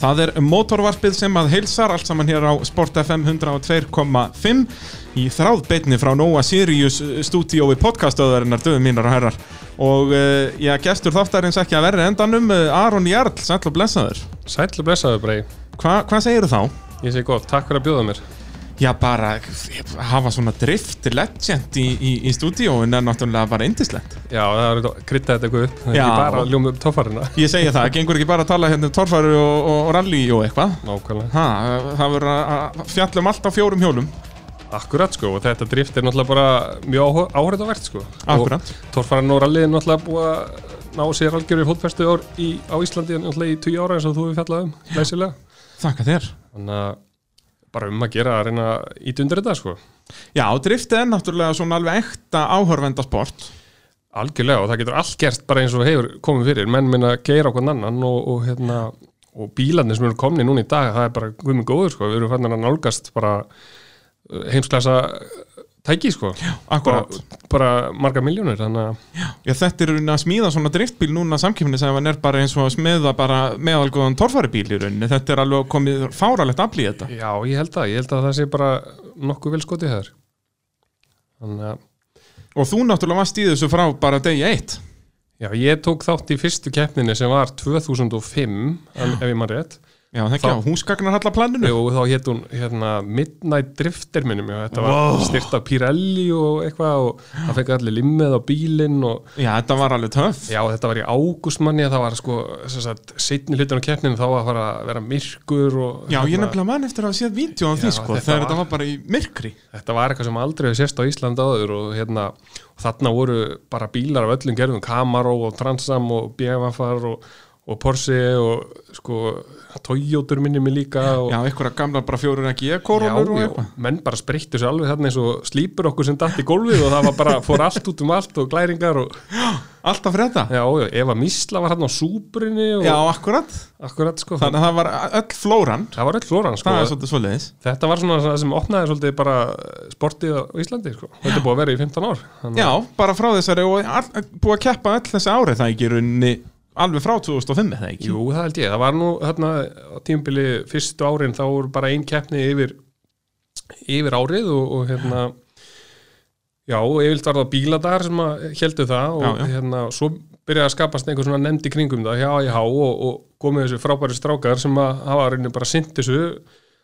Það er mótorvarpið sem að heilsar allt saman hér á Sport FM 102.5 í þráðbeitni frá Nóa Sirius stúdíói podcastöðarinnar döðum mínar og herrar. Og uh, já, gestur þáttarins ekki að verri endanum uh, Aron Jarl, sæll og blessaður. Sæll og blessaður Brei Hva, Hvað segir þú þá? Ég segi gott, takk fyrir að bjóða mér Já, bara hafa svona drift legend í, í, í stúdíóin er náttúrulega bara indislegt Já, það er að krytta þetta eitthvað upp Það er Já. ekki bara ljóma upp tófarina Ég segja það, gengur ekki bara að tala hérna um torfæru og, og, rally og eitthvað? Nákvæmlega. Ha, Það verður að- að fjalla um allt á fjórum hjólum. Akkurat sko, og þetta drift er náttúrulega bara mjög áhörðavert sko. Akkurat. Og Tórfaran og rallið er náttúrulega búið að ná sér algjörði í, á Íslandi náttúrulega í 10 ára eins og þú hefur fjallað um, læsilega Þakka þér. Þannig að bara um að gera að reyna íta undir þetta sko. Já, driftið er náttúrulega svona alveg ekta áhörvenda sport. Algjörlega og það getur allt gerst bara eins og hefur komið fyrir. Menn minna að geira okkur annan og, og, hérna, og bílarnir sem eru komni núna í dag það er bara guðminn góður sko. Við erum fannin að nálgast bara uh, heimsklasa tæki sko. Akkurat. bara, marga miljónir Já, þetta er að smíða svona driftbíl núna samkjöfni sem er bara eins og að smiða bara meðalgóðan torfæribíl í rauninni. Þetta er alveg komið fáralegt afl í þetta. Já, ég held að, ég held að það sé bara nokkuð vel skotið þannig að Og þú náttúrulega varst í þessu frá bara degi eitt. Já, ég tók þátt í fyrstu keppninni sem var 2005 en, ef ég maður rétt Já, það ekki á húsgagnarhallaplaninu Jú, þá hétt hún hérna, Midnight Drifter minnum ég, þetta Wow. var styrt af Pirelli og eitthvað og það fekk allir limmið á bílinn og Já, þetta var alveg töff. Já, þetta var í ágústmanni það var sko, setni hlutin á keppninu þá var að fara að vera myrkur og Já, ég hérna, nefnilega mann eftir að hafa séð vídeo á því sko, þegar þetta var bara í myrkri. Þetta var eitthvað sem aldrei hefur sérst á Íslandi áður og hérna, og þarna voru bara bílar af öllum gerðum, Camaro og Transam og BMW-far og, og Porsche og sko Toyotur minni mig líka og Já, einhverja gamla bara fjórur ekki ég Já, korunur og já, eitthvað. Menn bara spreyttu sér alveg þarna eins og slípur okkur sem datt í gólfið og það var bara, fór allt út um allt og glæringar og, Alltaf þetta? Já, já, Eva Mísla var hann á súbrinni og Já, akkurat. Akkurat, sko, Þannig að það var öll flóran. Það var öll flóran, sko. Það er svolítið svoleiðis. Þetta var svona það sem opnaði svolítið bara sportið á Íslandi, sko. Þetta er búið að vera í 15 ár. Þannig, Já, bara frá þessari og all, búið að keppa öll þessi ári það ekki í rauninni alveg frá 2005 eða ekki? Jú, það held ég, það var nú þarna á tímabili fyrstu árin þá voru bara ein keppni yfir yfir árið og, og hérna já, yfirlt var það bíladar sem heldu það og Já, já. hérna svo byrjaði að skapast einhver svona nefndi kringum það, já, já, og, og komið þessu frábæri strákar sem að hafa rauninni bara sint þessu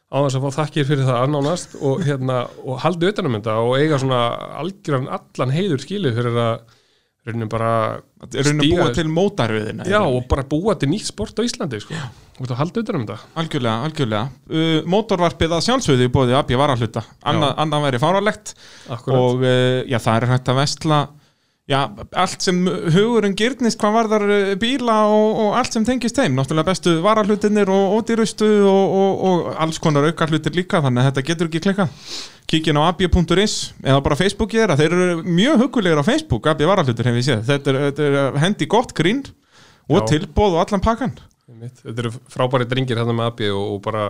á þess að fá þakkir fyrir það nánast og hérna, og haldi utanum þetta og eiga svona algjöran allan heiður skilið fyrir að rauninni bara Það rauninni að búa til mótaröðina Já, og bara búa til nýtt sport á Íslandi sko. Að halda utan um þetta. Algjörlega, algjörlega. Uh, Mótorvarpið að sjálfsögðu bóði AB varahluta Anna, annað væri fáralegt og uh, já, það er hægt að vestla já, allt sem hugurinn gyrnist hvað varðar uh, bíla og, og allt sem tengist þeim, náttúrulega bestu varahlutinir og ódýrustu og, og, og alls konar auka hlutir líka, þannig að þetta getur ekki klikkað kíkin á ab.is eða bara Facebookið þeirra, þeir eru mjög hugulegir á Facebook, AB varahlutur hef ég séð þetta er, þetta er hendi gott grín og Já. tilbóð og allan pakkan. Þetta eru frábæri drengir hérna með AB og, og bara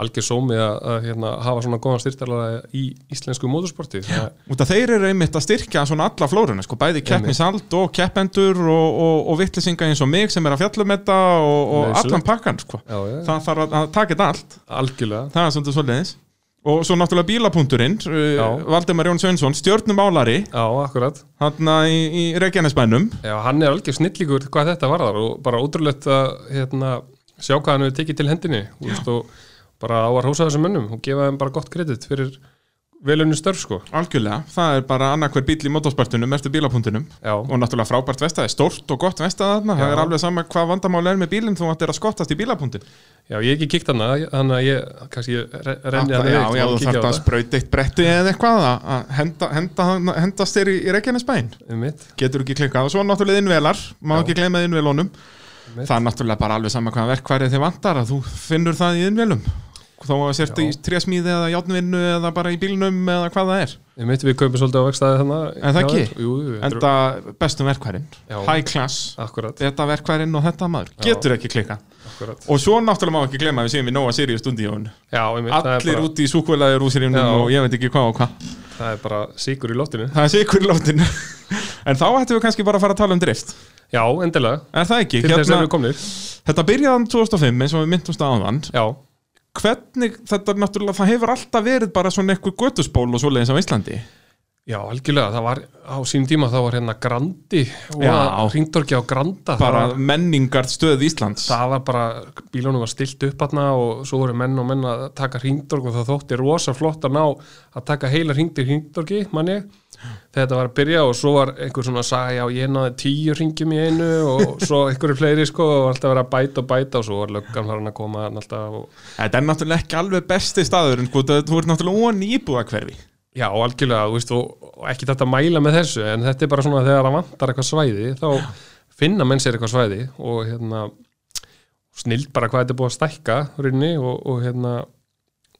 algjör sómi að, að hérna, hafa svona góðan styrtalega í íslensku mótorsporti Það, út af þeir eru einmitt að styrkja svona alla flóruna, sko, bæði keppnisald og keppendur og, og, og vittlisinga eins og mig sem er að fjalla um þetta og, allan pakkan, sko. Já, já, það þarf að, taka þetta allt, algjörlega. Það er svolítið svolítið og svo náttúrulega bílapunkturinn uh, Já. Valdimar Jón Sveinsson, stjörnumálari Já, akkurat. Hann í, í Reykjanesbænum. Já, hann er algjör snillíkur hvað þetta varðar og bara ótrúlegt að hérna, sjá hvað hann hefur tekið til hendinni veist, og bara á að hósa þessum mönnum og gefa þeim bara gott kredit fyrir velunni störf sko. Algjörlega, það er bara annarkver bíl í motorsportunum eftir bílapunktunum Já, og náttúrulega frábært vestað, stórt og gott vestað þarna, það Já. er alveg sama hvað vandamál er með bílinn þú ættir að skottast í bílapunktin. Já ég hef ekki kíkt hana þannig að ég kannski re- renni Já, hann já, já, þú þarf að sprauta eitt bretti eða eitthvað að að henda, henda, hendast þér í, í Reykjanesbæn um mitt getur ekki klikkað. Og svo náttúrulega innvelar. Má Já. ekki gleyma innvelunum. Það er náttúrulega bara alveg sama hvað verkværi þið vantar að þú finnur það í innvelum þó að sért í trésmíði eða játnvinnu eða bara í bílnum eða hvað það er. Um mitt við kaupum svolítið á vegstæði þannig En það ekki? Þetta enda bestum verkværin Já. high class, Akkurat, þetta verkværin og þetta maður. Getur ekki klikkað. Akkurat. Og svo náttúrulega má ekki gleyma að við séum í stúdíón Já, um mitt, það er allir bara, úti í súkvölaðir úsirjunum Já. og ég veit ekki hvað og hvað. Það er bara síkur í loftinu. Það er sikur í lóttinu En þá ættum við kannski bara að fara að tala um drift. Já, endilega, Er það ekki? til þess erum við komnir. Þetta byrjaðan 2005 eins og við myndumst aðan Já, Hvernig, þetta náttúrulega, það hefur alltaf verið bara svona eitthvað götuspól og svoleiðis á Íslandi já, algjörlega, það var á sínum tíma þá var hérna Grandi og Já. hringdorki á Granda Bara var, menningar stöð Íslands. Það var bara, bílunum var stilt upp hérna og svo voru menn og menn að taka hringdork og það þótti rosa flott að ná að taka heila hringdi hringdorki, manni þegar þetta var að byrja og svo var einhver svona að sagja já ég náði tíu ringjum í einu og svo einhverju fleiri sko og alltaf verið að bæta og bæta og svo var löggan farin að koma alltaf og Þetta er náttúrulega ekki alveg besti staður en sko, þú ert náttúrulega ón íbúða hverfi Já, algjörlega, þú veist, og, ekki þetta að mæla með þessu, en þetta er bara svona þegar það vantar eitthvað svæði, þá finna menn sér eitthvað svæði og hérna snild bara hvað þetta er búið að stækka rauninni og, og hérna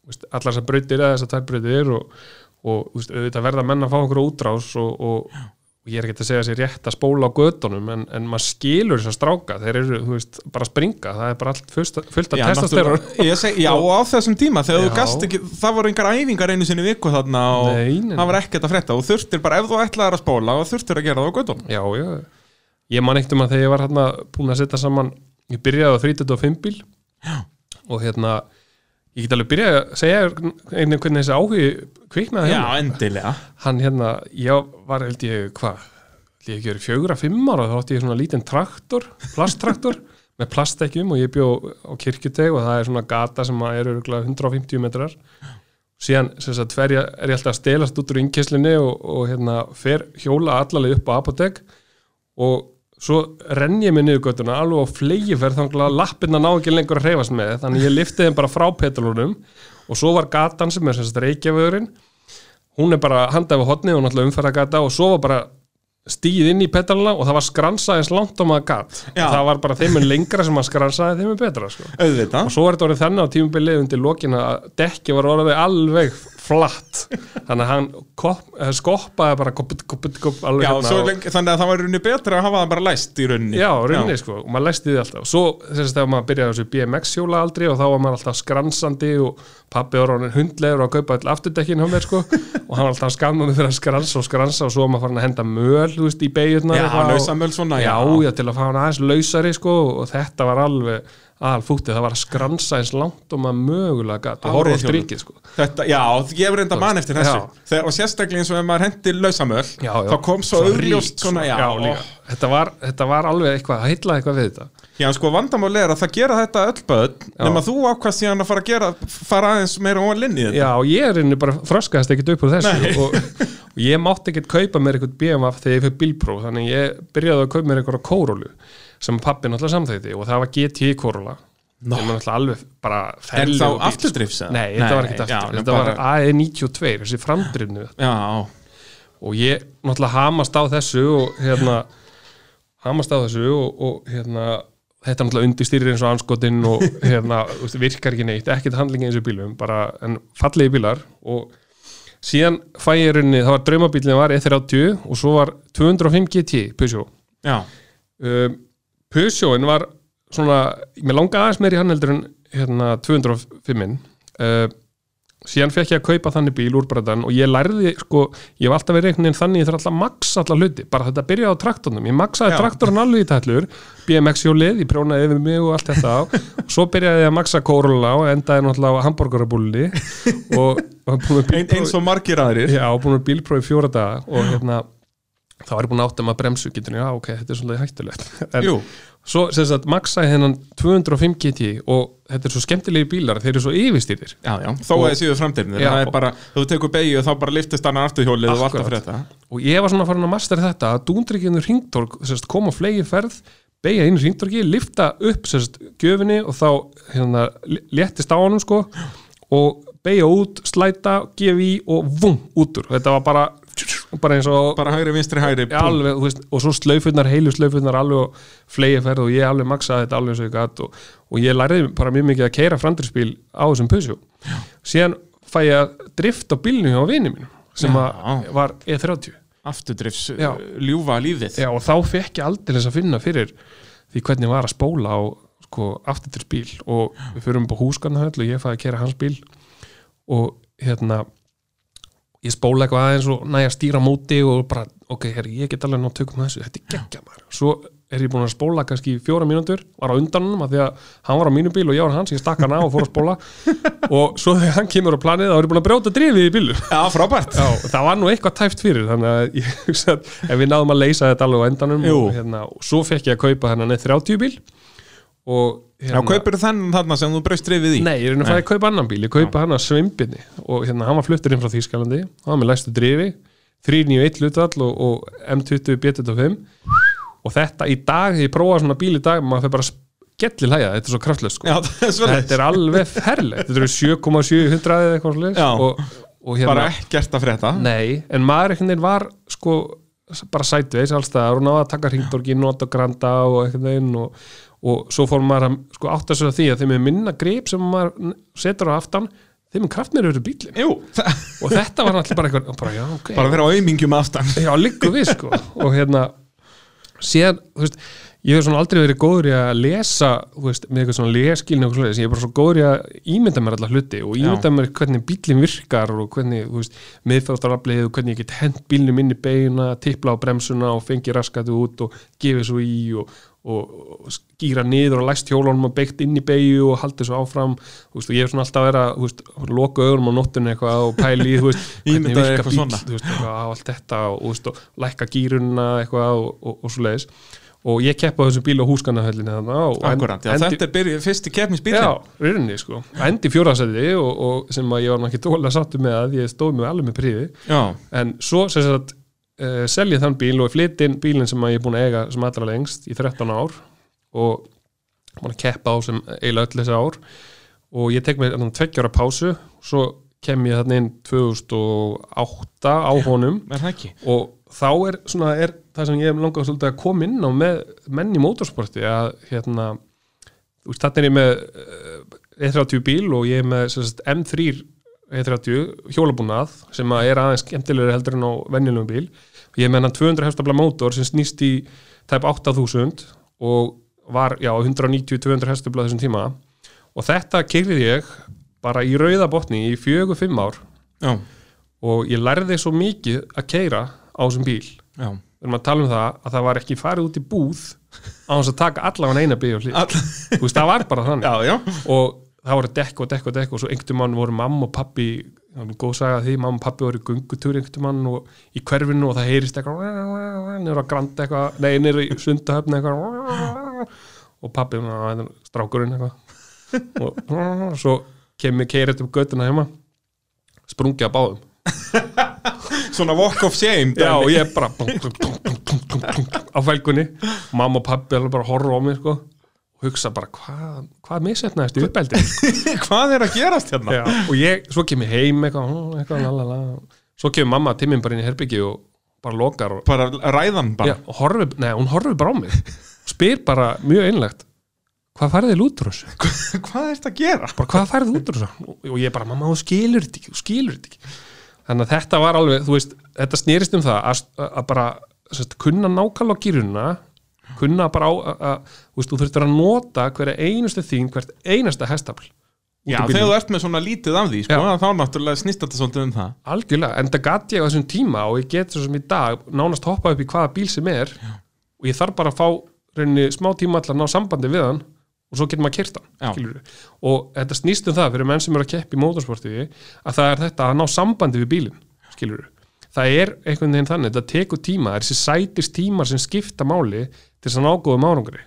veist, allar þessar brautir eða þessar tvær brautir og, og veist, auðvitað verða menn að fá einhverju útrás og, og, og ég er ekki að segja sér rétt að spóla á gödunum en, en maður skilur þessar stráka. Þeir eru, þú veist, bara að springa. Það er bara allt fullt, fullt að Já, ég seg, já, og á þessum tíma þegar þú Já. gast ekki, það voru engar æfingar einu sinni viku þarna og Nei, það var ekkert að frétta. Og þurftir bara, ef þú ætlaðir að spóla og þurftir að gera það á göttunum Já, já, ég man eitt um að þegar ég var hérna búin að setja saman, ég byrjaði á 35 bíl. Já. og hérna ég get alveg byrjaði að segja einnig hvernig þessi áhugi kviknaði Já, hérna. endilega hann hérna, ég var held ég hvað, ég ekki verið fjögur að fimm ára þá átti ég svona lítinn traktor, plasttraktor með plastækjum og ég bjó á kirkjuteg og það er svona gata sem er örugglega 150 metrar síðan sem sagt, fer ég, er ég alltaf að stelast út úr innkeslinni og, og hérna fer hjóla allaleg upp á apotek og svo renn ég mig niður göttuna alveg á flegiferð þannig að lappirna ná ekki lengur að hreyfast með þannig ég lifti þeim bara frá petalunum og svo var gatan sem er sem sagt reykjavöðurinn hún er bara handað við hotni og náttúrulega umferðagata og svo var bara stíð inn í petaluna og það var skransa eins langt á maður gat Já. það var bara þeim er lengra sem maður skransaði þeim er betra sko. Og svo er þetta orðið þannig á tímubilið undir lokin að dekki var orðið alveg flatt. Þannig að hann kopp, eh, skoppaði bara kopp, alveg Já, hérna lengi, þannig að það var runni betra að hafa það bara læst í runni Já, rauninni sko, og maður læsti því alltaf. Og svo þess að þegar maður byrjaði þessu BMX hjóla aldrei og þá var maður alltaf skransandi og pappi var hann hundlegur og að kaupa all afturdekkin hjá mér sko. Og hann var alltaf skammaði fyrir að skransa og skransa og svo var maður farin að henda möl, þú veist, í beigurnar Já, lausamöl svona, já, já. já, til að fá hann aðeins lausari sko og þetta var alveg aðalfútið, það var að skransa eins langt og maður mögulega gatt og hjólið. strikið sko Þetta, já, ég hef reynda mann eftir þessu Já. Þegar, og sérstaklega eins og ef maður hendi lausamöl Já, já. þá kom svo auðljóst rík, svona, já, líka. þetta, var, þetta var alveg eitthvað, það heitlaði eitthvað við þetta Já, sko, vandamál er að það gera þetta öll börn Já. nema þú ákvæðst síðan að fara að gera fara aðeins meira í þetta Já, og ég er inni bara þroskaðist ekkert upp úr þessu og, og ég mátti ekkert kaupa mér eitthvað BMF þegar ég fyrir bílpróf þannig ég byrjaði að kaupa mér eitthvað kórólu sem pappi náttúrulega samþætti og það var GT bara Er ferlegur þá sko. afturdrifs? eða? Nei, þetta var ekkert já, aftur, nú þetta var bara- AE92 þessi framdrifnu og ég náttúrulega hamast á þessu og hérna hamast á þessu og, og hérna þetta er náttúrulega undirstýrir eins og anskotinn og hérna, virkar ekki neitt ekkert handlingi eins og bílum, bara en fallegi bílar og síðan fæ ég rauninni, það var draumabílinn var E30 og svo var 205 GT Peugeot já, um, Peugeotin var svona, mér langaði aðeins meir í hann heldur en hérna 205 uh, síðan fekk ég að kaupa þannig bíl úr bræðan og ég lærði sko, ég hef alltaf verið einhvern veginn þannig ég þarf alltaf að maksa alla hluti, bara þetta byrjaði á traktornum. Ég maksaði Já. traktorinn alveg í tætlur BMX hjólið, ég prjónaði yfir mig og allt þetta og svo byrjaði ég að maksa Corolla og endaði náttúrulega á hambúrgarabúlli og, og búin bílpróf- eins og margir aðrir. Já, búin með bílpróf í fjóra daga og hérna þá var ég búin að átta maður bremsu getur já, ok, þetta er svolítið hættulegt. En Jú, svo sem sagt maksaði hennan 205 GT og þetta er svo skemmtilegi bílar þeir eru svo yfirstýrir já, já, þó að þið séu framtirnir Já. það er bara, þú tekur beigju og þá bara liftist hann afturhjólið og alltaf fyrir þetta og ég var svona farin að mastera þetta að dúndrygginu ringtorg sérst, koma flegi ferð beigja inn í ringtorgi, lifta upp sérst, gjöfinni og þá hérna, léttist á honum sko og beigja út, slæta, gefa í og vum, útur, þetta var bara bara eins og bara hægri, vinstri, hægri alveg, veist, og svo slaufunnar, heilu slaufunnar alveg og flegi ferð og ég alveg maksaði þetta alveg eins og ég gatt og, og ég lærði bara mjög mikið að keira framdurspíl á þessum pusjó síðan fæ ég að drifta á bílnu hjá vini mínu sem að var E30 afturdrifs, Já. ljúfa lífið. Já, og þá fekk ég aldrei að finna fyrir því hvernig var að spóla á sko, afturspíl og við förum upp á húsgarnahöll og ég fæði að keira hans bíl og hérna ég spóla eitthvað aðeins og næja að stýra móti og bara, ok, herri, ég get alveg nátt tökum þessu, þetta er geggja maður. Svo er ég búin að spóla kannski fjóra mínútur, var á undanum að því að hann var á mínu bíl og ég var hans, ég stakk hann á og fór að spóla. Og svo þegar hann kemur á planið þá er ég búin að brjóta drifið í bílu Já, frábært. Já, það var nú eitthvað tæft fyrir þannig að ég hugsa að við náðum að leysa þetta alveg á endanum og, hérna, og svo fekk ég að kaupa hennan 30 bíl og Já, kaupir þennan þarna sem þú braust drifið í? Nei, ég er að fara að kaupa annan bíl, ég kaupa hann að svimbinni og hérna hann var fluttur inn frá Þýskalandi. Hann var með læstu drifi, 391 hlutvall og, og M20 B25 og þetta í dag ég prófa svona bíl í dag, maður fyrir bara skellir hæja, þetta er svo kraftlöst sko. Þetta er alveg ferlegt, þetta eru 7,700 eða eitthvað og hérna, Bara ekkert að frétta. Nei, en maður einhvern veginn var sko bara sætveis allstaðar og náða að taka hringdorgi, nota granda og og, svo fór maður að sko, átta sig á því að þeim er minna grip sem maður setur á aftan þeim er kraftmeir eru bílinn Jú, og þetta var náttúrulega bara eitthvað bara, já, okay. bara vera á aumingjum aftan. Já, líku við sko. Og hérna síðan, þú veist, ég hef svona aldrei verið góður í að lesa, veist, með eitthvað svona leskilni og svona, ég er bara svo góður í að ímynda mér alla hluti og ímynda mér hvernig bílinn virkar og hvernig, þú veist, miðfáttaraflið og hvernig ég get hent bílnum inn í beina tipla á bremsuna og fengi raskatu út og gefið svo í og, og, skýra niður og læst hjólunum og beitt inn í beigju og haldið svo áfram. Og ég hef svona alltaf að vera, veist, loka augunum á nóttunni eitthvað og pæli í, hvernig virka bíl, á allt þetta og, lækka gýruna eitthvað og, og, og svo leiðis og ég keppa þessu bíl á já, endi, þetta er byrjuð fyrsti keppnisbíl já, rauninni sko. Endi fjórðarsæti og, og sem að ég var náttúrulega sáttu með að ég stóð mig alveg með príði en svo sem sagt uh, selja þann bíl og flytt inn bílinn sem ég er búin að eiga sem allra lengst í 13 ár og búin að keppa á sem eiginlega öll þessi ár. Og ég tek mér tveggjára pásu svo kem ég þarna inn 2008 á honum. er ekki? Og þá er svona er það sem ég hef langað svolítið að koma inn á með menn í mótorsporti að hérna þarna er ég með eh, E30 bíl og ég er með sagt, M3 E30 hjólabúnað sem að er aðeins skemmtilegri heldur en á venjulegum bíl. Ég hann 200 hestafla mótor sem snýst í tæp 8000 og var já 190-200 hestafla þessum tíma. Og þetta keirði ég bara í rauða botni í fjögur fimm ár. Já, og ég lærði svo mikið að keira á þessum bíl. Já. Erum að tala um það að það var ekki farið út í búð á þess að taka allavega eina bíl og All... þú veist það var bara þannig. Já, já, og það voru dekk og dekk og dekk og svo einhvern mann voru mamma og pappi góð saga því, mamma og pappi voru í gungutúr einhvern mann og í hverfinu og það heyrist eitthvað niður á granda eitthvað, nei niður í sundahöfni eitthvað og pappi, "Ná, þetta er strákurinn eitthvað og svo kemur keirið upp göttuna heima sprungið að báðum svona walk of shame Já, og ég bara á fælgunni mamma og pappi alveg bara horfa á mig sko, hugsa bara hvað hva misetnaðist í uppeldi Hvað er að gerast hérna? Já, og ég, svo kem ég heim eitthvað, "Ó, eitthvað lalala. svo kemur mamma til mín bara inn í herbyggi og bara lokar og, Bara ræðan bara já, og horfi, neða, hún horfi bara á mig spyr bara mjög einlegt hvað færði þið út úr þessu? Hvað er þetta að gera? bara hvað færði út úr þessu? Og- ég bara, mamma, þú skilur þetta ekki, skilur þetta ekki þannig að þetta var alveg, þú veist þetta snýrist um það að, að bara sest, kunna nákvæmlega gýruna kunna bara á að, að þú þurftir að nota hverja einustu þín hvert einasta hestafl Já, þegar þú ert með svona lítið af því, sko, Já. þá náttúrulega snýst þetta svolítið um það algjörlega, en það gat ég á þessum tíma og ég get sem í dag nánast hoppa upp í hvaða bíl sem er og ég þarf bara að fá rauninni smá tíma allar að ná sambandi við hann og svo getur maður Já. skilurðu. og þetta snýst um það fyrir menn sem eru að keppa í mótorsporti að það er þetta að ná sambandi við bílinn skilur það er einhvern veginn þannig, þetta tekur tíma þessi sætist tímar sem skipta máli til þess að ná góðum árangri.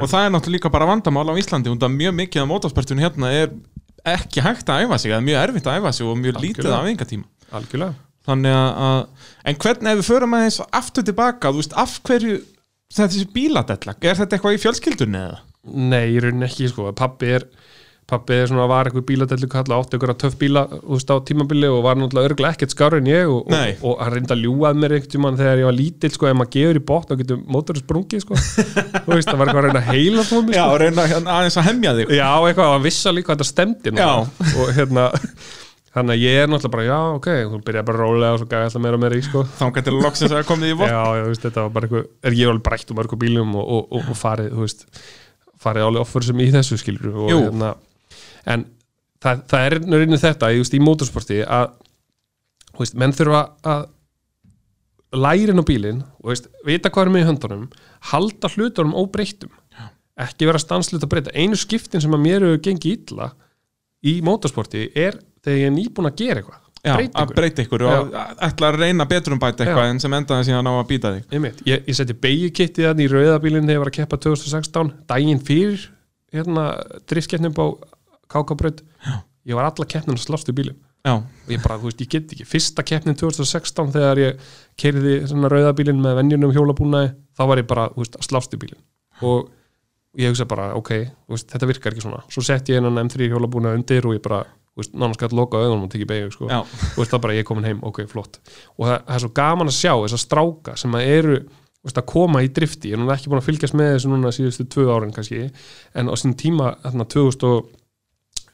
Og það er náttúrulega líka bara vandamál á Íslandi að mjög mikið af mótorsportinu hérna er ekki hægt að æfa sig, eða mjög erfitt að æfa sig og mjög lítið Algjörlega. af engatíma algjörlega. Þannig að, en hvernig ef við förum aðeins aftur tilbaka, þú veist, af hverju þetta þessi bíladella, er þetta eitthvað í fjölskyldunni eða? Nei, í rauninni ekki, sko, pappi er pappi svona, var eitthvað bíladellu kalla átti ykkur að töff bíla, veist, á tímabili og var náttúrulega örgulega ekkert skárri en ég og, og, og hann reyndi að ljúað mér einhvern tímann þegar ég var lítill, sko, ef maður gefur í botn og getur mótorinn sprungið, sko. Veist, það var eitthvað að reyna að heila þú mig, Já, sko. reyna hérna aðeins að hemja þig. Já, eitthvað, hann vissa líka að þetta stemdi og hérna þannig að ég er náttúrulega bara, já, ok þú byrjaði bara rólega og svo gæði alltaf meira og meira í, sko. Þá getur loksins að komið í vort Já, þú veist, þetta var bara eitthvað er ég alveg brætt um mörgum bílum og, og, og, og farið, þú veist farið alveg offer sem í þessu skilur og, Jú. hérna, en það, það er rauninni þetta, ég veist, í motorsporti að veist, menn þurfa að lærin á bílinn og veist, vita hvað er með í höndunum halda hlutunum óbreyttum. Ekki vera stanslut að breyta. Einu skiptin sem að mér hefur gengið illa í motorsporti er þegar ég er nýbúin að gera eitthvað. Já, Breyta að breyta ykkur og ætla að reyna betur um bæta eitthvað Já. en sem endaði síðan á að býta þig. Einmitt. Ég, ég seti beigjukittið í rauðabílinn þegar ég var að keppa 2016 daginn fyrir hérna driftkeppnum á Kákabraut. Ég var alla keppnin að slást í bílinn. Já, og ég bara, þú veist, ég get ekki. Fyrsta keppnin 2016 þegar ég kerði svona rauðabílinn með venjunum hjólabúnaði þá var ég bara, þú veist, að slást í bílinn. Og ég hugsa bara, ok veist, þetta virkar ekki svona, svo sett ég einan M3 hjólabúnaði undir og ég bara, þú veist, nánast gætt loka augunum og tekið beigju, sko. Já, og veist það bara ég er komin heim, ok, flott. Og það, það er svo gaman að sjá þessar stráka sem að eru veist, að koma í drifti. Ég er núna ekki búin að fylgjast með þessu núna síðustu tvö árin kannski, en á sín tíma þarna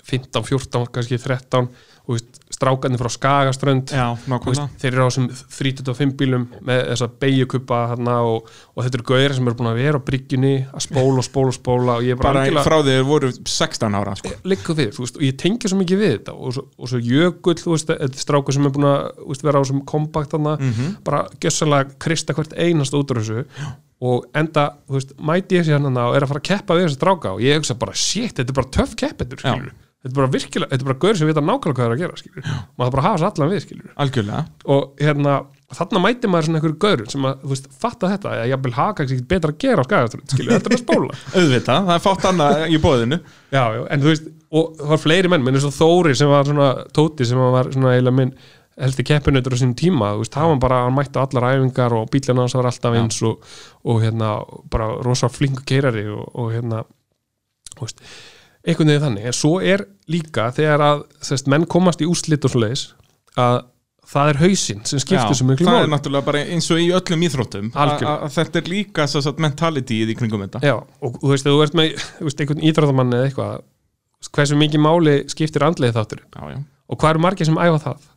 2015, 14, kannski 13 og veist, strákarnir frá Skagaströnd já, veist, þeir eru á þessum 35 bílum með þessa beigjukuppa þarna og, og þetta eru gauðir sem eru búin að vera á bryggjunni að spóla og spóla og spóla og ég er bara, Bara frá því þeir voru 16 ára sko. liggur við, þú veist, og ég tengi svo mikið við þetta og svo, og svo jökull, þetta strákur sem er búin að vera á þessum kompakt þarna, Mhm. bara gjössalega krista hvert einast út úr þessu og enda, þú veist, mæti ég sér hann og er að fara að keppa við þessi stráka og ég hugsa bara, shit, þetta er bara töff keppendur, Já. skilur þetta er bara virkilega, þetta er bara gaur sem vita nákvæmlega hvað það er að gera, skilur maður þarf bara að hafa þessu allan við, skilur Algjörlega. Og hérna, þarna mæti maður svona einhverju gaur sem að, þú veist, fatta þetta að ég vil hafa kannski betra að gera á skagaströnd, skilur, þetta er að spóla Auðvitað, það er fátt annað í bóðinu Já, já, en þú veist, og það var fleiri menn minn eins og Þóri sem var svona Tóti sem var svona eiginlega minn heldur keppinutur á sínum tíma, þú veist, það var bara hann mætti á allar æfingar og bílina hans var alltaf eins og, og hérna, bara rosa flingu keirari og, og hérna þú veist, einhvern veginn þannig. En svo er líka þegar að þess, menn komast í úslit og svoleiðis að það er hausinn sem skiptir svo miklu það er náttúrulega bara eins og í öllum íþróttum að þetta er líka svo sagt mentalityið í kringum þetta. Já, og þú veist, þú ert með þú veist, einhvern íþróttamann eða eitthvað hversu mikið máli skiptir andlega þáttur já, já. og hvað eru margir sem æfa það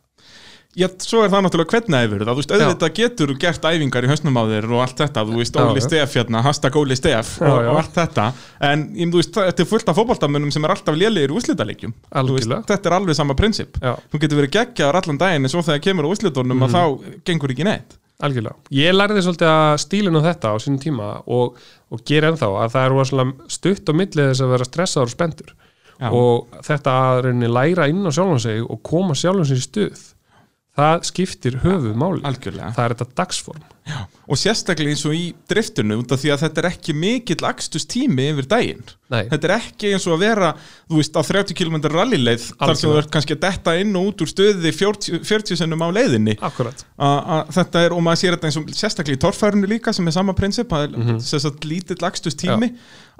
Já, svo er það náttúrulega hvernig æfur það, þú veist, auðvitað getur gert æfingar í hausnum á þér og allt þetta, þú veist, Óli já. Stef hérna, hashtag Óli Stef Já, og, og allt þetta, en ég, þú veist, þetta er fullt af fótboltamönnum sem er alltaf lélegir í Algjörlega. þetta er alveg sama prinsip, Já, þú getur verið geggjaður allan daginn en svo þegar kemur á úslitunum Mhm. að þá gengur ekki neitt. algjörlega. Ég lærði svolítið að stílinu þetta á sínum tíma og, og gera ennþá að það er stutt á millið þess að vera stressaður og spendur Já. og þetta að reyni læra inn á sjálfum sig og koma sjálfum sig í stuð það skiptir höfuð máli Algjörlega. það er þetta dagsform Og sérstaklega eins og í af því að þetta er ekki mikill akstus tími yfir daginn. Nei, Þetta er ekki eins og að vera, þú veist, á 30 km rallyleið þar sem þú Algjörlega. ert kannski að detta inn og út úr stöði 40, 40 sinnum á leiðinni. akkurat A- a- Þetta er, og maður sér þetta eins og sérstaklega í torfærinu líka sem er sama prinsip, það er mm. -hmm. sagt, lítill lagstus tími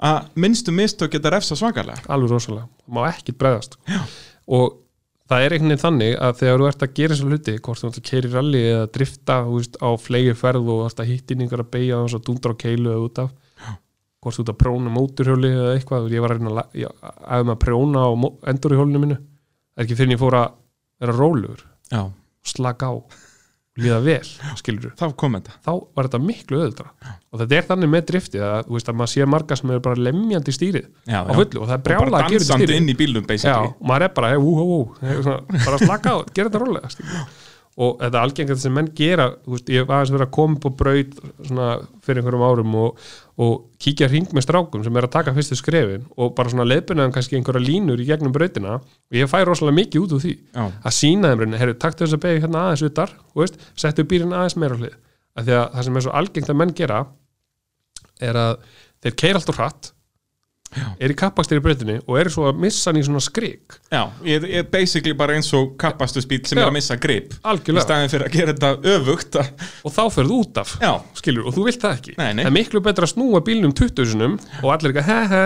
að minnstu mistök geta refsa svakalega. alveg rosalega, má ekkit bregðast Já. og það er einhvern veginn þannig að þegar þú ert að gera þessu hluti hvort þú ert að keiri rally eða drifta veist, á flegi ferð og ert að hittinningar að beigja þess að dundra á keilu eða út af. Hvort þú ert að próna móturhjóli eða eitthvað, ég var að reyna að að að próna á endurhjólinu mínu. Það er ekki fyrir en ég fór að vera rólugur Já, slaka á, líða vel skilur þá kom þetta. þá var þetta miklu öðuldra og þetta er þannig með driftið að, þú veist, að maður sé marga sem eru bara lemjandi stýrið Já, á fullu og það er brjála að gera stýrið. inn í bílum, Já, og maður er bara, hey, ú, hey, svona, bara slaka á, gera þetta rólega skilur. og þetta algengt sem menn gera þú veist, ég var aðeins verið að koma upp á braut svona fyrir einhverjum árum og, og kíkja hring með strákum sem er að taka fyrstu skrefin og bara svona leiðbunnaðan kannski einhverja línur í gegnum brautina og ég fæ rosalega mikið út úr því Já. að sína þeim reyni, herru, taktu þess að beigja hérna aðeins utar, veist, settu bílinn aðeins meira hlið, af því að það sem er svo algengt að menn gera er að þeir keira allt og hratt er í kappastir í breytinni og eru svo að missa hann í svona skrik Já, ég er basically bara eins og kappastusbíl sem Já. er að missa grip. Í algjörlega, staðin fyrir að gera þetta öfugt. að- og þá ferðu út af Já, skilur, og þú vilt það ekki Nei, nei. það er miklu betra að snúa bílnum 20 sinum og allir ekki he he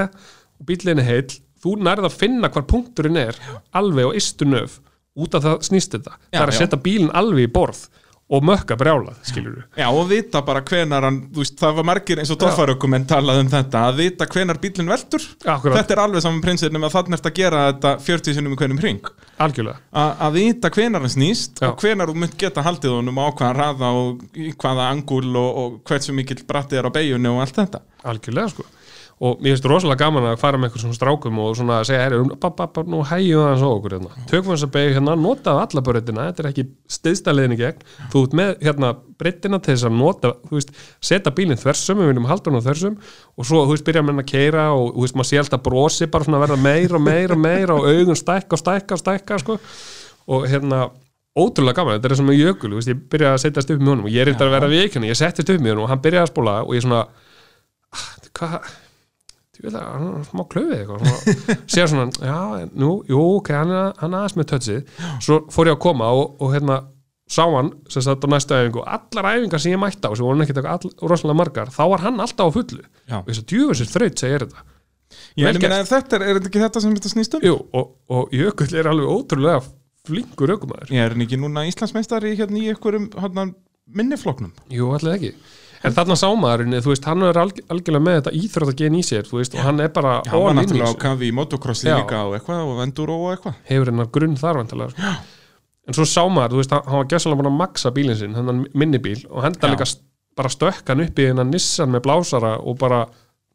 og bílinn er heill, þú nærð að finna hvar punkturinn er, alveg á istu nöf út af það snýst þetta Já, það er að já. setja bílinn alveg í borð og mökka brjálað, skilur við Já, og vita bara hvenar hann, þú veist, það var margir eins og torfarökumenn talað um þetta, að vita hvenar bílinn veldur. Akkurat. Þetta er alveg saman prinsip nema þannig ert að gera þetta 40 sinnum í hvernig hring. algjörlega, A- Að vita hvenar hann snýst Já. og hvenar þú munt geta haldið honum á hvaðan raða og hvaða angul og, og hversu mikill bratti er á beigjunni og allt þetta. algjörlega sko og mér finnst rosalega gaman að fara með eitthvað svona strákum og svona að segja, herri, babba, nú hægjum það svo okkur hérna. tökum þess að beigja hérna, notaðu alla breytina þetta er ekki stiðstæliðin í gegn þú ert með hérna breytina til þess að nota þú veist, setja bílinn þversum við viljum halda hann á þversum og svo, þú veist, byrja með hann að keira og þú veist, maður sé alltaf brosi bara svona að verða meira og meira og meira og augun stækka og stækka og stækka sko. og hérna ótrúlega gaman, þetta er sem með jökul veist, ég byrjaði að setjast upp með honum og ég er eitthvað að vera við ekki ég settist upp með honum og hann byrjaði að spóla og ég svona ah, hvað ég vil að hann smá klöfið eitthvað. Sér svona, já, nú, jú, ok hann hann aðeins með tötsið svo fór ég að koma og, og hérna sá hann, sem sagt á næstu æfingu. Og allar æfingar sem ég mætti á, sem voru ekki all, rosalega margar, þá var hann alltaf á fullu. Og þess að djúfisir þraut segir þetta. Ég Vel meina, þetta er, er þetta ekki þetta sem þetta snýst um? Jú, og, og Jökull er alveg ótrúlega flinkur ökumæður Ég er ekki núna Íslandsmeistari hérna í einhverjum hérna, minnifloknum Jú, allir ekki En þarna sámaðurinn, þú veist, hann er alg algjörlega með þetta íþrótt að gena í sér, þú veist, og hann er bara Já, hann var náttúrulega á kafi í motocrossi líka og eitthvað og enduro og eitthvað hefur hennar grunn þar vantilega sko. en svo sá maður, þú veist, hann var gæssalega búin að maksa bílinn sinn, hennan minnibíl og henda Já. líka bara stökk hann upp í hennan Nissan með blásara og bara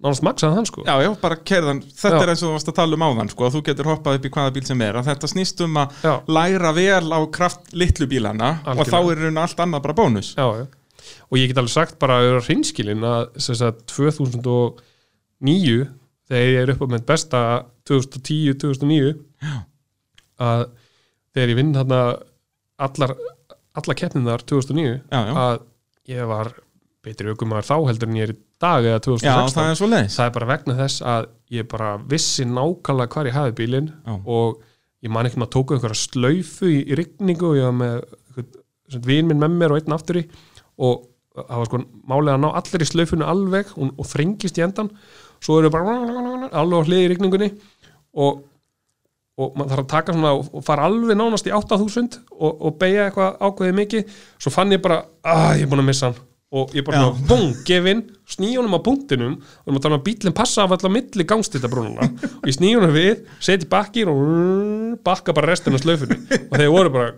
nánast maksaði hann sko Já, já, bara kerðan, þetta Já. er eins og þú varst að tala um áðan sko, þú getur hoppað upp í hvaða bíl sem er þetta snýst um að læra vel á kraft litlu bílana og Algjörlega. þá er raun allt annað bara bónus já, já. Og ég get alveg sagt bara að vera hreinskilin að sem sagt, 2009 þegar ég er upp á með besta 2010-2009 að þegar ég vinn þarna allar, allar keppninar 2009 Já, já, að ég var betri aukumæður þá heldur en ég er í dag eða já 2016 það er það er bara vegna þess að ég bara vissi nákvæmlega hvar ég hafi bílinn Já. og ég man ekki maður að tóku einhverja slaufu í, í rigningu og ég var með einhvern vin minn með mér og einn aftur í og það var sko málega að ná allir í slaufunu alveg og, og þrengist í endan svo eru bara alveg hlið í rigningunni og, og maður þarf að taka svona og fara alveg nánast í 8000 og, og beigja eitthvað ákveðið mikið. Svo fann ég bara, að ég er búin að missa hann. Og ég bara Já. svona, bung, gefinn sný honum á punktinum. Og maður um að bílinn passa af allar milli gangstýttabrúnuna og ég sný honum við, seti bakkir og bakka bara restina af slaufunni. Og þeir voru bara,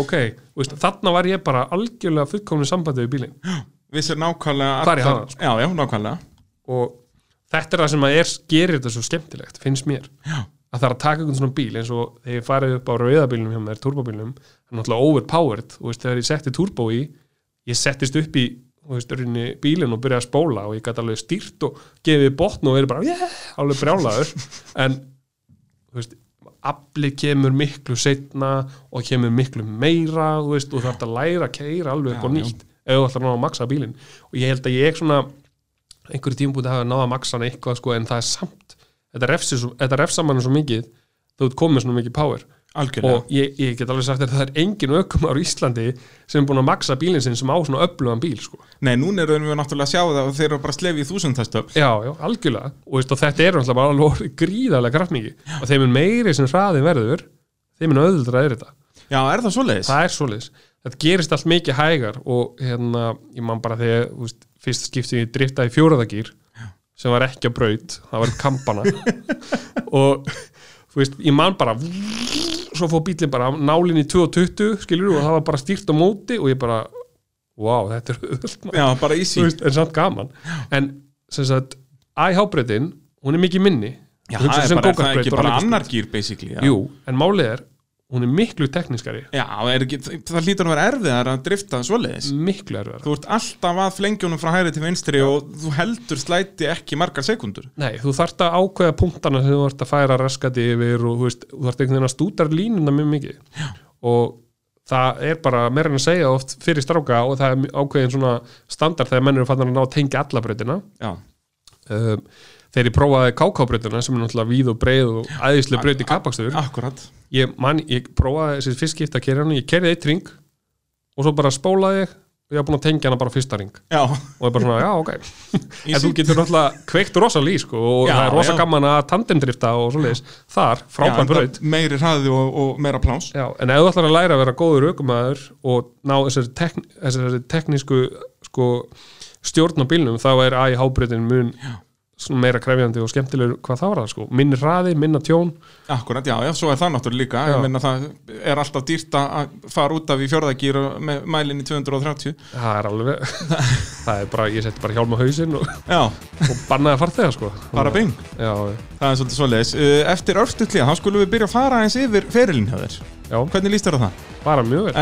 ok veist, þarna var ég bara algjörlega fullkomni sambandi við bílinn. Vissir nákvæmlega Hvar ég hafa það, sko. Já, já, nákvæmlega. Og þetta er það sem að er, gerir þetta svo skemmtilegt, finnst mér. Já. að það er að taka einhvern svona bíl eins og þegar ég farið upp á rauðabílnum hjá mér, turbóbílnum það er náttúrulega overpowered. Og veist, þegar ég setti turbó í ég settist upp í veist, bílinn og byrjaði að spóla og ég gæti alveg stýrt og gefið botn og verið bara yeah, alveg brjálaður. En veist, aflið kemur miklu setna og kemur miklu meira veist, og þú þarf að læra að keira alveg já. nýtt ef þú ætlar að ná að maksa bílinn og ég held að ég svona einhverju tímabúti hafa náða að maksa hann eitthvað sko, en það er samt þetta refsi svo- þetta refsa mann svo mikið þú ert komið svona mikið power Algjörlega. Og ég, ég get alveg sagt að það er engin ökumar á Íslandi sem er búin að maksa bílinn sinn sem á svona öflugan bíl sko. Nei, núna erum við náttúrulega að sjá það og þeir eru bara slefið í þúsundastöf já, já, algjörlega. Og, veist, þetta er náttúrulega bara gríðarlega kraftmikið. Og þeim er meiri sem hraðin verður þeim er öðuldra er þetta. Já, er það svoleiðis? það er svoleiðis, þetta gerist allt mikið hægar og hérna, ég man bara þegar veist, fyrst skipti ég driftaði í fjóraðagýr sem var ekki á braut það var kampana. Og þú veist, ég man bara svo fór bílinn bara nálinn í 220 skilur og það var bara stýrt á móti og ég bara, wow, þetta er auðvöld Já, bara easy. Veist, en samt gaman. En sem sagt, æhábreytin hún er mikið minni. Já, það er bara, það er ekki bara annar gýr basically já. jú, en málið er, hún er miklu tekniskari. Já, er það hlýtur að vera erfiðar að drifta svoleiðis. Miklu erfiðar Þú ert alltaf að flengjónum frá hæri til vinstri og þú heldur slæti ekki margar sekundur Nei, þú þarft að ákveða punktana sem þú þarft að færa raskati yfir og þú, veist, þú þarft einhvern veginn að stútar línuna mjög mikið. Já. og það er bara meira en að segja oft fyrir stráka og það er ákveðin svona standard þegar menn eru fannar að ná að tengja alla breytina Já, um, þegar ég prófaði KK-breytina sem er náttúrulega víð og breið og æðislega breyti kapakstur akkurat ég, man, ég prófaði þessi fyrst skipta að kerja hann ég kerði eitt ring og svo bara spólaði ég og ég var búin að tengja hana bara fyrsta ring Já, og ég bara svona, já, ok. En þú getur náttúrulega kveikt rosa lí sko, og Já, það er rosa já. gaman að tandemdrifta og svoleiðis, þar, Já, frábær enda braut. meiri hraði og, og meira já, en ef þú ætlar að læra að vera góður aukumæður og ná þessari, tekn, þessari teknísku sko, stjórn á bílnum, þá er AIH-breytin mun svona meira krefjandi og skemmtilegur hvað það var það sko, minni hraði, minna tjón. Akkurat, já, já, svo er það náttúrulega líka. Já. ég meina það er alltaf dýrt að fara út af í fjórðagýr með mælinn í 230 það er alveg það er bara, ég setti bara hjálm á hausinn og, og bannaði farþega sko. Bara bing. Já, Það er svolítið svoleiðis. Uh, Eftir örstutlíða, þá skulum við byrja að fara eins yfir ferilinn hjá þér. Hvernig líst þér á það? bara mjög vel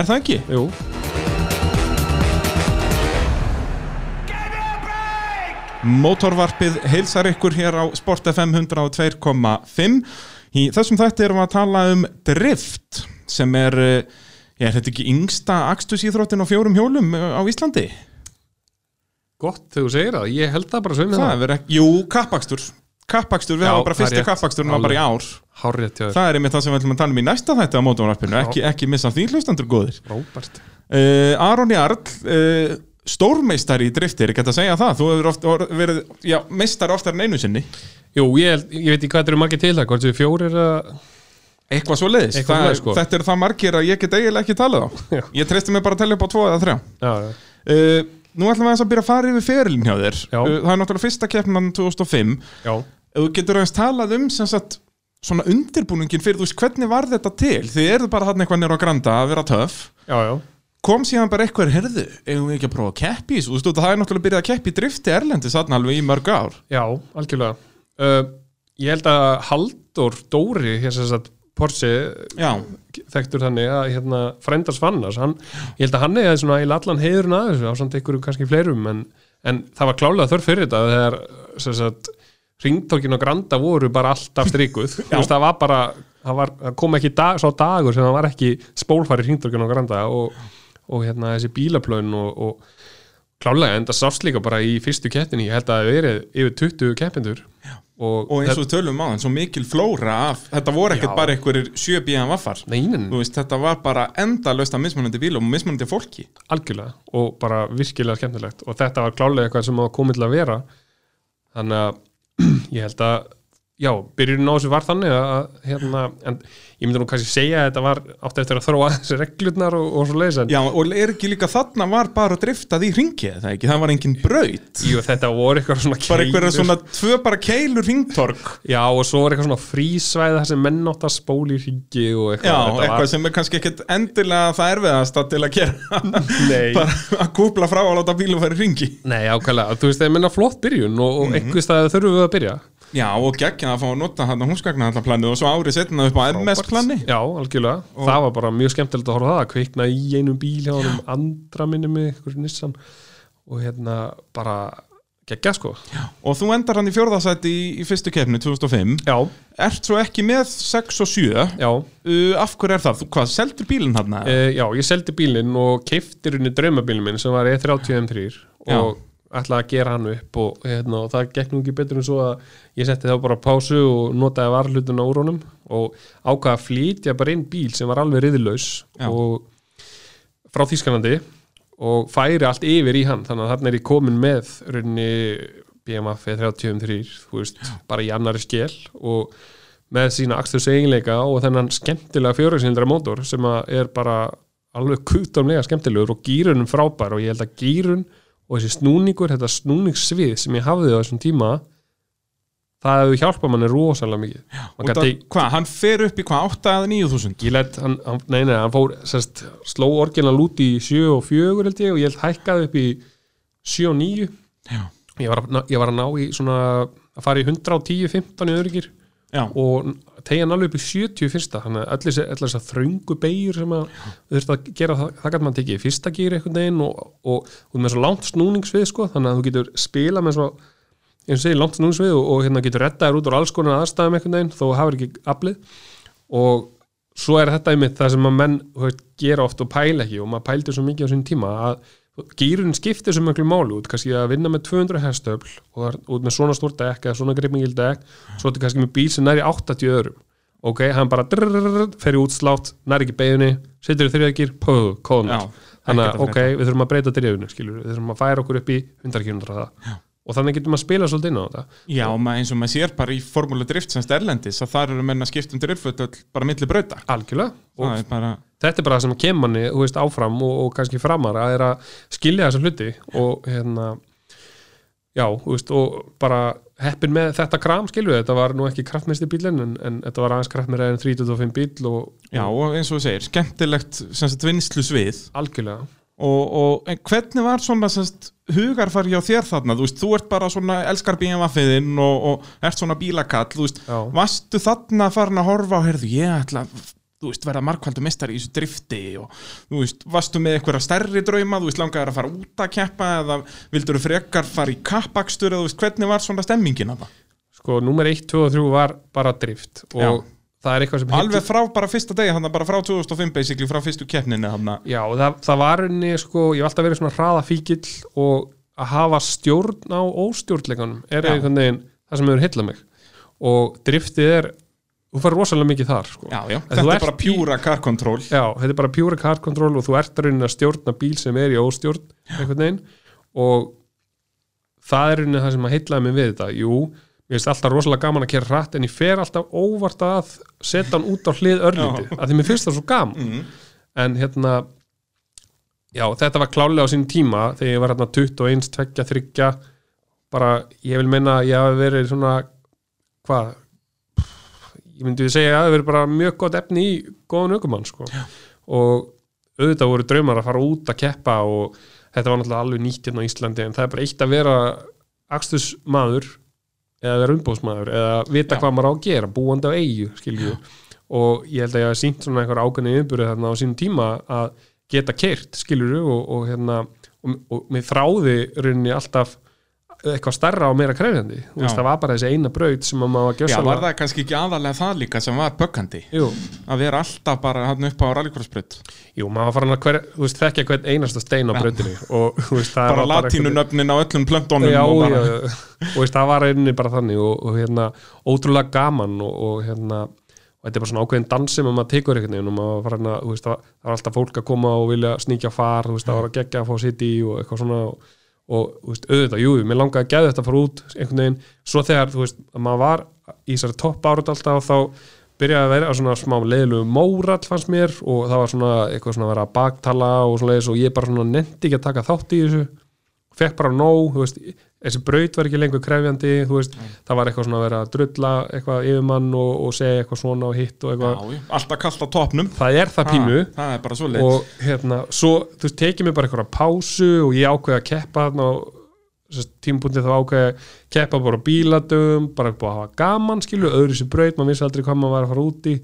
Mótorvarpið heilsar ykkur hér á Sport FM 102.5 Í þessum þætti erum við að tala um drift sem er, já, er þetta ekki yngsta akstusíþróttin á fjórum hjólum uh, á Íslandi? gott þegar þú segir það, ég held það bara sveimið Það það, er jú, kappakstur Kappakstur, við hafa bara rétt. kappaksturinn var bara í ár. Þér, Það er einmitt það sem við ætlum að tala um í næsta þætti á mótorvarpinu. Ekki, ekki missa því hlustandur góðir. Róbert. Uh, Aron Jarl uh, stórmeistari í driftir, ég get að segja það? Þú hefur oft verið, já, meistar oftar en einu sinni. Jú, ég, ég veit ekki hvað þetta eru margir til það, hvort þið fjórir að Eitthvað svo leiðis, Eitthvað svoleiðis, sko. þetta er það margir að ég get eiginlega ekki talað á. Já. Ég treysti mig bara að tella upp á tvo eða þrjá. Já, uh, Nú ætlum við að byrja að fara yfir ferilin hjá þér. Uh, Það er náttúrulega fyrsta keppnan 2005 já, Ef Þú getur aðeins talað um sem sagt svona undirbúningin fyrir þú veist hvernig var þetta til? Þið eruð bara hann eitthvað nýra á granda að vera töff. Já, já. Kom síðan bara eitthvað herðu, eigum við ekki að prófa að keppi í þessu? Þú veist, það er náttúrulega byrjað að keppi drifti erlendi þarna alveg í mörg ár. Já, algjörlega. Uh, Ég held að Halldór Dóri hér sem sagt Já, þekktur þannig að hérna, frendars hann, ég held að hann eða svona í allan heiðurinn að þessu á samt einhverjum kannski fleirum en, en það var klálega þörf fyrir þetta þegar sem sagt ringtorkin og granda voru bara alltaf strikuð. Þú veist, það var bara það, var, kom ekki dag, svo dagur sem það var ekki spólfari ringtorkin og granda og, og hérna þessi bílaplön og, og klálega en það sást líka bara í fyrstu kettinni ég held að það verið yfir 20 keppindur og, og eins og tölum á þann, svo mikil flóra af Þetta voru ekkert Já. bara einhverjir sjö bíðan vaffar. Veist, þetta var bara endalaust af mismunandi bílum og mismunandi fólki. Algjörlega. Og bara virkilega skemmtilegt. Og þetta var klálega eitthvað sem komið til að vera. Þannig að ég held að já, byrjun á þessu var þannig að hérna, en ég myndi nú kannski segja að þetta var átt eftir að þróa þessi reglurnar og, og svo leiðis Já, og er ekki líka þarna var bara driftað í ringi það ekki, það var engin braut. Jú, þetta voru eitthvað svona Bara einhverja keilur. svona tvö bara keilur ringtork já, og svo var eitthvað svona frísvæði þar sem menn átt að spóli ringi og Já, eitthvað, þetta eitthvað sem er kannski ekkert endilega það erfiðasta til að gera. Nei. bara að kúpla frá að láta bílum í ringi Nei, ákvæmlega, þú veist, og, og Já, og geggja að fá að nota hann húsgagna þetta planið og svo árið setna upp á MS plani Já, algjörlega, það var bara mjög skemmtilegt að horfa á það, að kvikna í einum bíl hjá honum andra minni með ykkur Nissan. Og hérna bara geggja sko. Og þú endar hann í fjórðasæti í, í fyrstu keppni 2005 Já, Ert svo ekki með 6 og 7 uh, já, Af hverju er það? Þú, hvað, seldur bílinn hann? e, já, ég seldi bílinn og keifti runni draumabílinn minn sem var E E30 M3 og ætlaði að gera hann upp og, hérna, og það gekk nú ekki betur en svo að ég setti þá bara pásu og notaði varhlutuna úr honum og ákvaða að flytja bara inn bíl sem var alveg Já. og frá Þýskalandi og færi allt yfir í hann þannig að þarna er ég komin með runni BMF 30 þú veist, bara í annari skél og með sína axtur eiginleika og þennan skemmtilega fjörðsindra mótor sem er bara alveg kutamlega skemmtilegur og gýrunum frábær og ég held að gýrun og þessi snúningur, þetta snúningssvið sem ég hafði á þessum tíma það hefur hjálpað manni rosalega mikið. Og Man það, tek- hvað, hann fer upp í hvað, 8 eða 9000? ég let, hann, hann, nei, nei, hann fór sest, sló orginal út í 7 og 4 held ég og ég held hækkaði upp í 7 og 9 Já. ég var, að, ég var að ná í svona að fara í 110-15 í öðrugir Já, og tegja hann alveg upp í 70 fyrsta þannig að allir þess að þröngu beigur sem að þurft að gera það, það gæti maður tekið í fyrsta gýr einhvern veginn og, og, og með svo langt snúningsvið sko, þannig að þú getur spila með svo eins og segir langt snúningsvið og, og hérna getur rettaður út úr alls konar aðstæðum einhvern veginn þó hafur ekki aflið. Og svo er þetta einmitt það sem að menn gera oft og pæla ekki og maður pældi svo mikið á sín tíma að gýrun skiptir svo mjög máli út kannski að vinna með 200 hestöfl og út með svona stórt dekk eða svona gripmingil dekk svo er þetta kannski með bíl sem næri 80 öðrum. Ok, hann bara drrrr, fer í útslátt næri ekki beginni, setur í þriðagýr pöðu, kóðunar þannig að ok, við þurfum að breyta drifinu skilur, við þurfum að færa okkur upp í 100 km það og þannig getum að spila svolítið inn á þetta Já, eins og maður sér bara í formúlu drift semst erlendis að þar eru menn að skipta um driftföld bara milli brauta algjörlega og bara, þetta er bara það sem kemur manni þú veist, áfram og, og kannski framar að er að skilja þessa hluti og hérna já, þú veist, og bara heppin með þetta kram skilur þetta var nú ekki kraftmesti bílinn en, en þetta var aðeins kraftmeira en 325 bíl og, Já, og eins og þú segir, skemmtilegt vinslu svið algjörlega. Og, og hvernig var svona sem sagt, hugarfari hjá þér þarna, þú veist, þú ert bara svona elskar BMW-fiðinn og, og ert svona bílakall, þú veist, Já. varstu þarna farin að horfa á, heyrðu, ég ætla að þú veist, verða markvældu mestari í þessu drifti og þú veist, varstu með eitthvað stærri drauma, þú veist, langaði að fara út að keppa eða vildur þú frekar fara í kappakstur eða þú veist, hvernig var svona stemmingin að það? sko, nummer 1, 2 og 3 var bara drift og Já. það er eitthvað sem Alveg frá bara fyrsta degi, hann bara frá 2005 basically, frá fyrstu keppninni hann Já, það, það var unni, sko, ég hef alltaf verið svona hraðafíkill og að hafa stjórn á óstjórnleikanum er einhvern veginn það sem hefur hillað mig og driftið er, þú fær rosalega mikið þar sko. Já, já, þetta er bara pjúra car control. Já, þetta er bara pure card control og þú ert að raunin að stjórna bíl sem er í óstjórn einhvern veginn. Og það er raunin það sem að heitlaði mig við þetta. Jú, mér finnst alltaf rosalega gaman að kera hratt en ég fer alltaf óvart að setja hann út á hlið örlíti af því mér finnst það svo gaman. Mm. en hérna já, þetta var klálega á sín tíma þegar ég var hérna 21, 2, 3 bara, ég vil meina að ég hafi verið svona hvað ég myndi segja að það verið bara mjög gott efni í góðan aukumann sko. og auðvitað voru draumar að fara út að keppa og þetta var náttúrulega alveg nýtt hérna á Íslandi en það er bara eitt að vera akstusmaður eða vera umbóðsmaður eða vita Já. hvað maður á að gera, búandi á eigu og ég held að ég hafi sínt svona einhver ákveðni yfirbyrði þarna á sínum tíma að geta keirt skilur og, og hérna og, og mér þráði rauninni alltaf eitthvað stærra og meira krefjandi. Veist, Já. það var bara þessi eina braut sem að maður var Já, gjössalega var það kannski ekki aðalega það líka sem var böggandi Jú, að vera alltaf bara hann upp á rallycrossbrut jú, maður var farin að hver, veist, þekkja hvern einasta stein á brautinni og veist, bara latínunöfnin á öllum plöntónum já, og já, bara, já, og það var einnig bara þannig og, og hérna, ótrúlega gaman og, og hérna, og þetta er bara svona ákveðin dans sem að maður tekur einhvern veginn og maður var farin að, það var, alltaf fólk að koma og vilja sníkja far, það var að gegja að fá sitt í og eitthvað svona og, veist, auðvitað, jú, mér langaði að geða þetta að fara út einhvern veginn, svo þegar, veist, að maður var í þessari topp árut alltaf þá byrjaði að vera svona smá leiðilegu mórall fannst mér og það var svona eitthvað svona að vera að baktala og svona leiðis og ég bara svona nefndi ekki að taka þátt í þessu fekk bara nóg, þú veist þessi braut var ekki lengur krefjandi veist, það var eitthvað svona að vera að drulla eitthvað yfirmann og, og segja eitthvað svona og hitt og eitthvað, já, alltaf kallt á topnum það er það pínu. Ha, það er bara svo leið og hérna, svo, þú veist, tekið mér bara eitthvað pásu og ég ákveði að keppa þarna og tímpunkti þá ákveði að keppa bara á bíladögum, bara búið að hafa gaman skilu, öðru sér braut, maður vissi aldrei hvað maður var að fara út í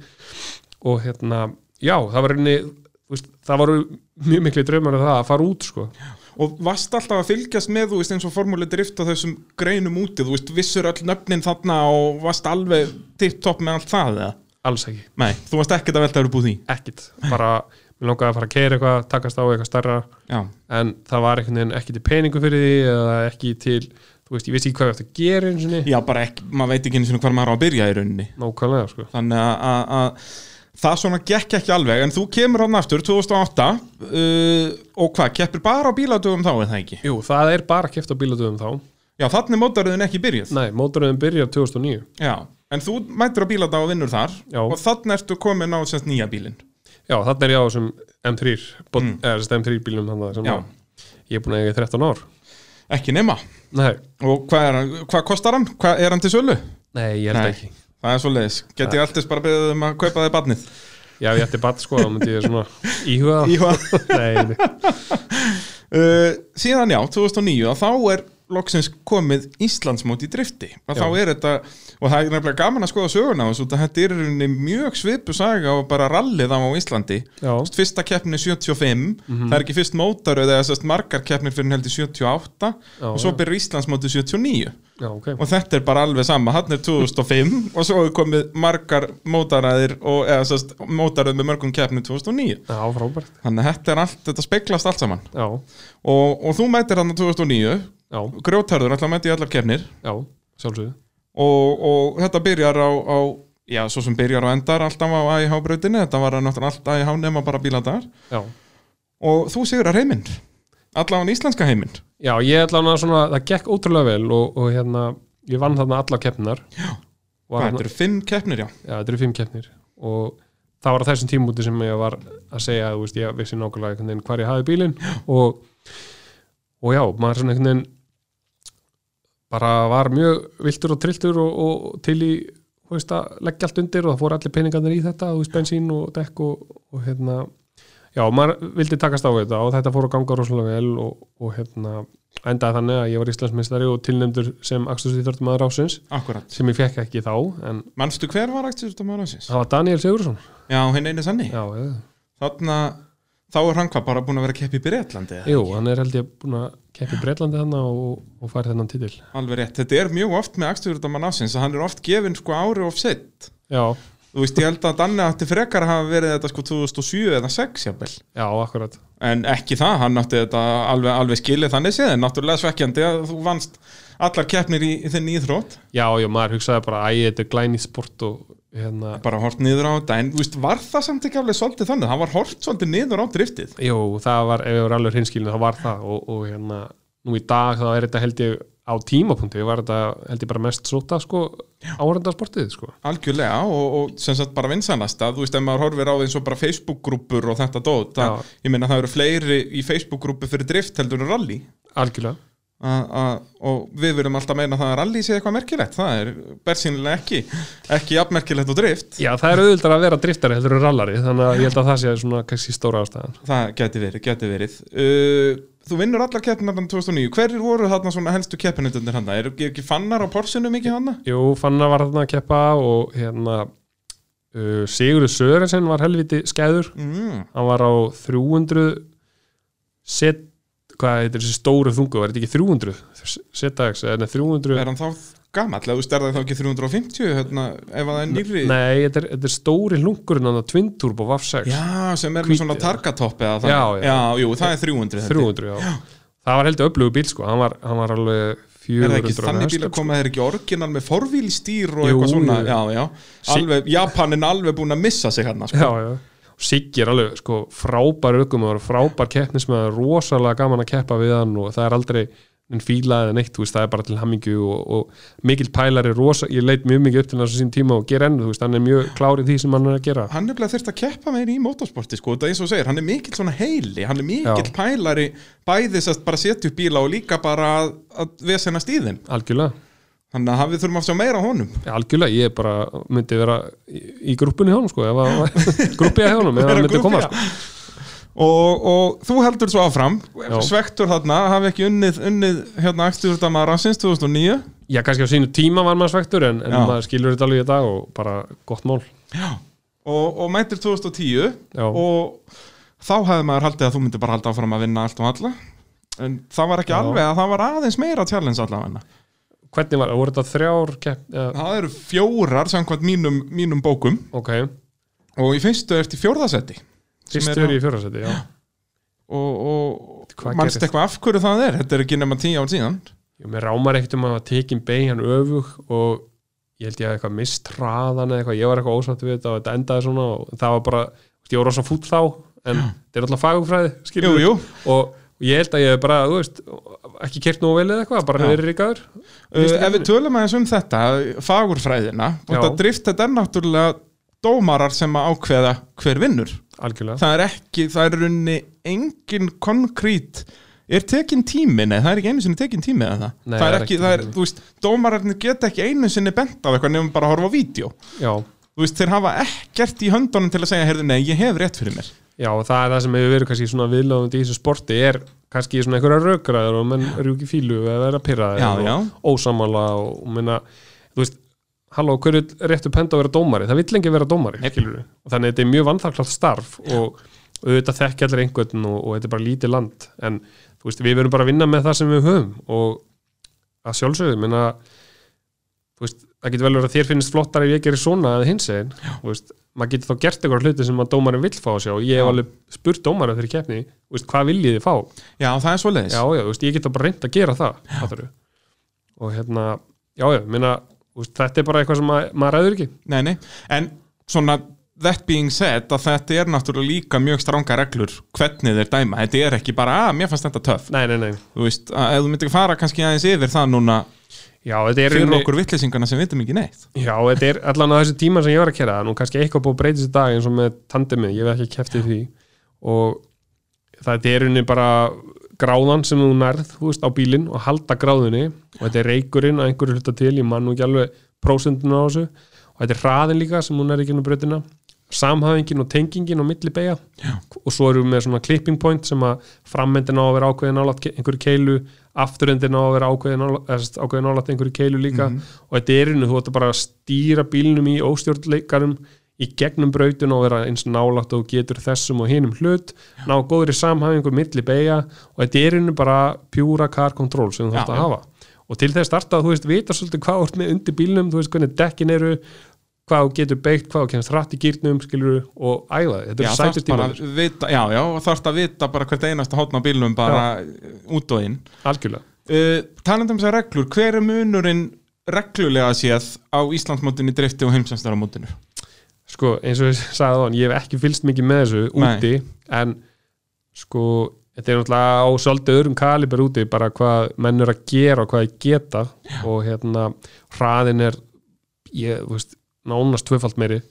og hérna, já, það var reyni veist, það og varst alltaf að fylgjast með, þú veist, eins og formúli drift á þessum greinum úti, þú veist, vissur öll nöfnin þarna og varst alveg tipp-topp með allt það, eða? alls ekki, Nei, þú varst ekkert að velta að vera búið því? Ekkit. Bara, mér langaði að fara að keira eitthvað takast á eitthvað starra, Já, en það var einhvern veginn ekki til peningu fyrir því eða ekki til, þú veist, ég vissi ekki hvað ég ætti að gera eins og já bara ekki, maður veit ekki eins og hvað maður á að byrja í rauninni. Nákvæmlega, sko. Þannig að- að að það svona gekk ekki alveg en þú kemur hann aftur 2008 uh, og hvað, keppir bara á bíladögum þá eða ekki? Jú, það er bara keft á bíladöfum þá Já, þannig mótaröðin ekki byrjuð Nei, mótoröðin byrjar 2009 Já, en þú mætur á bíladag og vinnur þar Já. og þannig ertu komin á semst nýja bílinn Já, þarna er ég á þessum M3 bot, Mm. þessum M3 bílum þarna sem Já. að ég er búin að eiga í 13 ár ekki nema Nei, og hvað, er, hann- hvað kostar hann? Hvað er hann til sölu? nei, ég held Nei. ekki Það er svo leiðis, get ég alltaf bara beðið um að kaupa þig barnið? Já, ég ætti batt sko, þá myndi ég svona íhuga Íhuga. Nei, uh, Síðan já, 2009 að þá er loksins komið Íslandsmót í drifti. Já. þá er þetta, og það er nefnilega gaman að skoða söguna að þetta er mjög svipu saga og bara rallið á Íslandi. Veist, fyrsta keppni er 75 það er ekki fyrst mótaröð eða sérst margar keppnir fyrir heldur 78 já, og svo já. byrjar Íslandsmótið 79 já, ok. Og þetta er bara alveg sama, hann er 2005 og svo er komið margar mótaræðir og eða sérst mótaröð með mörgum keppni 2009 Já, þannig að þetta allt, þetta speglast allt saman. Og, og þú mætir hann á 2009 já, grjótarður, alltaf mæti allar keppnir. Já, sjálfsögðu og, og þetta byrjar á, á já, svo sem byrjar á endar alltaf á AIH brautinni, þetta var náttúrulega allt AIH nema bara bíladar. Já, og þú sigur að heiminn. Allavega íslenska heiminn. Já, ég hana svona, það gekk ótrúlega vel og, og hérna, ég vann þarna alla keppnar. Já. Hvað, þetta eru fimm keppnir, já? Já, þetta eru fimm keppnir. Og það var á þessum tímúti sem ég var að segja, þú veist, ég vissi nákvæmlega einhvern veginn hvar ég hafi bílinn. Og, og já, maður svona einhvern veginn bara var mjög viltur og trilltur og, og til í veist, að leggja allt undir og það fór allir peningarnir í þetta, veist, bensín og dekk og, og hérna já, maður vildi takast á þetta og þetta fór að ganga rosalega vel og, og hérna endaði þannig að ég var Íslandsmeistari og tilnefndur sem Axtursvíþörtum aður ásins Akkurat sem ég fekk ekki þá en Manstu hver var akstursdómar ásins? það var Daniel Sigursson Já, hinn einu sanni já, já. Þá er hann hvað bara búin að vera að keppa í Breitlandi? Jú, hann er held ég búin að keppi Breitlandi þannig og, og farið þennan titil. Alveg rétt, þetta er mjög oft með akstursdómar ásins að hann er oft gefinn sko ári of sitt Já, Þú veist, ég held að Danni átti frekar að hafa verið þetta sko 2007 eða 6 jafnvel. Já, akkurat. En ekki það, hann átti þetta alveg, alveg skilið þannig séð En náttúrulega svekkjandi að þú vannst allar keppnir í, í þinn íþrótt. Já, já, maður hugsaði bara æ, þetta er glæni sport og hérna Bara hort niður á þetta. En veist, var það samt ekki alveg svolítið þannig? Það var hort svolítið niður á driftið. Jú, það var, ef ég var alveg hinskilin þá var það. Og, og hérna, nú í dag þá er þetta held ég á tímapunkti var þetta held ég bara mest sóta sko áhrendarsportið sko. Algjörlega og, og sem sagt bara vinsanast að þú veist ef maður horfir á því eins og bara Facebook-grúpur og þetta dót að, Já. ég meina það eru fleiri í Facebook-grúpu fyrir drift heldur en rally. Algjörlega a, a, og við verum alltaf meina að það er sé eitthvað merkilegt, það er bersýnilega ekki ekki jafnmerkilegt og drift. Já, það er auðvitað að vera driftari heldur en rallari þannig að ég held að það sé svona kannski stóra ástæðan. Það geti verið, geti verið. Uh, Þú vinnur allar keppnir 2009 hverjir voru þarna svona helstu keppinundunir hann er ekki fannar á porsinu mikið hann? Jú, Fanna var þarna að keppa og hérna uh, Sigurður Sörensen var helviti skæður. Mm. hann var á 300 set, hvað heitir þessi stóru þungu, var þetta ekki 300 setax, eða 300 Er hann þá eða þú stærðar þá ekki 350 hérna, ef það er nýri Nei, þetta er, þetta er stóri hlungurinn hann að Twin Turbo VAF 6 Já, sem er með svona targatopp eða það Já, já. jú, það er 300 held ég. 300, já. Það var heldur öflugu bíl sko, hann var, hann var alveg 400 Er það ekki þannig bíl að koma þeir ekki orginal með forvílstýr og eitthvað svona. Já, já, alveg, Japanin alveg búin að missa sig hann sko. Já, já. Siggi er alveg sko, frábær og frábær keppnismæður, rosalega gaman að keppa við hann og það er aldrei en fíla eða neitt, veist, það er bara til hammingju og, og mikill pælari, rosa, ég leit mjög mikið upp til þessu sín tíma og gera enn, hann er mjög klár í því sem hann er að gera. Hann er bleið þurft að keppa meir í motorsporti sko, þetta er eins og segir, hann er mikill svona heili hann er mikill Já. pælari bæði sest bara setja upp bíla og líka bara að, að vesena stíðin Algjörlega, Þannig að við þurfum að sjá meira á honum algjörlega, ég bara myndi vera í, í grúppunni hjá honum, sko, hjá honum, hann myndi koma, sko. og, og þú heldur svo áfram Já. svektur þarna, hafi ekki unnið, unnið hérna Akstjúrdama Ransins 2009 Já, kannski á sínu tíma var maður svektur en, en maður skilur þetta alveg í dag og bara gott mál. Já. Og, og mætir 2010 Já. og þá hefði maður haldið að þú myndir bara halda áfram að vinna allt og alla en það var ekki Já. alveg að það var aðeins meira challenge allavega Hvernig var, voru þetta þrjár kepp, ja, það eru fjórar samkvæmt mínum, mínum bókum. Ok, og í fyrstu ert í fjórðasetti fyrstur í fjórasæti, já. og, og mannst eitthvað af hverju það er? Þetta er ekki nema tíu ár síðan. Ég mér rámar ekkert um að tekin beigjan öfug og ég held ég að eitthvað mist hraðan eða eitthvað, ég var eitthvað ósvætt við þetta og þetta endaði svona og það var bara, ég var rosa fúll þá en þetta er alltaf skilur jú. Og ég held að ég hef bara, þú veist, ekki kert nú vel eða eitthvað, bara Já. verið ríkaður Uh, ef við tölum aðeins um þetta fagurfræðina, Já. þetta drift þetta er náttúrulega dómarar sem að ákveða hver vinnur. Algjörlega, það er ekki, það er runni engin konkrít. Er tekin tími, nei það er ekki einu sinni tekin tími eða það, Nei, það er ekki, það er, þú veist, dómararnir geta ekki einu sinni bent á eitthvað nefnum bara að horfa á vídeo, þú veist, þeir hafa ekkert í höndunum til að segja, heyrðu, nei, ég hef rétt fyrir mér Já, það er það sem hefur verið kannski svona viðlöfandi í þessu sporti er kannski svona einhverja rökraður og menn rjúki fílu eða vera pyrraðir og já. ósamála og, minna, þú veist, halló, hverju réttu penda að vera dómari? Það vill lengi vera dómari, skilur við. Þannig að þetta er mjög vanþakklátt starf og auðvitað þekki allir einhvern og, og þetta er bara lítið land en þú veist, við verum bara að vinna með það sem við höfum og að sjálfsögðu, minna þú veist, það getur vel verið að þér finnst flottar ef ég gerir svona eða hins veist, maður getur þá gert eitthvað hluti sem að dómarinn vill fá að sjá. Ég hef alveg spurt dómarinn þegar ég keppni veist, hvað viljið þið fá? já, það er svo leiðis Já, já, þú veist, ég get þá bara reynd að gera það og hérna, já, já, minna veist, þetta er bara eitthvað sem mað, maður ræður ekki. Nei, nei, en svona that being said, að þetta er náttúrulega líka mjög stránga reglur, hvernig þeir dæma. Þetta er ekki bara, að mér fannst þetta nei, nei, þú veist, að ef þú myndir fara kannski aðeins yfir það núna já, þetta er fyrir okkur vittlýsingana sem vitum ekki neitt. Já, þetta er allan á þessu tíma sem ég var að kera nú kannski eitthvað búið að breyta þessi dag eins og með tandemið, ég hef ekki keftið því. Og það er unni bara gráðan sem þú nærð þú veist, á bílinn og halda gráðunni. Og þetta er reykurinn að einhverju hluta til ég man nú ekki alveg prósendinu á þessu. Og þetta er hraðin líka sem hún er ekki inn á brautina. Samhæfingin og tengingin og milli beigja og svo erum við með svona clipping point sem að frammendin á að vera ákveðin álat einhverju keilu, afturendin á að vera ákveðin álat einhverju keilu líka. Og þetta er innu, þú ætti bara að stýra bílnum í óstjórnleikarum í gegnum brautun og vera eins og þú getur þessum og hinum hlut. Ná góðri samhæfingu milli beigja og þetta er innu bara pjúra car control sem þú Já, þarft að já. hafa. Og til þess starta þú veist, vita svolítið hvað ert með undir bílnum, þú veist hvernig dekkin eru hvað þú getur beitt, hvað þú kemst hratt í gýrnum skilur og æfa þetta Já, er bara tíma að já, já, og þarft að vita bara hvert einasta hotna á bílnum bara út og inn. Algjörlega, uh, Talandi um þessar reglur, hver er munurinn reglulega séð á Íslandsmótinu drifti og heimsæmstaramótinu? sko eins og ég sagði þann, ég hef ekki fylgst mikið með þessu Nei. úti en sko þetta er náttúrulega á svolítið öðrum kaliber úti bara hvað menn er að gera og hvað ég geta. Og hérna hraðin er ég, veist, nánast tvöfalt meiri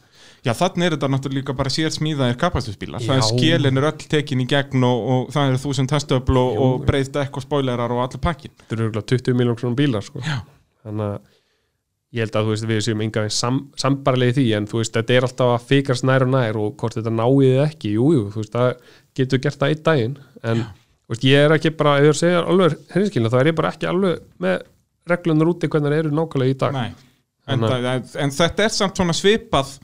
Já, þannig er þetta náttúrulega líka bara sér smíðaðir kapastusbílar. Það er Já. skélin er öll tekin í gegn og, og það eru þúsund testöfl og, og breyð dekk og spoilerar og allir pakkin. þetta eru örugglega 20 miljón svona bílar sko. Þannig að ég held að þú veist, við séum enga veginn sam, sambarlega í því en þú veist, þetta er alltaf að fikast nær og nær og hvort þetta náið eða ekki, jú, jú, þú veist, það getur gert það einn daginn en þú veist, ég er ekki bara, ef er að segja alveg hrinskilna, þá er ég bara ekki alveg með reglunar úti hvernig það eru nákvæmlega í dag Nei. En, það, en þetta er samt svona svipað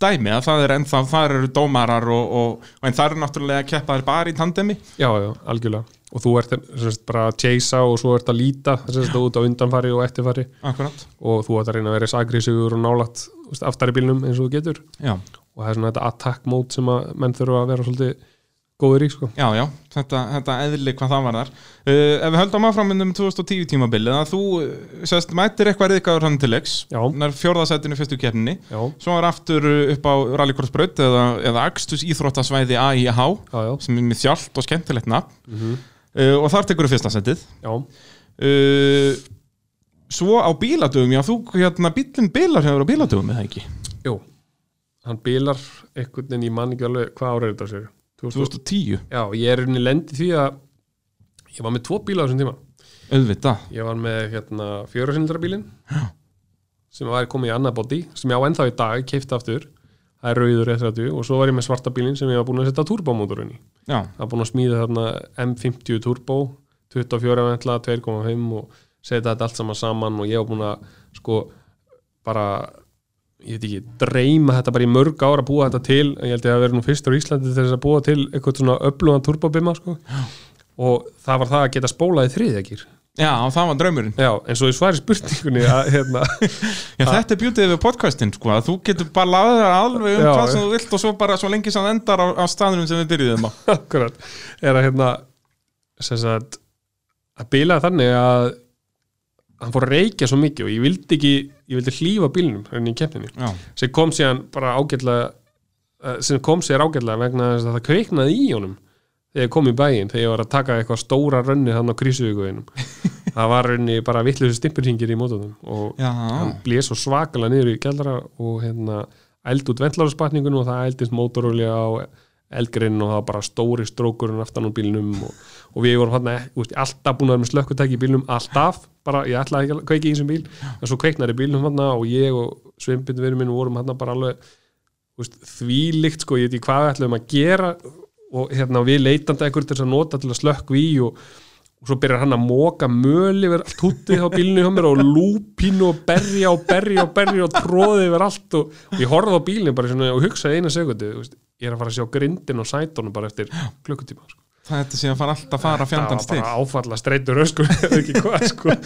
dæmi að það er ennþá, það eru dómarar og, og, en það eru náttúrulega keppaðir bara í tandemi. já, já, algjörlega og þú ert semst, bara að chasea og svo ert að líta semst, út á undanfari og eftirfari Akkurat. og þú ert að reyna að vera sagrisugur og þú veist, aftari bílnum eins og þú getur Já. og það er svona þetta attack mode sem að menn þurfa að vera svolítið góður í sko. Já, já, þetta, þetta eðli hvað það var þar uh, Ef við höldum áfram um 2010 tímabilið að þú uh, sérst, mætir eitthvað reyðgáður hann til leiks nær fjórðasætinu fyrstu keppninni já, svo er aftur upp á Rallycrossbraut eða, eða Axtus íþróttasvæði AIH já, já, sem er með þjált og skemmtilegt nafn. Mm uh, og þar tekur við fyrsta sætið. Já. uh, Svo á bíladöfum, já þú hérna bílinn bilar hefur á bíladöfum eða ekki? Jú, hann bilar einhvern veginn, ég man ekki alveg hvað ára þetta 2000, 2010, Já, ég er unni lendi því að ég var með tvo bíla á þessum tíma. Auðvitað. Ég var með hérna fjórasindra bílinn sem var komið í annað bóti sem ég á ennþá í dag, keipti aftur. Það er rauður S30 og svo var ég með svarta bílinn sem ég var búin að setja turbomótorinn í. Það var búin að smíða þarna M50 turbo 24 ventla, 2.5 og setja þetta allt saman saman og ég var búin að sko bara ég veit ekki, dreyma þetta bara í mörg ára að búa þetta til, ég held ég að vera nú fyrstur í Íslandi til þess að búa til eitthvað svona öflugan turbobima sko. Og það var það að geta spólað í þriðjagýr já það var draumurinn. Já, en svo í svari spurningunni að hérna, Já, þetta er bjútið við podcastin, sko, að þú getur bara laðið þér alveg um Já, hvað sem þú vilt og svo bara svo lengi sem það endar á, á staðunum sem við byrjuðum á. akkurat. Er að hérna sem sagt, að bila þannig að hann fór að reykja svo mikið og ég vildi ekki ég vildi hlífa bílnum hérna í keppninni. Já, sem kom síðan bara ágætlega eh, sem kom sér ágætlega vegna þess að það kveiknaði í honum þegar ég kom í bæinn, þegar ég var að taka eitthvað stóra rönni hann á krísuvíkuðinum það var rönni bara vittlusi stimpurhingir í mótunum og já, hann blés svo svakalega niður í kjallara og hérna eld út ventlarspatningunum og það eldist mótorolja á eldgrinn og það var bara stóri strókurinn aftan á bílnum og, og við vorum hann alltaf búin að vera með slökkutæki í bílnum alltaf, bara ég ætlaði ekki að kveiki í þessum bíl en svo kveiknar í bílnum hann og ég og svimpin verið minn vorum hann bara alveg veist, þvílíkt sko, ég veit ekki hvað við ætlum að gera og hérna við leitandi einhver til að nota til að slökku í og, og svo byrjar hann að móka möl yfir allt húttið á bílnu hjá mér og lúpínu og berja og berja og berja og tróði yfir allt og, og ég horfði á bílinu bara svona og hugsaði eina sekundu veist, ég er að fara að sjá grindin og sætonum bara eftir klukkutíma sko. það er þetta sem fara alltaf að fara fjandans það til. var bara áfalla streytur hvað sko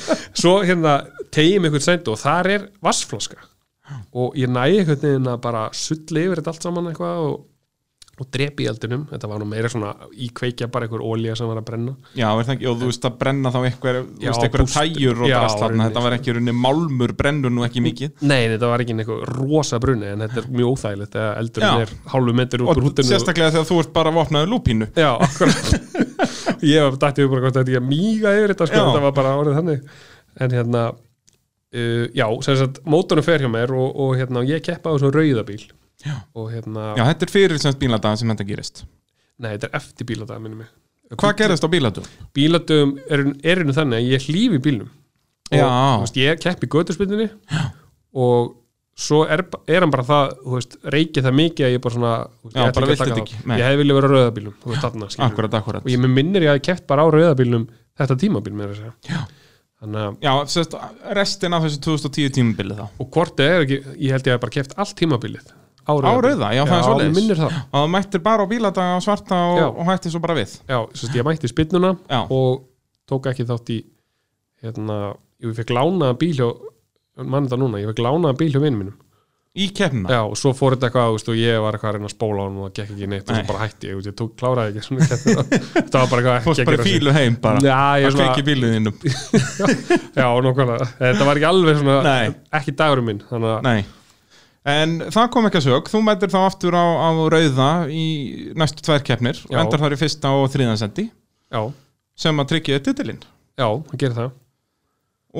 svo hérna tegjum einhvern sætu og þar er vassflaska og ég næði einhvern veginn að bara sulli yfir þetta allt saman eitthvað og, og drepi í eldinum. Þetta var nú meira svona í kveikja bara einhver ólía sem var að brenna. Já, ekki, og þú veist að brenna þá eitthvað, Já, eitthvað púst- tæjur og já, drast þarna, rauninni, þetta var ekki runni málmur brennur nú ekki mikið. nei þetta var ekki einhver rosa bruni en þetta er mjög óþægilegt þegar eldurinn er hálfu Og úr húttinu sérstaklega þegar þú ert bara vopnaður lúpínu. já, akkurat. Ég var dættið bara hvort þetta ég að míga yfir þetta sko, þetta var bara orðið þannig. En hérna uh, já, sem sagt, mótornum fer hjá mér og, og hérna, ég keppa á þessum rauðabíl. Og hérna, Já, þetta er fyrir semst bíladagan sem þetta gerist. nei, þetta er eftir bíladaga minni mig Hvað gerðist á bílatum? bíladögum er, er einu þannig að ég hlýfi bílnum og Já. þú veist, ég keppi í göturspyndinni og svo er, er hann bara það þú veist, reykja það mikið að ég bara svona þú veist, Já, ég bara taka þetta ekki. ég hefði viljað vera á skilur. Akkurat, akkurat og ég minnir ég að keppt bara á rauðabílnum þetta tímabil með þess að Já. Já, sérst, restin af þessu 2010 tímabili þá og hvort er ekki, ég held ég að bara keppt allt tímabilið á Á rauða, já, það er það Og það mættir bara á bíladaga á svarta og, og hætti svo bara við. Já, sérst, ég mætti spinnuna og tók ekki þátt í hérna, ég fekk lánaða bíl mann þetta núna, ég fekk lánaða bíl hjá vinnum mínum. Í keppnina? Já, og svo fór þetta eitthvað, veist, og ég var eitthvað að reyna að spóla og það gekk ekki neitt og Nei. svo bara hætti ég, ég tók, kláraði ekki svona þetta var bara eitthvað Fórst bara fílu heim bara. Það kveiki bíluð innum já, nokkvæmlega þetta var ekki alveg svona, ekki dagurinn minn þannig að, En það kom ekki að sög, þú mætir þá aftur á, á rauða í næstu tvær keppnir og endar þar í fyrsta og þriðansendi já, sem að tryggja titilinn. Já, það gerir það.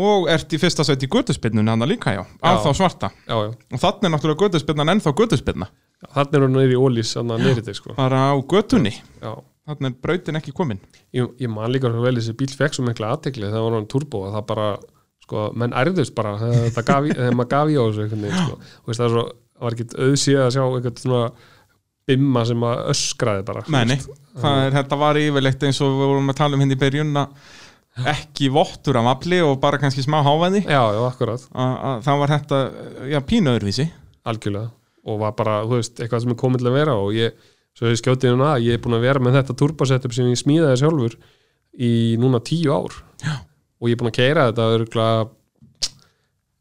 Og ert í fyrsta seti í götuspinnunni hann líka já, Já. þá svarta. Já, já, og þannig er náttúrulega götuspinnan ennþá götuspinna þannig er hún neyri í ólís þannig að neyri þetta, sko. Bara á götunni, já, þannig er brautin ekki komin. Ég, ég man líka vel þessi bíl fekk svo mikla aðtekli þegar var hann turbo að það bara, sko, menn ærðust bara þegar í, maður gaf í á þessu sko, það er svo var ekkit auðsíð að sjá einhvern svona bimma sem að öskraði bara það er, þetta var yfirleitt eins og við vorum að tala um hindi í byrjun að ekki vottur af afli og bara kannski smá hávæði já, já, akkurat, það var þetta, já, pínu öðruvísi. Algjörlega. Og var bara, þú veist, eitthvað sem er komið til að vera og ég, svo ég skjótið hún að ég er búin að vera með þetta turbosetup sem ég smíðaði sjálfur í núna tíu ár. Já. Og ég er búin að keira þetta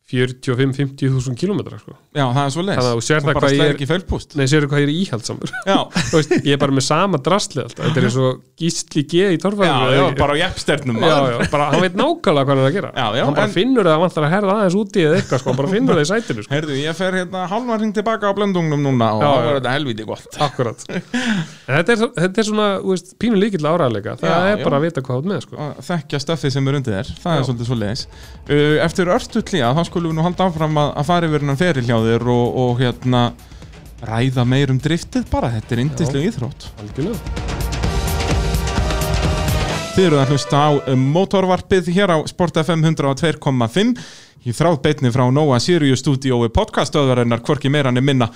45-50 þúsund kilometra sko. Já, það er svo leis Þannig að þú sérð það hvað ég er- nei, séru hvað ég er íhaldsamur Já, veist, ég er bara með sama drastli alltaf. Þetta er eins og gísli G í já, torfæðinu já, bara á jæfnsternum já, já, bara hann veit nákvæmlega hvað hann er að gera. Já, já, hann bara en- finnur það að vantar að herða aðeins úti eða eitthvað, sko, hann bara finnur það í sætinu sko. Heyrðu, ég fer hérna halvan hring tilbaka á blöndungnum núna og Já, já. var þetta helviti gott. Akkurat. Þetta er, þetta er svona, veist, skulum við nú halda áfram að, að fara yfir hennan feril hjá þér og, og hérna ræða meir um driftið bara, þetta er indislega íþrótt. Algjörlega. Þið eru að hlusta á um, mótorvarpið hér á Sport FM 102.5 í þráð beitni frá Nóa Sirius stúdíói podcastöðvarinnar hvorki meira en minna.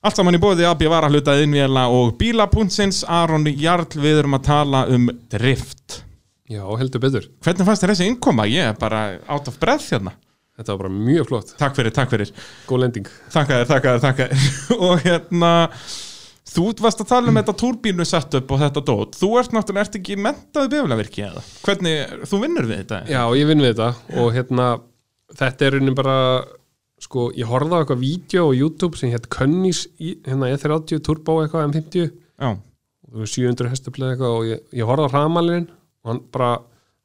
Allt saman í bóði AB Varahlutað innvéla og bílapuntsins Aron Jarl. Við erum að tala um drift. Já, heldur betur. Hvernig fannst þér þessi innkoma? Ég er bara out of breath hérna Þetta var bara mjög flott. Takk fyrir, takk fyrir. Góð lending. Þakka þér, þakka þér, þakka þér Og hérna Þú varst að tala um þetta túrbínu setup og þetta dót Þú ert náttúrulega, ert ekki mentaði biflavirki eða? Hvernig, þú vinnur við þetta? Já, ég vinn við þetta. Og hérna, þetta er raunin bara Sko, ég horfði á eitthvað vídeo á YouTube sem hétt Könnís hérna E30 Turbo eitthvað M50 Já, og 700 hestuplega eitthvað og ég, ég horfði á hramalinn og hann bara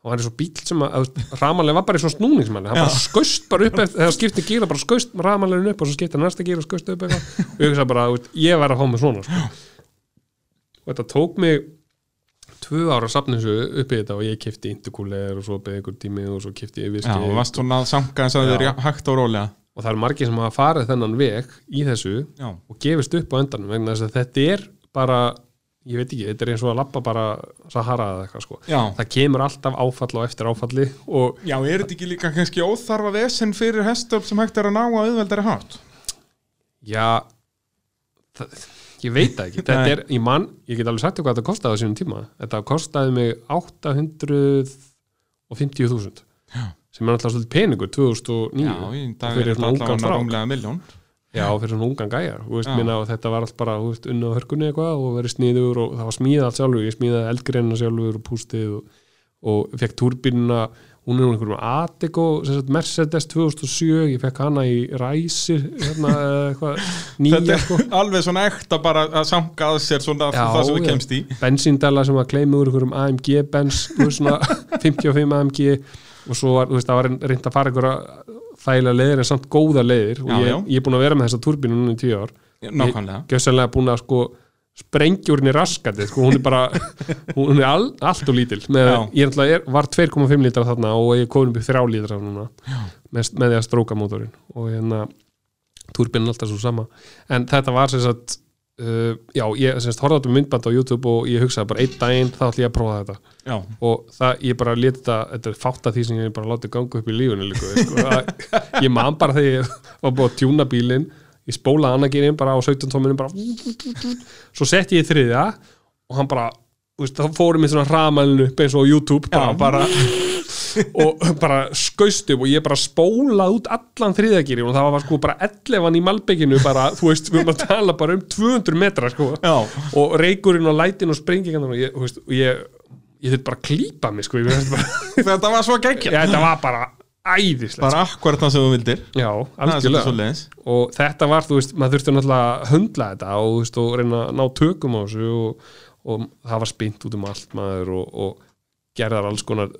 og hann er svo bíl sem að, að hramalinn var bara í svona snúningsmann hann Já. bara skaust bara upp eftir, þegar skipti gíra bara skaust hramalinn upp og svo skipti næsta gíra og skaust upp eitthvað og ég hugsa bara, þú veist, ég verð að fá mig svona sko. og þetta tók mig tvö ára að safna þessu upp í þetta og ég kifti intercooler og svo beði einhver tími og svo kifti ég já, viski og varst svona að þess að þér Já. hægt og rólega og það eru margir sem hafa farið þennan veg í þessu Já, og gefist upp á endanum vegna þess að þetta er bara ég veit ekki, þetta er eins og að lappa bara Sahara eða eitthvað sko. Já. Það kemur alltaf áfall og eftir áfalli og Já, er þetta ekki líka kannski óþarfa vesen fyrir hestöp sem hægt er að ná að auðveldari hátt? já það, ég veit það ekki. Þetta er, ég mann, ég get alveg sagt þér hvað þetta kostaði á sínum tíma, þetta kostaði mig 850.000 sem er alltaf svolítið peningur 2009 Já, í dag er þetta strák. rúmlega miljón já, fyrir svona ungan gæjar þú veist, Já. minna, og þetta var allt bara þú veist, unna á hörkunni eitthvað og verið sniður og það var smíðað allt sjálfur, ég smíðaði eldgreinna sjálfur og pústið og, og fekk túrbínuna hún er einhverjum Atego Mercedes 2007 ég fekk hana í Ræsir hérna, eitthvað nýja Þetta sko. er alveg svona bara að sanga að sér svona Já, það sem við já. kemst í bensíndala sem var kleimið úr einhverjum AMG Benz þú veist, svona 55 AMG og svo var, þú veist, það var reynd að fara einhverja þægilega leiðir en samt góða leiðir. Og Já, ég, já. ég er búin að vera með þessa turbínu núna í tíu ár. Nákvæmlega. gjössanlega búin að sko sprengja úr henni raskandi sko, hún er bara, hún er all, allt og lítil. Með, ég er var 2,5 lítra þarna og ég komin upp í 3 lítra núna með, með því að stróka mótorinn. Og hérna turbinin er alltaf svo sama. En þetta var sem sagt uh, já, ég semst horfði á myndband á YouTube og ég hugsaði bara einn daginn þá ætlum ég að prófa þetta. Já, og það, ég bara leti þetta, þetta er fátt af því sem ég bara látið ganga upp í lífunni líka, sko. Ég man bara þegar ég var búið að tjúna bílinn ég spólaði annargirinn bara á 17 tóminum bara svo setti ég í þriðja og hann bara, þá fórum við svona hraðmælinu upp eins og YouTube bara, bara og bara skaust upp og ég bara spólaði út allan þriðagýri og það var sko bara 11 í malbygginu bara, þú veist, við erum að tala bara um 200 metra sko. Já, og reykurinn og lætin og sprengingan og ég, þú veist, og ég, ég þurft bara að klípa mig sko, bara, þetta var svo geggja já, þetta var bara æðislegt Bara akkurat það sem þú vildir. Já, algjörlega. og þetta var, þú veist, maður þurfti náttúrulega að höndla þetta og, þú veist, og reyna að ná tökum á þessu og, og það var spint út um allt maður og, og gerðar alls konar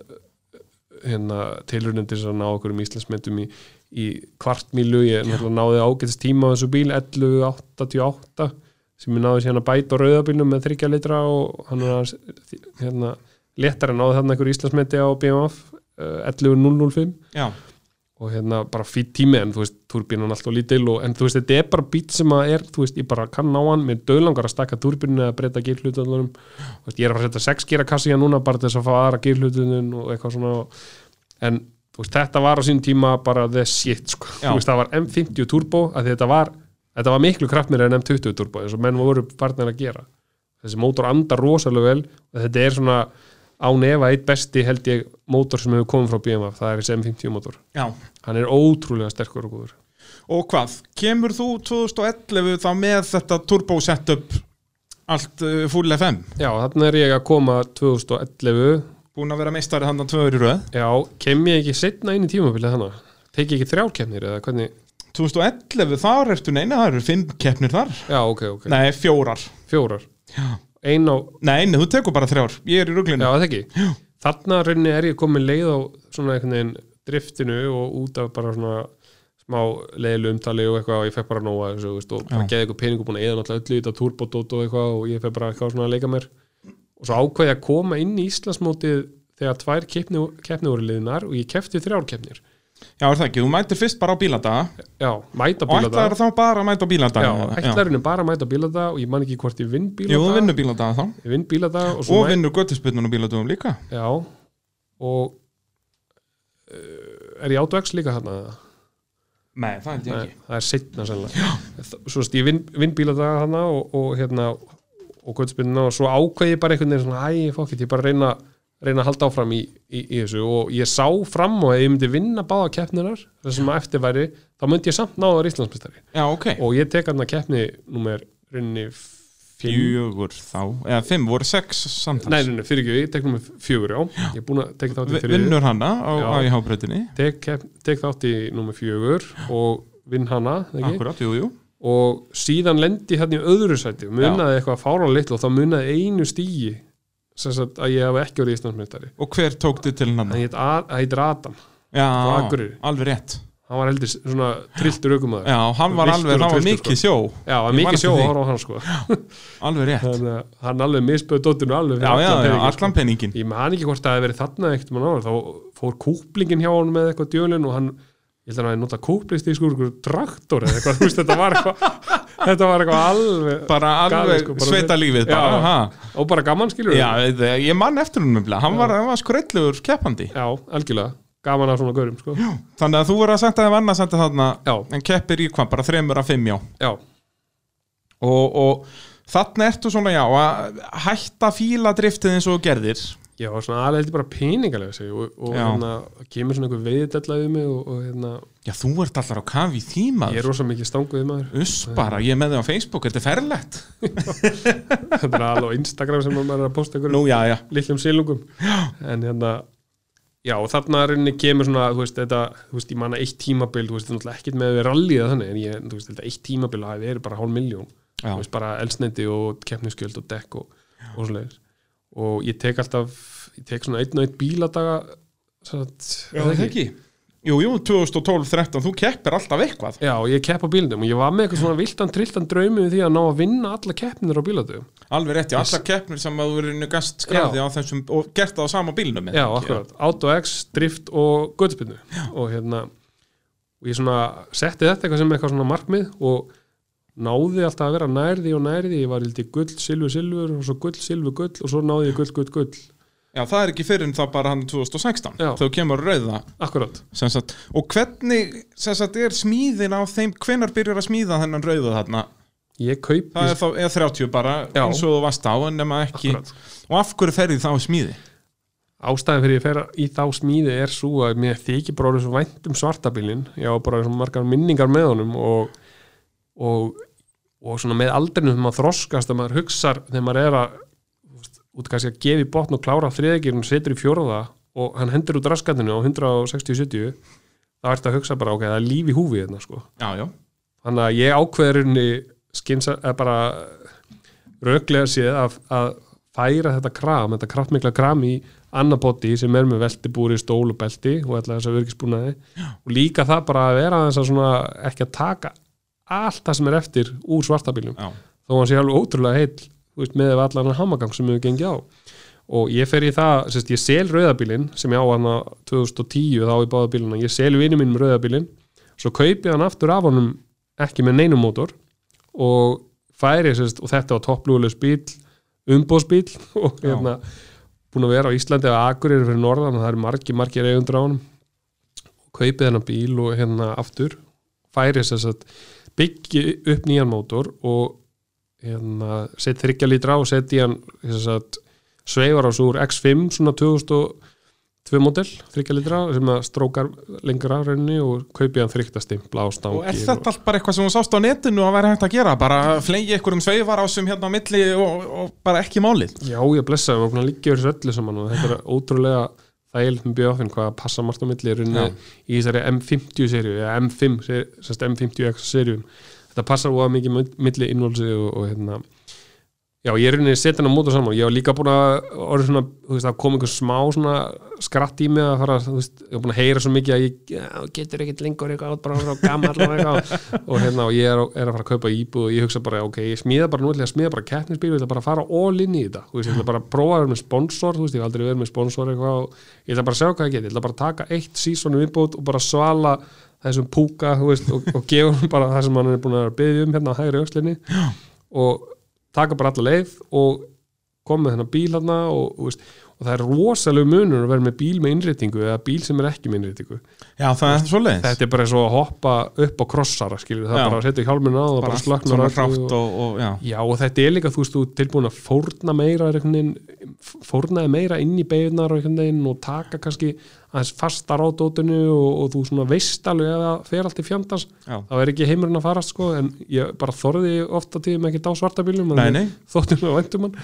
hérna, tilrunum til að ná okkur um íslensmyndum í, í kvartmílu, ég náttúrulega náði ágætist tíma á þessu bíl 11.88 sem ég náði síðan að bæta á rauðabílnum með þryggja litra og hann að hérna, léttar en náði þarna einhver íslensmyndi á BMF uh, 11.005 Já, og hérna bara fýtt tími en þú veist, turbínan er alltaf lítil og, en þú veist, þetta er bara bít sem að er, þú veist, ég bara kann ná hann mér döðlangar að stakka turbínu eða breyta gírhlutunum ég er að setja 6 gíra kassi núna bara til þess að fá aðra gírhlutunum og eitthvað svona en þú veist, þetta var á sín tíma bara the shit, sko, veist, það var M50 turbo þetta var, þetta var miklu kraftmir en M20 turbo, eins og menn voru farnir að gera. Þessi mótor andar rosalega vel og þetta er svona án efa eitt besti held ég mótor sem hefur komið frá BMF, það er þessi M50 mótor. Já. Hann er ótrúlega sterkur og góður. Og hvað, kemur þú 2011 þá með þetta turbo setup allt uh, full FM já, þannig er ég að koma 2011 búin að vera meistari handan tvö ári í röð. Já, kem ég ekki setna inn í tímabilið þannig teki ekki þrjárkefnir eða hvernig? 2011 þar ertu neina, það eru fimm keppnir þar. Já, ok, ok, Nei, fjórar. Fjórar. Já. Ein á, Nei, nei, þú tekur bara þrjár, ég er í já, ruglinu það ekki? Þarna rauninni er ég komin leið á svona einhvern veginn driftinu og út af bara svona smá leiðilu umtali og eitthvað og ég fekk bara nóga þessu veist, og bara Já. geði eitthvað pening og búin að eða náttúrulega öllu í þetta turbodót og eitthvað og ég fekk bara eitthvað svona að leika mér. Og svo ákveði að koma inn í Íslandsmótið þegar tvær keppni, keppni voru liðnar og ég keppti þrjár keppnir Já, er það ekki, þú mætir fyrst bara á bíladaga. Já, mæta og bíladaga. ætlaður þá bara að mæta á já, bíladaga ætlarinn er bara að mæta bíladaga og ég man ekki hvort ég vinn Jú, þú bíladaga. vinnur bíladaga þá. Ég vinn bíladaga og Og mæ- vinnur göttuspilnun og bíladagum líka. Já, og uh, er ég átvex líka þarna Nei, það held ég Nei, ekki. það er setna sennilega. Svo veist, ég vinn vin bíladaga þarna og, og hérna og kvöldspinnina og svo ákveði ég bara einhvern veginn svona, reyna að halda áfram í, í, í þessu. Og ég sá fram og ef ég myndi vinna báða keppninar þess sem að eftir væri, þá myndi ég samt náða Íslandsmestari Já, ok. Og ég tek hann að keppni númer fimm. Fjögur þá, eða fimm, voru sex samtals? Nei, nei, nei, fyrir ekki, ég tek númer fjögur, já, ég er búin að tek þátt í þriðju. Vinnur hana á, Já. á IH-breytinni tek, tek þátt í númer fjögur og vinn hana ekki? Akkurat, jú, jú. Og síðan lendi hérna í öðru sæti. Munaði eitthvað fára litlu og þá munaði einu stígi sem sagt að ég hef ekki verið Íslandsmyndari Og hver tók þið til hann? hann hann heitir Adam, Já, alveg rétt. Hann var heldur svona trilltur aukumæður Já, hann var alveg, og það var mikið sjó. Já, hann man mikið sjó að því. horfa á hann sko. Alveg rétt. Þannig að hann alveg misböði dóttinu alveg Já, já, allan penningin sko. ég man ekki hvort það hefði verið þarna ekkert mann áður, þá fór kúplingin hjá hann með eitthvað djölin og hann ég held að hann hefði notað kúplist í einhverju traktor eða eitthvað, þetta var eitthvað þetta var eitthvað alveg Bara alveg sko, sveita lífið Já. bara, ha. og bara gaman skilur Já, ég- mann eftir hún með Hann var, hann var skröldlegur keppandi. Já, algjörlega, gaman að svona görum sko. Þannig að þú verður að setja þeim annars senda þarna já, En keppir í hvað, bara þremur að fimm, já. Já, Og, og þarna ertu svona, já, að hætta fíla driftið eins og gerðir já, svona alveg heldur bara peningalega sig og, og hérna, kemur svona einhver veiðdella við mig og, og hérna, Já, þú ert allar á kafi í tíma ég er rosa mikið stanguð maður. Uss bara, ég er með þig á Facebook, þetta er ferlegt. Þetta er alveg á Instagram sem maður er að posta einhverjum litlum silungum. En hérna já, þarna er henni kemur svona þú veist, þetta, þú veist, ég manna eitt tímabil þú veist, þetta er náttúrulega ekkert með við rallið þannig en ég, þú veist, þetta eitt tímabil hafi verið bara hálf miljón þú veist, bara elsneiti og keppniskjöld og dekk og, og svoleiðis og ég tek alltaf, ég tek svona einn og einn bíladaga Já, það ekki? Jú, jú, 2012-13, þú keppir alltaf eitthvað. Já, ég kepp á bílnum og ég var með eitthvað svona viltan trilltan draumi við því að ná að vinna alla keppnir á bíladöfum Alveg rétt, já, allar keppnir sem að þú verður gast skráði á þessum og gert það á sama bílnum er Já, akkurat, Auto X, drift og göttspinnu og hérna og ég svona setti þetta eitthvað sem eitthvað svona markmið og náði alltaf að vera nærði og nærði ég var hildið gull, silfur, silfur og svo gull, silfur, gull og svo náði ég gull, gull, gull. Já, það er ekki fyrir en þá bara hann 2016 Já. þá kemur rauða. Sagt, og hvernig sagt, er smíðin á þeim hvenar byrjar að smíða þennan rauða þarna? Ég kaupi það er þá E30 bara Já. eins og þú varst á en nema ekki. Akkurat. Og af hverju ferði þá smíði? Ástæðan fyrir ég fer í þá smíði er svo að mér þykir bara orðið svo vænt um svartabílinn. Ég á bara svo margar minningar með honum og, og, og svona með aldrinum þegar maður þroskast þegar maður hugsar þegar maður er að út kannski að gefa í botn og klára þriðegirinn setur í fjórða og hann hendur út raskatinu á 160-70 þá ertu að hugsa bara ok, það er líf í húfi hérna sko. Já, já, þannig að ég ákveðurinni skinsa, bara röglega séð að, að færa þetta kram, þetta kraftmikla kram í annar bóti sem er með veltibúri, stól og alltaf þess að virkispúnaði og líka það bara að vera þess að svona ekki að taka allt það sem er eftir úr svartabílum þó hann sé alveg ótrúlega heill þú veist, með allan hamagang sem hefur gengið á. Og ég fer í það, sérst, ég sel rauðabílinn sem ég á hann 2010 þá í báða bíluna, ég sel vinnu mínum rauðabílinn svo kaupi ég hann aftur af honum ekki með neinum mótor og færi, sérst, og þetta var topplúðulegs bíl umbóðsbíl og hérna búin að vera á Íslandi eða Akureyri fyrir norðan það eru margir, margir eigundur á og kaupið hennar bíl og hérna aftur. Færi sérst byggi upp nýjan mótor og hérna, sett þryggja lítra og sett í hann sagt, sveifar á svo úr X5 svona 2002 model þryggja lítra sem að strókar lengra á rauninni og kaupi hann þryggtastimpla á stangir og er þetta allt bara eitthvað sem þú sást á netinu að vera hægt að gera, bara flegi einhverjum sveifar á sem hérna á milli og, og bara ekki málið? Já, ég blessa, við erum líka yfir þessu öllu saman og þetta er ótrúlega þægilt með bjóðafinn hvað að passa margt á milli í þessari M50 seríu eða M5, seri- sem sagt M50X seríum. Þetta passar óa mikið mi- milli innválsi og, og hérna já, ég er rauninni setjan á móta saman. Ég var líka búin að orðið svona, þú veist, að koma einhver smá svona skratt í mig að fara, þú veist, ég var búin að heyra svo mikið að ég já, getur ekkert lengur eitthvað bara frá gammal og eitthvað. Og hérna, og ég er, er að fara að kaupa íbúð og ég hugsa bara, ok, ég smíða bara nú ég smíða bara keppnisbíl, ég ætla bara að fara all in í þetta. Þú veist, ég ætla bara að prófa að vera með sponsor þú veist, ég hef aldrei verið með sponsor eitthvað og ég ætla bara að og og, hann hann taka bara alla leið og koma með þennan bíl hérna og, og, veist, og það er rosalega munur að vera með bíl með innréttingu eða bíl sem er ekki með innréttingu. Já, það er svo leiðis þetta er bara eins og að hoppa upp á krossara skilur, það er bara að setja hjálminn á og bara, hrátt og, og, og já, já og þetta er líka þú veist þú tilbúin að fórna meira fórnaði meira inn í beigunar og taka kannski aðeins fastar á dótinu og, þú svona veist alveg að það fer allt í fjandans. Þá er ekki heimurinn að farast sko en ég bara þorði ofta tíðum ekki á svartabílum þóttum við væntum hann.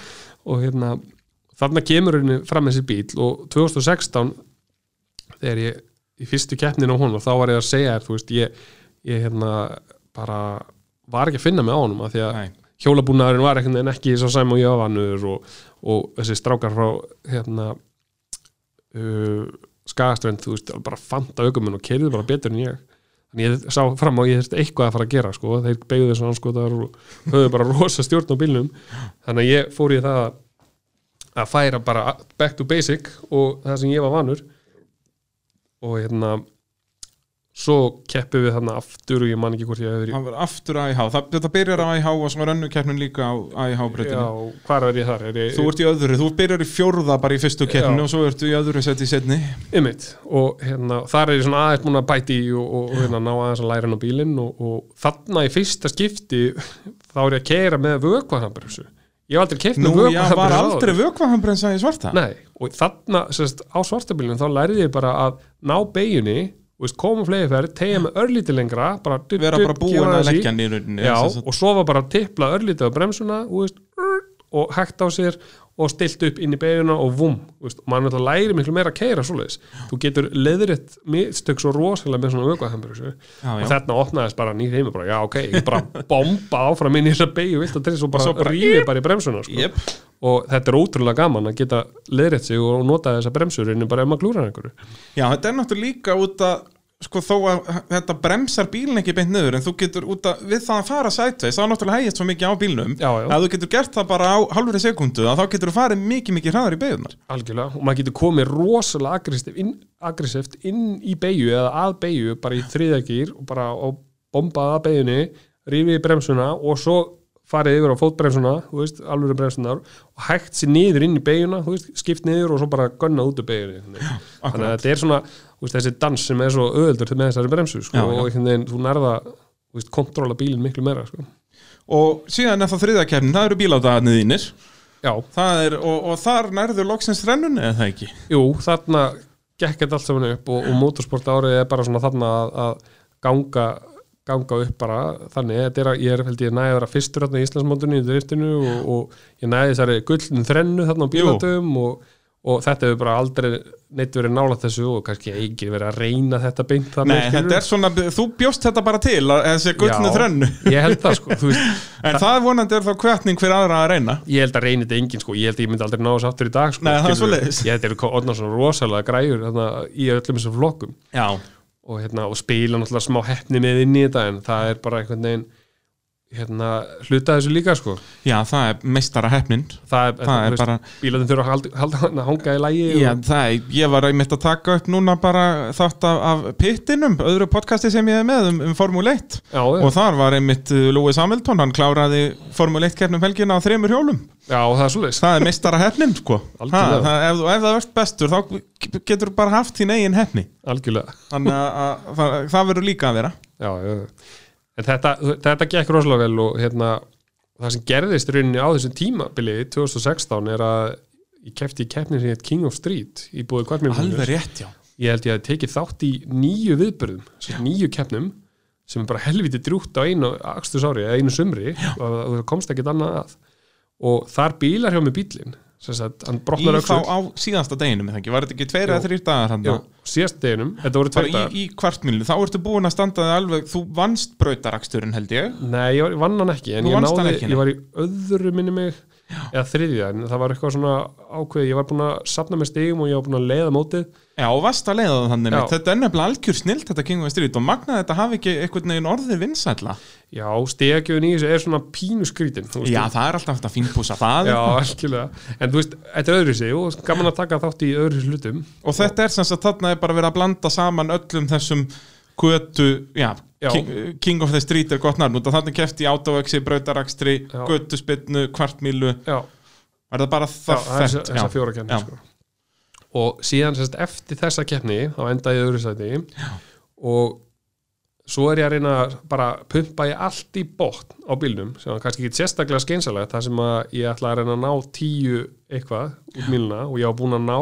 Og hérna, þarna kemur henni fram þessi bíl og 2016 þegar ég í fyrstu keppnin á honum þá var ég að segja þér, þú veist, ég, ég hérna bara var ekki að finna mig á honum af því að hjólabúnaðurinn var einhvern veginn ekki svo sæm og ég var vanur og, og þessi strákar frá hérna uh, skagaströnd, þú veist, bara fanta aukumun og keiriðu bara betur en ég. Þannig ég sá fram á að ég þurfti eitthvað að fara að gera sko. þeir beigðu þessu anskotar og höfðu bara rosa stjórn á bílnum. Þannig að ég fór í það að- að færa bara back to basic og það sem ég var vanur. Og hérna svo keppum við þarna aftur og ég man ekki hvort ég hefur Það var aftur AIH, það, þetta byrjar á AIH og svo er önnu keppnin líka á Já, breytinu hvar er ég þar? Er ég, Þú ert í öðru, þú byrjar í fjórða bara í fyrstu keppninu Já. og svo ertu í öðru seti í setni Einmitt, og hérna, þar er ég svona aðeins búin að bæti í og, og, hérna, ná aðeins að læra hann á bílinn og, og þarna í fyrsta skipti þá er ég að keira með vökvahambremsu ég hef aldrei keift Nú, með já, var vökvahambremsu aldrei vökvahambremsa í svarta? Nei, og þarna sérst, á svartabílinn þá lærði ég bara að ná beigjunni koma flegi ferð, tegja með örlítið lengra bara, dutt, Vera bara búin að leggja sagt. og svo var bara að tippla örlítið á bremsuna og, og hægt á sér og stilt upp inn í beiguna og vum og maður náttúrulega læri miklu meira að keira svoleiðis. Þú getur leðritt mistök svo rosalega með svona vökuahambur Já, og þarna opnaðist bara nýð heimi bara, já ok, ég bara bomba áfram inn í þessa beigju vilt að til svo bara, svo bara- í bremsuna sko. Jep. og þetta er ótrúlega gaman að geta leðritt sig og nota þessa bremsur inn bara ef maður klúrar einhverju. Já, þetta er náttúrulega líka út að sko þó að þetta bremsar bílinn ekki beint niður en þú getur út að við það að fara sætveis þá er náttúrulega hægist svo mikið á bílnum Já, já. að þú getur gert það bara á halvri sekundu að þá getur þú farið mikið mikið hraðar í beigunar Algjörlega, og maður getur komið rosalega aggressivt inn, aggressivt inn í beigju eða að beigju bara í þriðagýr og bara og bombað að beigjunni rífið í bremsuna og svo farið yfir á fótbremsuna þú veist, alvöru bremsunar og hægt sér niður inn í beiguna, þú veist, skipt niður og svo bara gunna út úr beigunni þannig að þetta er svona, veist, þessi dans sem er svo öðuldur með þessari bremsu sko, Já, já. og einhvern veginn, þú nærða veist, kontróla bílinn miklu meira sko. og síðan er það þriðakefnin, það eru Já, það er, og, og þar nærður loksins rennunni eða það ekki? Jú, þarna gekk þetta allt saman upp og, og motorsport árið er bara svona þarna að, að ganga ganga upp bara þannig, er að ég er held ég næði að vera fyrstur í Íslandsmóndunni í driftinu og, og ég næði þessari gullin þrennu þarna á bílatum og, og þetta hefur bara aldrei neitt verið nálægt þessu og kannski ekki verið að reyna þetta beint Nei, þetta er svona, þú bjóst þetta bara til að þessi gullnu Já. þrennu. ég held það sko, veist en það vonandi er þá kvetning fyrir aðra að reyna. Ég held að reyni þetta enginn sko, ég held að ég myndi aldrei ná þessu aftur í dag sko, Nei, er svoleiðis. ég held að þetta eru rosalega þarna, í öllum þessum flokkum. Já, og, hérna, og spila náttúrulega smá hefni með inn í þetta en það er bara einhvern veginn hérna, hluta þessu líka sko. já, það er meistara hefnin það er, Það er bara, bílarnir þurfa að halda, halda, hanga í lægi já, og, það er, ég var einmitt að taka upp núna bara þátt af, af pittinum, öðru podcasti sem ég er með um, um Formule 1 já, og þar var einmitt uh, Lewis Hamilton, hann kláraði Formule 1 keppnum helgina á þremur hjólum. Já, það er svoleiðis. Það er meistara hefnin, sko. Ha, það, ef, ef það verðst bestur, þá getur bara haft þín eigin hefni algjörlega. Þannig að, að það, það verður líka að vera. Já, já. En þetta, þetta gekk rosalega vel og hérna, það sem gerðist rauninni á þessum tímabili 2016 er að ég kefti í keppni sem heit King of Street í búið kvartmjörnum rétt, já. Ég held ég að tekið þátt í nýju viðbörðum, nýju keppnum sem er bara helviti drjútt á einu akstusári eða einu sumri og og það komst ekkert annað að. Og þar bílar hjá mig bílinn sagt, hann í þá á síðasta deginum, var þetta ekki tveir Jú. eða þrýr dagar já, síðast deginum, þetta voru tveir dagar. í, í kvartmílu, þá ertu búin að standa þig alveg, þú vannst brautaraksturinn held ég. Nei, ég, vann hann ekki, en ég náði, ekki, ég var í öðru minni mig, eða þriðja, en það var eitthvað svona ákveð, ég var búin að safna með stigum og ég var búin að leiða mótið. Já, og varst að leiða það þannig mitt. Þetta er nefnilega algjör snilt þetta King of Street og magnað þetta hafi ekki einhvern veginn orðið vinsætla Já, stigagjöfin í þessu er svona pínu skrítin. þú veist, Já, það er alltaf hægt að fínpúsa það Já, algjörlega. En þú veist, þetta er öðru sig og gaman að taka þátt í öðru hlutum. Og þetta er sem sagt þarna er bara verið að blanda saman öllum þessum götu, já, Já. King, King of the Street er gott út og þarna kefti brautarakstri, Já. götuspinnu, kvartmílu Já, Er það bara já það það er fett? þessa fjóra keppni, Já. sko. Og síðan, sérst, eftir þessa keppni, þá enda ég öðru sæti. Og svo er ég að reyna að bara pumpa ég allt í botn á bílnum sem var kannski ekki sérstaklega skeinsalegt þar sem að ég ætla að reyna að ná tíu eitthvað út míluna og ég var búin að ná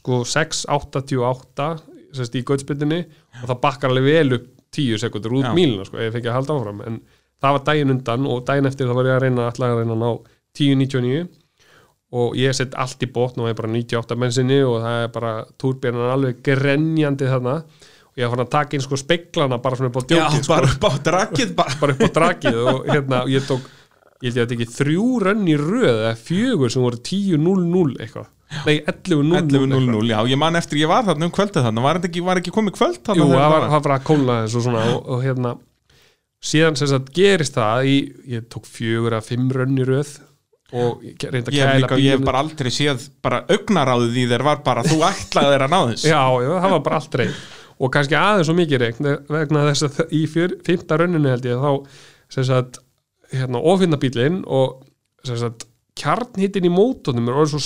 sko 6.88 sérst í göttspytinni og það bakkar alveg vel upp 10 sekundur út Já. míluna sko, ef ég fengi að halda áfram. En það var daginn undan og daginn eftir þá var ég að reyna, ætla að reyna að ná 10.99 og ég sett allt í botn og ég er bara 98 mensinni og það er bara túrbjörnan alveg grenjandi þarna. Og ég var fann að taka inn sko speglana bara svona upp á djókið sko, bara upp á drakið bara. Bara upp á drakið og hérna og ég tók, ég held ég að þetta ekki þrjú rönn í röð eða fjögur sem voru 10.00 eitthvað. Nei 11.00 11.00, já, ég man eftir, ég var þarna um kvöldið þarna. Var, ekki, var ekki komið kvöld þarna Jú, það var, var? að kólna þessu og svona og, og hérna síðan sem sagt gerist það í, ég tók fjögur að fimm rönn í röð og reynda að kæla líka, ég hef bara aldrei séð bara augnaráðið í þér var bara þú ætlaði þér að ná þess Já, já, það var bara reynd og kannski aðeins svo mikið reynd vegna þess að í fjör, fymta rönninu held ég þá sem sagt hérna, ofinna bílinn og sem sagt kjarnhittin í mótunum er orðið svo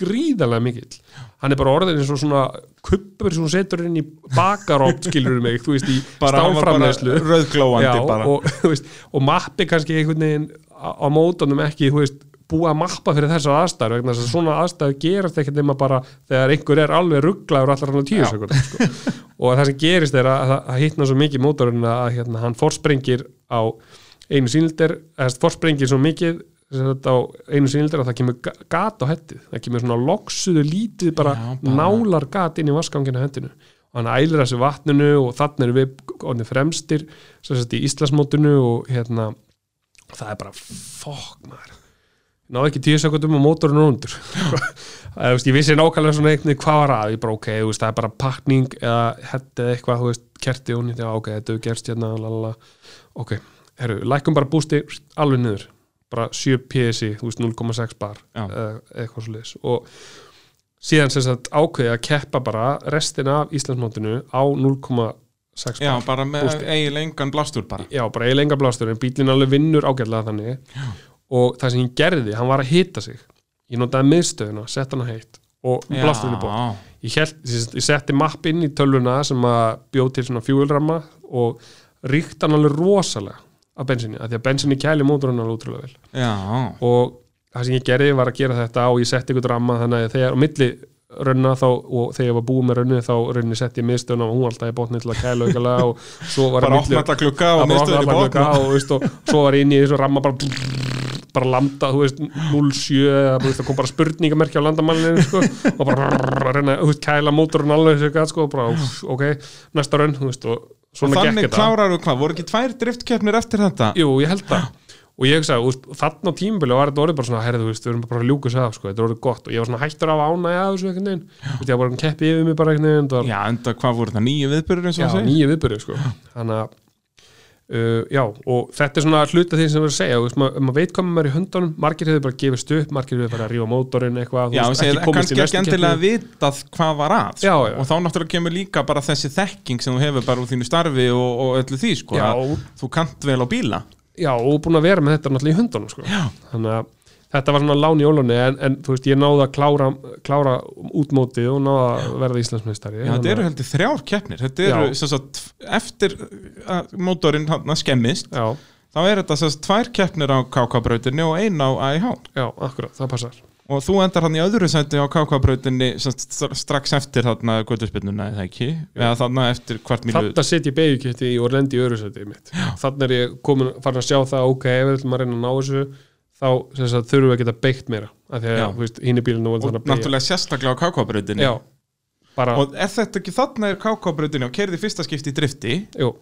skrýðarlega mikill. Hann er bara orðin eins og svona kuppur sem hún setur inn í bakarótt skilur mig, þú veist, í bara, var stálframleyslu bara rauðglóandi bara. og, veist, og mappi kannski einhvern veginn á, mótunum ekki veist, búið að mappa fyrir þessar aðstæður vegna þess að svona aðstæður gerast ekkert nema bara þegar einhver er alveg rugglaður allar hann á tíu Já. sekundum sko. og það sem gerist er að það hittna svo mikið mótorinn að hérna, hann forsprengir á einu sínildir eða forsprengir svo mikið á einu sínildir að það kemur ga- gat á hettið, það kemur svona loksuðu lítið bara, Já, bara- nálar gat inn í vaskanginu hendinu og hann ælir þessu vatninu og þannig erum við fremstir í Íslandsmótinu og hérna það er bara fokk maður. Náðu ekki tíu sekundum og mótorinn er undur ég vissi nákvæmlega svona veginn hvað var að. Ég bara ok, veist, það er bara pakning eða hett eða eitthvað, þú veist, kerti og nýtt, já ok, þetta hefur gerst hérna lalala. ok, herru, lækum bara bústi alveg niður, bara 7 PSI þú veist, 0,6 bar eitthvað svo leis og síðan sem sagt ákveði að keppa bara restina af Íslandsmótinu á sex Já, bar. bara með Bústi. eiginlega engan blástur bara. Já, bara eiginlega blástur en bílinn alveg vinnur ágætlega þannig. Og það sem ég gerði, hann var að hita sig. Ég notaði miðstöðuna, sett hann á heitt og blásturinn er búið ég, ég setti mapp inn í tölvuna sem að bjóð til svona fjúulramma og ríkt hann alveg rosalega af bensinni, af því að bensinni kæli mótorinn alveg útrúlega vel. Já, og það sem ég gerði var að gera þetta og ég setti ykkur ramma þannig að þegar á milli raunna þá og þegar ég var búið með raunni þá raunni setti ég miðstöðuna og hún alltaf í botni til að kæla aukalega og svo var bara opna alla klukka og miðstöðin í glugga og, veist, og svo var ég inn í þessu ramma bara bara landa, þú veist, 07 eða þú veist, það kom bara spurningamerki á landamælinu sko, og bara að reyna, þú veist, kæla mótorinn alveg sko, og bara, ok næsta raun, þú veist, og svona gekk þannig þetta. klárar við hvað, voru ekki tvær driftkeppnir eftir þetta? Jú, ég held það og ég hugsaði, úst, þarna á tímabili var þetta orðið bara svona, veist, við erum bara að ljúka sér af sko, þetta er orðið gott. Og ég var svona hættur af ánægja af þessu þú veist, ég var bara að keppi yfir mig bara veginn, þetta var Já, enda hvað voru það, nýju viðbyrður eins og já, það segir? nýju viðbyrju sko. þannig að uh, já, og þetta er svona hluta því sem við erum að segja, þú veist, maður, maður veit maður er í höndunum margir hefur bara gefist upp, margir hefur bara að rífa mótorinn eitthvað, Já, þú veist, ekki komist í næstu Já, og búin að vera með þetta náttúrulega í höndunum sko. Þannig að þetta var svona lán í ólunni en, en þú veist, ég náði að klára, klára útmótið og náði að verða Íslandsmeistari. Já, þetta eru heldur þrjár keppnir. Þetta eru, sem sagt, eftir að mótorinn hann skemmist já, þá er þetta sem sagt tvær keppnir á KK-brautinni og ein á AIH já, akkurat, það passar og þú endar hann í öðru sæti á KK-brautinni strax eftir þarna götuspinnuna eða ekki, eða þarna eftir hvart mílu Þannig að setja ég beigjuketti og lendi í öðru sæti mitt. Þannig er ég komin farin að sjá það ok, ef við ætlum að reyna að ná þessu þá sagt, þurfum við að geta beikt meira. Af því að hinn í bílinu og náttúrulega sérstaklega á KK-brautinni Já, bara, og er þetta ekki þarna er KK-brautinni og kerði fyrsta skipti í drifti. Jú,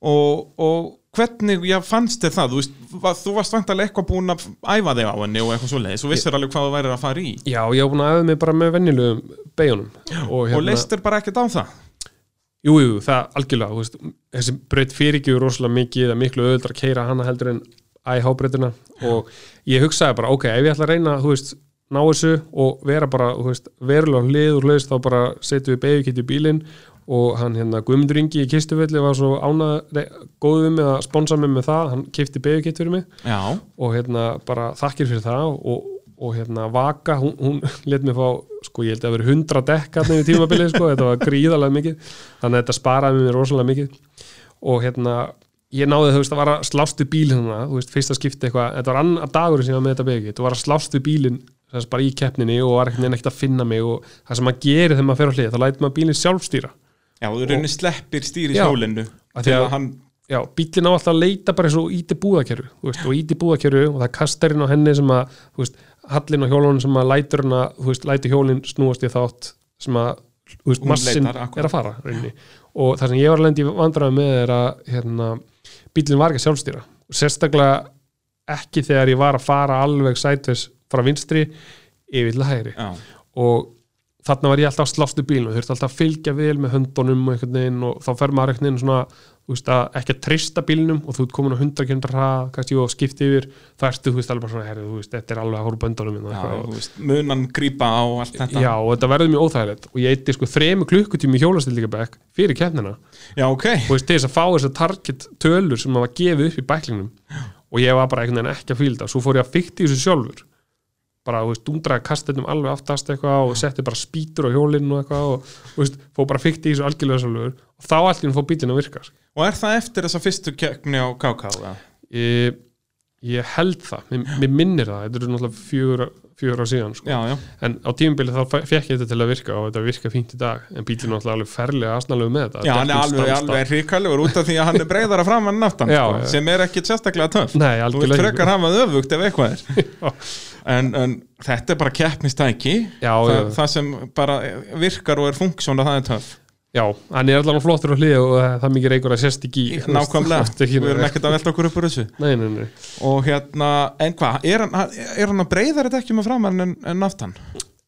og, og hvernig já, fannst þér það, þú, veist, þú varst vantarlega eitthvað búin að æfa þig á henni og eitthvað svo leiðis og vissir alveg hvað þú værir að fara í. Já, ég hef búin að efa mig bara með venjulegum beigunum og, og leist þér bara ekkert á það? Jú, jú, það algjörlega, veist, þessi braut fyrirgjöður rosalega mikið, er miklu að keira hana heldur en IH-brautina og ég hugsaði bara, ok, ef ég ætla að reyna, veist, ná þessu og vera bara, verulega hlið og hlaust, þá bara setjum við beigjukitt í bílinn og hann hérna Guðmundur Ingi í kistufelli var svo ánað góð við mig að sponsa mig með það, hann kifti beigjukitt fyrir mig. Já, og hérna bara þakkir fyrir það og, og hérna Vaka, hún, hún let mér fá sko ég held að vera 100 dekk hann yfir tímabilið sko, þetta var gríðalega mikið. Þannig að þetta sparaði mér rosalega mikið. Og hérna ég náði þú veist að var að slást við bílinn hana, þú veist, fyrsta skipti eitthvað, þetta var annar dagur sem ég var með þetta begið, þú var að slást við bílinn bara í keppninni og var ekkert að finna mig og það sem maður gerir þegar maður fer á hlið, þá lætur maður bílinn sjálfstýra já, þú rauninni sleppir stýri hjólinu að- að hann já, bílinn á alltaf að leita bara eins og íti búðakerru og íti búðakerru og það er kastarinn á henni sem að, þú veist, hallin á hjólunum sem að lætur hana, þú veist, lætur hjólinn snúast í þátt sem að þú veist, massin er að fara rauninni. og það sem ég var að lendi vandræði með er að hérna, bílinn var ekki að sjálfstýra. Og sérstaklega ekki þegar ég var að fara alveg sætvis frá vinstri yfir til hægri. Já, og þarna var ég alltaf að slást í bílnum þurfti alltaf að fylgja vel með höndunum og, einhvern veginn, og þá fer maður einhvern veginn svona þú veist, að ekki að treysta bílnum og þú ert komin á 100 km hrað, kannski og skipti yfir þá ertu, þú veist, alveg svona, herri, þú veist, þetta er alveg að hóru böndunum minna, já, þú veist, munan grípa á allt þetta. Já, og þetta verður mjög óþægilegt. Og ég eitti sko þremu klukkutími í hjólastillíkabæk fyrir keppnina. Já, ok, og veist, til þess að fá þessar target tölur sem maður gefið upp í bæklingnum. Og ég var bara einhvern veginn ekki að fílda svo fór ég að fykti þessu sjálfur bara, þú veist, dundraði kastinum alveg aftast eitthvað og setti bara spýtur á hjólinn og eitthvað og, þú veist, fór bara fykti í þessu algjörlega sjálfur og þá allt í hún fór bílinn að virka sko. og er það eftir þessa fyrstu keppni á KK eða? ég, ég held það, mér, mér minnir það. Þetta eru náttúrulega fjögur, fjögur á síðan sko. já, já, en á tímubili þá fe- fekk ég þetta til að virka og þetta virka fínt í dag. En bílinn er náttúrulega alveg ferlega aðsnalegu með þetta. Já, hann er alveg, alveg hrikalegur út af því að hann er breyðara fram en Já, sko, já. sem er ekkit sérstaklega töff. Nei, þú ekki. frekar hafa öfugt ef eitthvað er. En, en þetta er bara keppnistæki. Það, það sem bara virkar og er funksjón og það er töff Já, hann er allavega flottur á hlið og það er mikið reykur að sérst ekki í nákvæmlega, við erum ekkert að velta okkur upp úr þessu. Nei, nei, nei. Og hérna, en hvað, er er hann að breyðar þetta ekki með framann en, en aftan?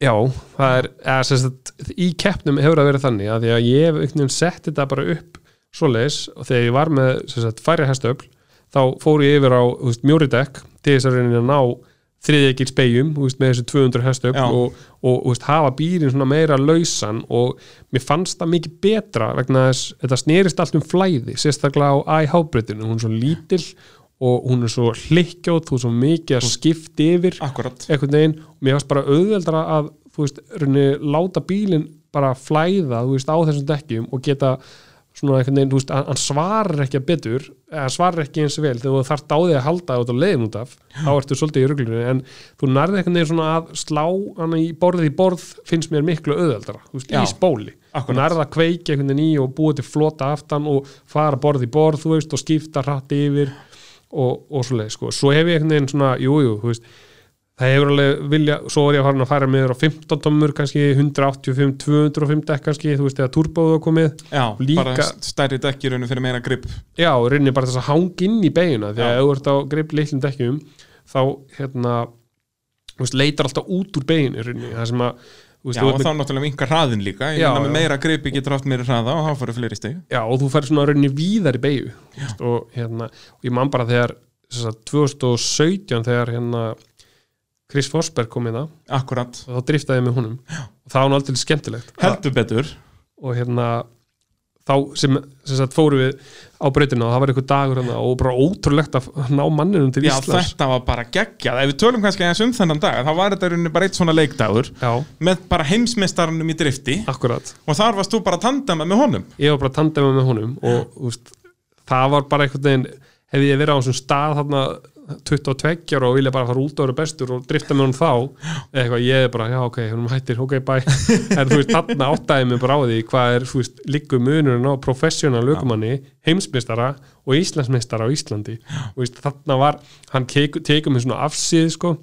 Já, það er, eða, sem sagt, í keppnum hefur það verið þannig að því að ég hef einhvern veginn sett þetta bara upp svoleiðis og þegar ég var með sem sagt, færi hestöfl þá fór ég yfir á þú veist, mjóri dekk til þess að reyna að ná þriðegir spegjum veist, með þessu 200 hestöfl Já. og, og, veist, hafa bílinn svona meira lausan og mér fannst það mikið betra vegna þess, þetta snerist allt um flæði sérstaklega á iHábreytinu, hún er svo lítil og hún er svo hlikkjóð, þú er svo mikið að skipta yfir akkurat einhvern veginn. Og mér varst bara auðveldra að þú veist, raunni, láta bílinn bara flæða, þú veist, á þessum dekkjum og geta svona einhvern veginn, þú veist, hann svarar ekki að betur, svarar ekki eins vel. Þegar þú þarft á því að halda út á leiðin út af þá ertu svolítið í ruglunni, en þú nærði einhvern veginn svona að slá hann í borðið í borð finnst mér miklu þú veist, í spóli. Þú nærði að kveiki einhvern veginn í og búið til flota aftan og fara borð í borð, þú veist, og skipta hratt yfir og, og svoleið, sko, svo hef ég einhvern veginn svona, jú, jú, þú veist það hefur alveg vilja, svo er ég að fara að færa með á 15 tommur, kannski 185 205 dekk kannski, þú veist, eða turbóðu að komið, já, Líka- bara stærri dekkjurinu fyrir meira grip. Já, reynir bara þess að hanga inn í beiguna, því að ef þú ert á greip litlum dekkjum, þá hérna, þú veist, leitar alltaf út úr beiginu, það sem að veist, já, og með, þá náttúrulega minkar hraðin líka Já, meira gripi getur haft meira hraða og þá fyrir fleiri stig. Já, og þú fær svona reynir víðar í beigju, og hérna og ég man bara þegar, þess að 2017 þegar hérna Chris Forsberg kom í það akkurat, og þá driftaði ég með honum. Og það var aldrei skemmtilegt. Heldur betur. Og hérna þá sem, sem sagt, fóru við á breytina og það var einhver dagur hérna, og bara ótrúlegt að ná manninum til já, Íslands. þetta var bara geggjað. Ef við tölum kannski aðeins um þennan dag þá var þetta í rauninni bara eitt svona leikdagur já, með bara heimsmeistarunum í drifti. Akkurat. Og þar varst þú bara að tandema með honum. Ég var bara að tandema með honum og úst, það var bara einhvern veginn hefði ég verið á þessum stað þarna 22 ára og vilja bara fara út og vera bestur og drifta með honum þá. Eða eitthvað, ég er bara, já ok, hún hættir, ok, bye. En þú veist, þarna áttaði mig bara á því hvað er, þú veist, líku munurinn á professional lögumanni, heimsmeistara og Íslandsmeistara á Íslandi. Og veist, þarna var, hann tekur mig svona afsið, sko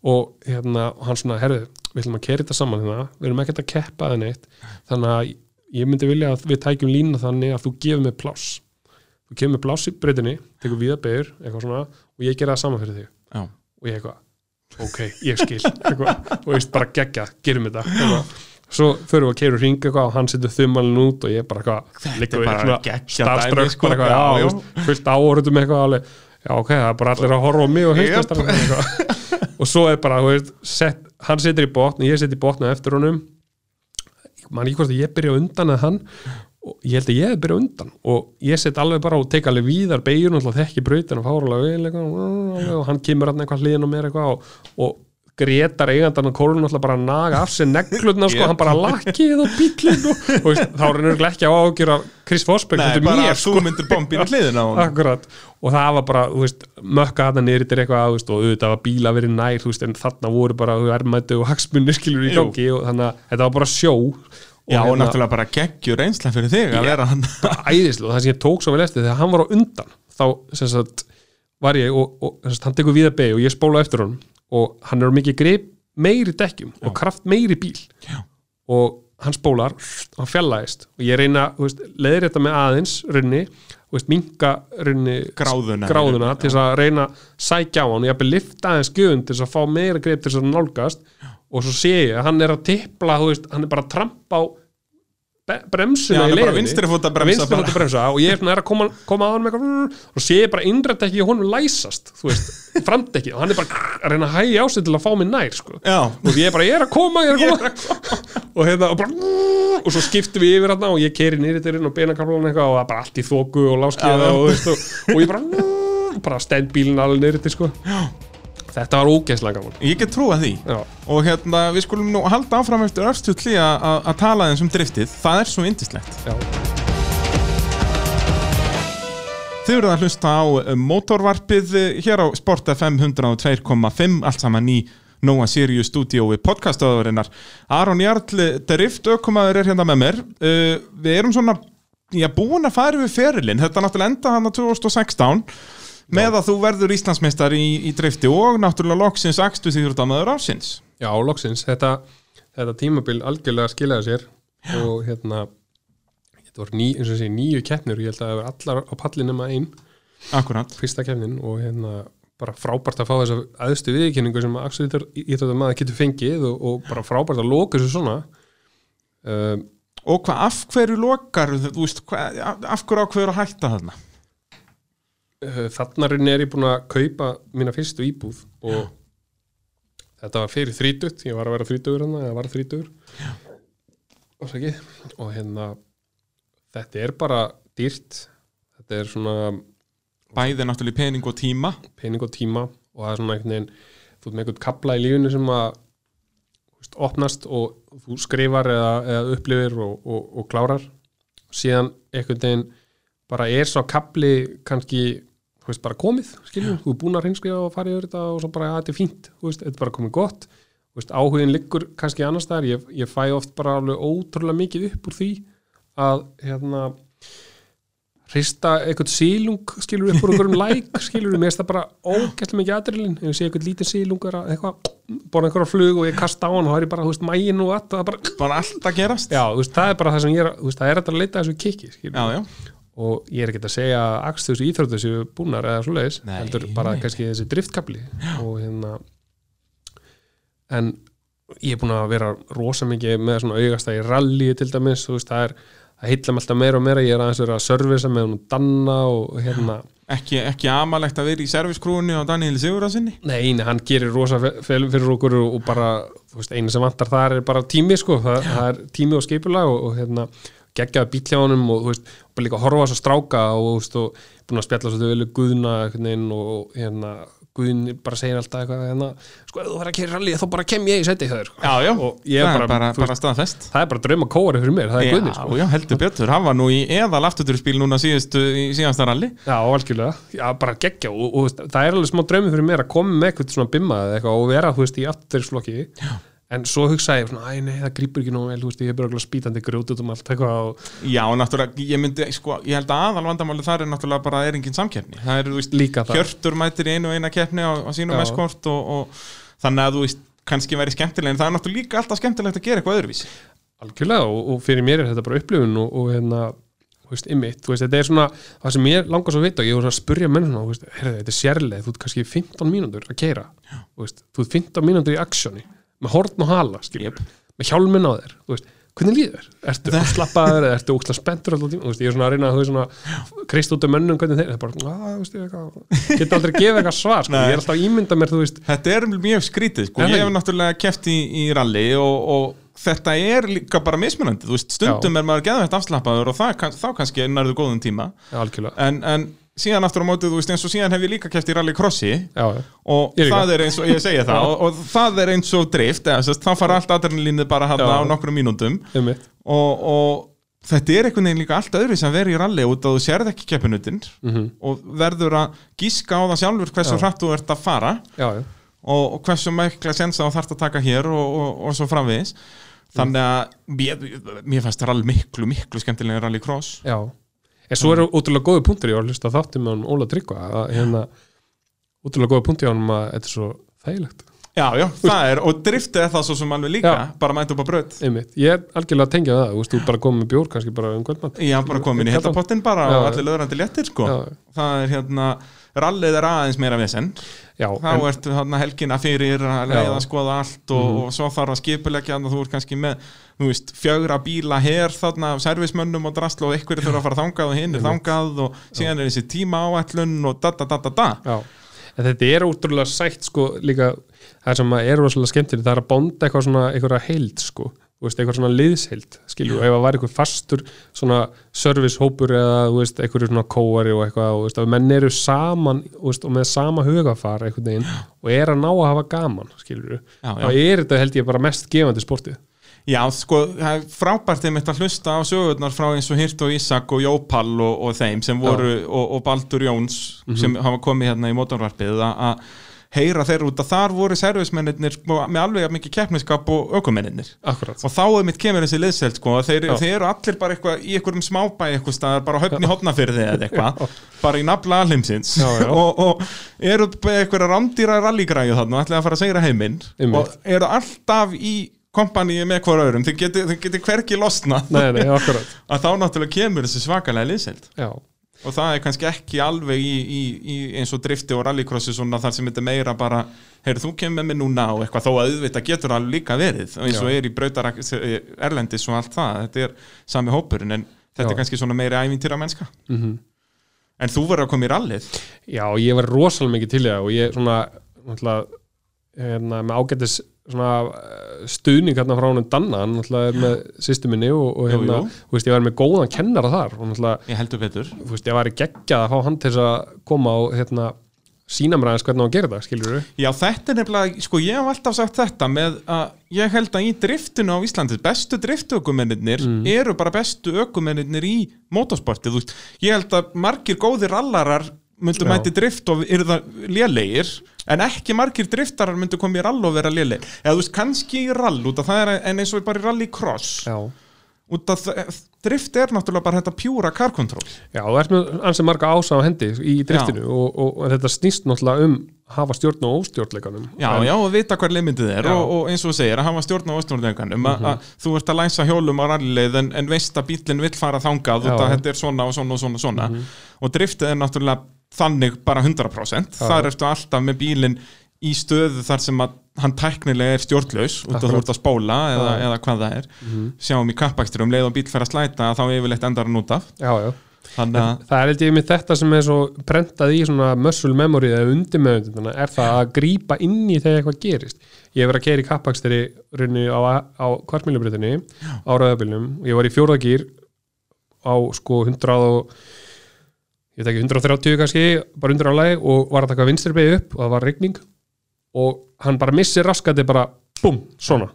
og hérna, hann svona, herðu, við ætlum að kera þetta saman hérna, við erum ekkert að keppa það neitt þannig að ég myndi vilja að við tækjum lína þannig að þú gefur mig pláss þú kemur í breytinni tekur viða begur, eitthvað svona og ég gera það saman fyrir þig já, og ég eitthvað, ok, ég skil eitthvað, og veist bara gegja, gerum þetta eitthvað. svo förum við að keira hring eitthvað og hann setur þumalinn út og ég bara eitthvað liggur bara svona geggjað starfströkk dæmi, sko. bara eitthvað, Já, já, já. fullt áhörðum eitthvað alveg, já ok, það er bara allir að horfa á mig og heimsmestar og svo er bara, þú veist, set, hann setur í botn og ég setur í botn á eftir honum man ekki hvort að ég byrja undan eða hann og ég held að ég hef byrjað undan. Og ég set alveg bara og tek alveg víðar beigjun og þekki brautin og fárulega vel og hann kemur hann eitthvað hliðin á mér eitthvað og, og Gretar eigandan og kórun alltaf bara að naga af sér neglutna sko, hann bara lakkið og bílinn og, og veist, þá er hann ekki á ágjur af Chris Forsberg, nei, bara mér að þú myndir bombina hliðina á honum. Akkurat, og það var bara, þú veist, mökka þarna niður yfir eitthvað, veist, og auðvitað var bíla verið nær, þú veist, en þarna voru bara ermættu og hagsmunni skilur í gangi og þannig að þetta var bara sjó. og já, og hérna, náttúrulega bara geggjur einslega fyrir þig að vera hann. æðislu og það sem ég tók svo vel eftir þegar hann var á undan þá sagt var ég og, og sagt, hann tekur við að beig og ég spóla eftir honum og hann er mikið grip meiri dekkjum og kraft meiri bíl. Já. og hann spólar hann fjallaðist og ég reyna leiðir þetta með aðeins runni minka runni Gráðuna. gráðuna til þess að reyna sækja á hann og ég hafði lifta aðeins skjöfun til þess að fá meira grip til þess að nálgast og svo sé ég að hann er að tippla veist, hann er bara að trampa á Já, bremsuna hann í bara leiðinni vinstri fót að bremsa vinstri fót bara. að bremsa og ég er svona að koma, koma að hann og sé ég bara innrætt ekki honum læsast framdekki og hann er bara að reyna að hægja á sig til að fá mig nær sko. já, og ég er bara, ég er að koma, er að koma og hérna, og bara og svo skiptum við yfir hérna og ég keiri nýri til hérna og beinakarlan eitthvað og það er bara allt í þóku og láskiða Já. og, og, og ég bara bara stend bílinn alveg nýri til sko. Þetta var ógeðslega gaman. Ég get trúa því. Já. og hérna, við skulum nú halda áfram eftir örstutli að tala eins um driftið. Það er svo indislegt Já. Þið verður að hlusta á eh, mótorvarpið eh, hér á Sport FM 102.5 allt saman í Nóa Sirius stúdíói podcastöðurinnar Aron Jarl, drift ökumaður er hérna með mér. Uh, Við erum svona já, búin að fara við ferilinn. Þetta náttúrulega enda hann 2016 með að þú verður Íslandsmeistar í, í drifti og náttúrulega loksins axtu því þú ert ámaður ásins Já, loksins, þetta, þetta tímabil algjörlega skilaði sér og hérna þetta voru ný, eins og þessi nýju keppnir og ég held að það var allar á palli nema einn Akkurat. Fyrsta keppnin og hérna bara frábært að fá þessa aðstu viðkynningu sem Axel Íþjóttar maður getur fengið og, og bara frábært að loka þessu svona. Um, Og hvað, af hverju lokar, þú veist, hvað, af hverju ákveður að hætta þarna? Uh, þarna reyni er ég búin að kaupa mína fyrstu íbúð og þetta var fyrir þrítut, ég var að vera þrítugur hann, ég var þrítugur. Ásaki. og hérna þetta er bara dýrt. Þetta er svona bæði náttúrulega pening og tíma. Pening og tíma og það er svona einhvern veginn þú ert með einhvern kapla í lífinu sem að veist, opnast og þú skrifar eða, eða upplifir og, og, og klárar. Síðan einhvern veginn bara er svo kapli kannski veist, bara komið, skiljum, þú er búin að reynskrifa og fara yfir þetta og svo bara, þetta er fínt. Veist, þetta er bara komið gott. Veist, áhugin liggur kannski annars staðar, ég, ég fæ oft bara alveg ótrúlega mikið upp úr því að hérna hrista eitthvað sílung skilur upp úr einhverjum læk skilur mér finnst það bara ógæslega mikið aðrilin ef ég sé eitthvað lítið sílung er að eitthvað bora einhverja flug og ég kasta á hann og það er bara, þú veist, mægin og allt það er bara, bara allt að gerast. Já, veist, það er bara það sem ég er, veist, það er að leita þessu kiki skilur já, já. Og ég er ekki að segja að akstu þessu íþróttu þessu búnar eða svoleiðis, Nei, heldur bara nei. kannski þessi driftkabli og hérna en ég er búin að vera rosa mikið með svona augasta í rally til dæmis, þú veist, það er það heillam alltaf meira og meira, ég er aðeins verið að servisa með hún danna og hérna. Ekki, ekki amalegt að vera í serviskrúinu á Daniel Sigurðarsinni Nei, nei, hann gerir rosa fyrir okkur og og bara, þú veist, einu sem vantar þar er bara tími, sko, það, það er tími og skipulag og, og hérna, geggjaði bíl hjá honum og, þú veist, og bara líka að horfa þess að stráka og, og búin að spjalla svo þau vilja guðna og, og hérna, guðin bara segir alltaf eitthvað, hérna, sko, ef þú verður að kera rally þá bara kem ég í seti Og er það bara- er bara, þú bara staðfest. Það er bara drauma kóari fyrir mér, það er guðni, Já, sko. heldur betur, hann var nú í eðal afturturspíl núna síðustu, í síðasta ralli Já, algjörlega, já, bara geggja og, og veist, það er alveg smá draumi fyrir mér að koma með eitthvað svona bimma eða eitthvað og vera, þú veist, í afturflokki en svo hugsaði ég svona, æ, nei, það grípur ekki nóg vel, þú veist, ég er bara alveg spýtandi grjót út um allt eitthvað og Já, náttúrulega, ég myndi, sko, ég held að aðal vandamáli þar er náttúrulega bara er engin samkeppni. Það er, þú veist, líka það. Hjörtur mætir í einu og eina keppni á, á sínum eskort og, og þannig að þú veist, kannski væri skemmtileg en það er náttúrulega líka alltaf skemmtilegt að gera eitthvað öðruvísi. Algjörlega og, og fyrir mér er þetta bara upplifun og, og hérna, þú veist, þetta er svona, það sem ég langar svo að vita og ég voru að spurja menn svona, þú veist, herrðu, þetta er sérlega þú ert kannski 15 mínútur að keira þú ert 15 mínútur í aksjóni með horn og hala, skiljum með hjálminn á þér, veist, hvernig líður þér? Ertu að slappaður eða ertu óksla spenntur alltaf tíma, veist, ég er svona að reyna að svona krist út um mönnum hvernig þeir, það er bara, að, þú veist, ég eitthvað geta aldrei að gefa eitthvað svar, sko, ég er alltaf að ímynda mér, Þetta er mjög skrítið, sko, ég hef náttúrulega keppt í, í ralli og, og þetta er líka bara mismunandi, stundum er maður geðvægt afslappaður og það, þá kannski nærðu góðum tíma. En, en síðan aftur á mótið, þú veist, eins og síðan hef ég líka keppt í rally crossi. Já, já, og það er eins og, ég segja það og, og það er eins og drift, eða, sest, þá fara allt adrenalínið bara hann á nokkrum mínúndum og, og þetta er einhvern veginn líka allt öðru sem verið í rally út að þú sérð ekki keppinutin mhm, og verður að gíska á það sjálfur hversu Já. hratt þú ert að fara. Já, já. Og, hversu mikla sensa þú þarft að taka hér og, og, og svo framvegis. Þannig að mér, mér fannst rally miklu, miklu skemmtilega rally cross Já, en svo eru útrúlega góði punktur ég var að hlusta þáttum með hann Óla Tryggva að hérna, útrúlega góði punktur hjá hann að þetta er svo þægilegt. Já, já, það er, og driftið er það svo sem alveg líka, Já. bara mæta upp á bröð einmitt, ég er algjörlega að tengja það þú veist, þú bara komið með bjór kannski bara um kvöldmatt Já, bara komin í heitapottin bara Já, og allir löðrandi léttir, sko. Já, Það er hérna, rallið er aðeins meira vesen já, Þá en, ertu hérna helgina fyrir að leiða að skoða allt og, og svo þarf að skipulegja þannig að þú ert kannski með, veist, fjögra bíla her þarna servismönnum og drasl og einhverju þurfa að fara þangað og hinn er þangað og síðan er þessi tíma áætlun og da da da da da. Já. En þetta er útrúlega sætt sko líka það sem er rosalega skemmtilegt það er að bonda eitthvað svona eitthvað heild sko veist, eitthvað svona liðsheild, skilju, ef það var eitthvað fastur svona servicehópur eða, þú veist, eitthvað svona kóari og eitthvað, þú veist, að menn eru saman og með sama hugafar einhvern veginn og er að ná að hafa gaman, skilju þá er þetta held ég bara mest gefandi sportið. Já, sko, það er frábært einmitt að hlusta á sögurnar frá eins og Hirt og Ísak og Jópal og, og þeim sem voru, og, og Baldur Jóns sem hafa komið hérna í mótorvarpið að að heyra þeir út að þar voru servismennir sko, með alveg mikið keppniskap og ökumennir og þá er mitt kemur þessi liðselt sko, þeir, þeir eru allir bara eitthvað í einhverjum smábæ eitthvað staðar, bara höfni hotnafyrði eða eitthvað, bara í nafla alheimsins. Og, og eru eitthvað rándýra rallygræju þarna og ætlaði að fara að segra heiminn. Og eru alltaf í kompaníi með hver öðrum, þeir geti, þeir geti hvergi losna nei, nei, að þá náttúrulega kemur þessi svakalega liðselt Já, og það er kannski ekki alveg í, í, í eins og drifti og rallycrossi svona þar sem þetta meira bara heyrðu þú kemur með mig núna og eitthvað þó að auðvitað getur alveg líka verið eins og Já. er í brautar erlendis og allt það, þetta er sami hópurinn en þetta Já. er kannski svona meiri ævintýra mennska mhm en þú verður að koma í rallið Já, ég var rosalega mikið til það og ég svona náttúrulega hérna, með svona eh, stuðning hérna frá honum Danna hann er með sýstu minni og, og Jú, hérna, jú. þú veist, ég var með góðan kennara þar Ég heldur betur. þú veist, ég var í geggjað að fá hann til að koma og hérna, sína mér aðeins hvernig að gera það, skilur við Já, þetta er nefnilega, sko, ég hef alltaf sagt þetta með að ég held að í driftinu á Íslandi, bestu driftökumennir eru bara bestu ökumennir í motorsportið, þú veist, ég held að margir góðir rallarar myndu Já. mæti drift og eru það lélegir en ekki margir driftarar myndu koma í rall og vera lélegir, eða þú veist, kannski í rall út af það er en eins og bara í rallycross Já, út af það, drift er náttúrulega bara þetta pjúra car control. Já, þú ert með ansið marga ása á hendi í driftinu og, og, og þetta snýst náttúrulega um hafa stjórn og óstjórnleikanum. Já, en, já, og vita hver limitið er og, og eins og þú segir, að hafa stjórn á óstjórnleikanum mm að þú ert að læsa hjólum á rallileið en, en veist að bílinn vill fara þangað út Já. að þetta er svona og svona og svona, og svona. og driftið er náttúrulega þannig bara 100% Já. þar ertu alltaf með bílinn í stöðu þar sem að hann tæknilega er stjórnlaus út að þú ert að spóla eða, eða hvað það er. Sjáum í kappakstri um leið og bíl fer að slæta þá yfirleitt endar hann út af. Já, já. Þannig að Það er ég með þetta sem er svo prentað í svona muscle memory eða undirmeðundina er það að grípa inn í þegar eitthvað gerist. Ég hef verið að keira í kappaksteri runni á, á kvartmílubritinni á rauðabilnum og ég var í fjórðagýr á sko 100 og ég veit ekki 130 kannski, bara undir álægi og var að taka vinstri beig upp og það var rigning. Og hann bara missir raskandi bara búm, svona.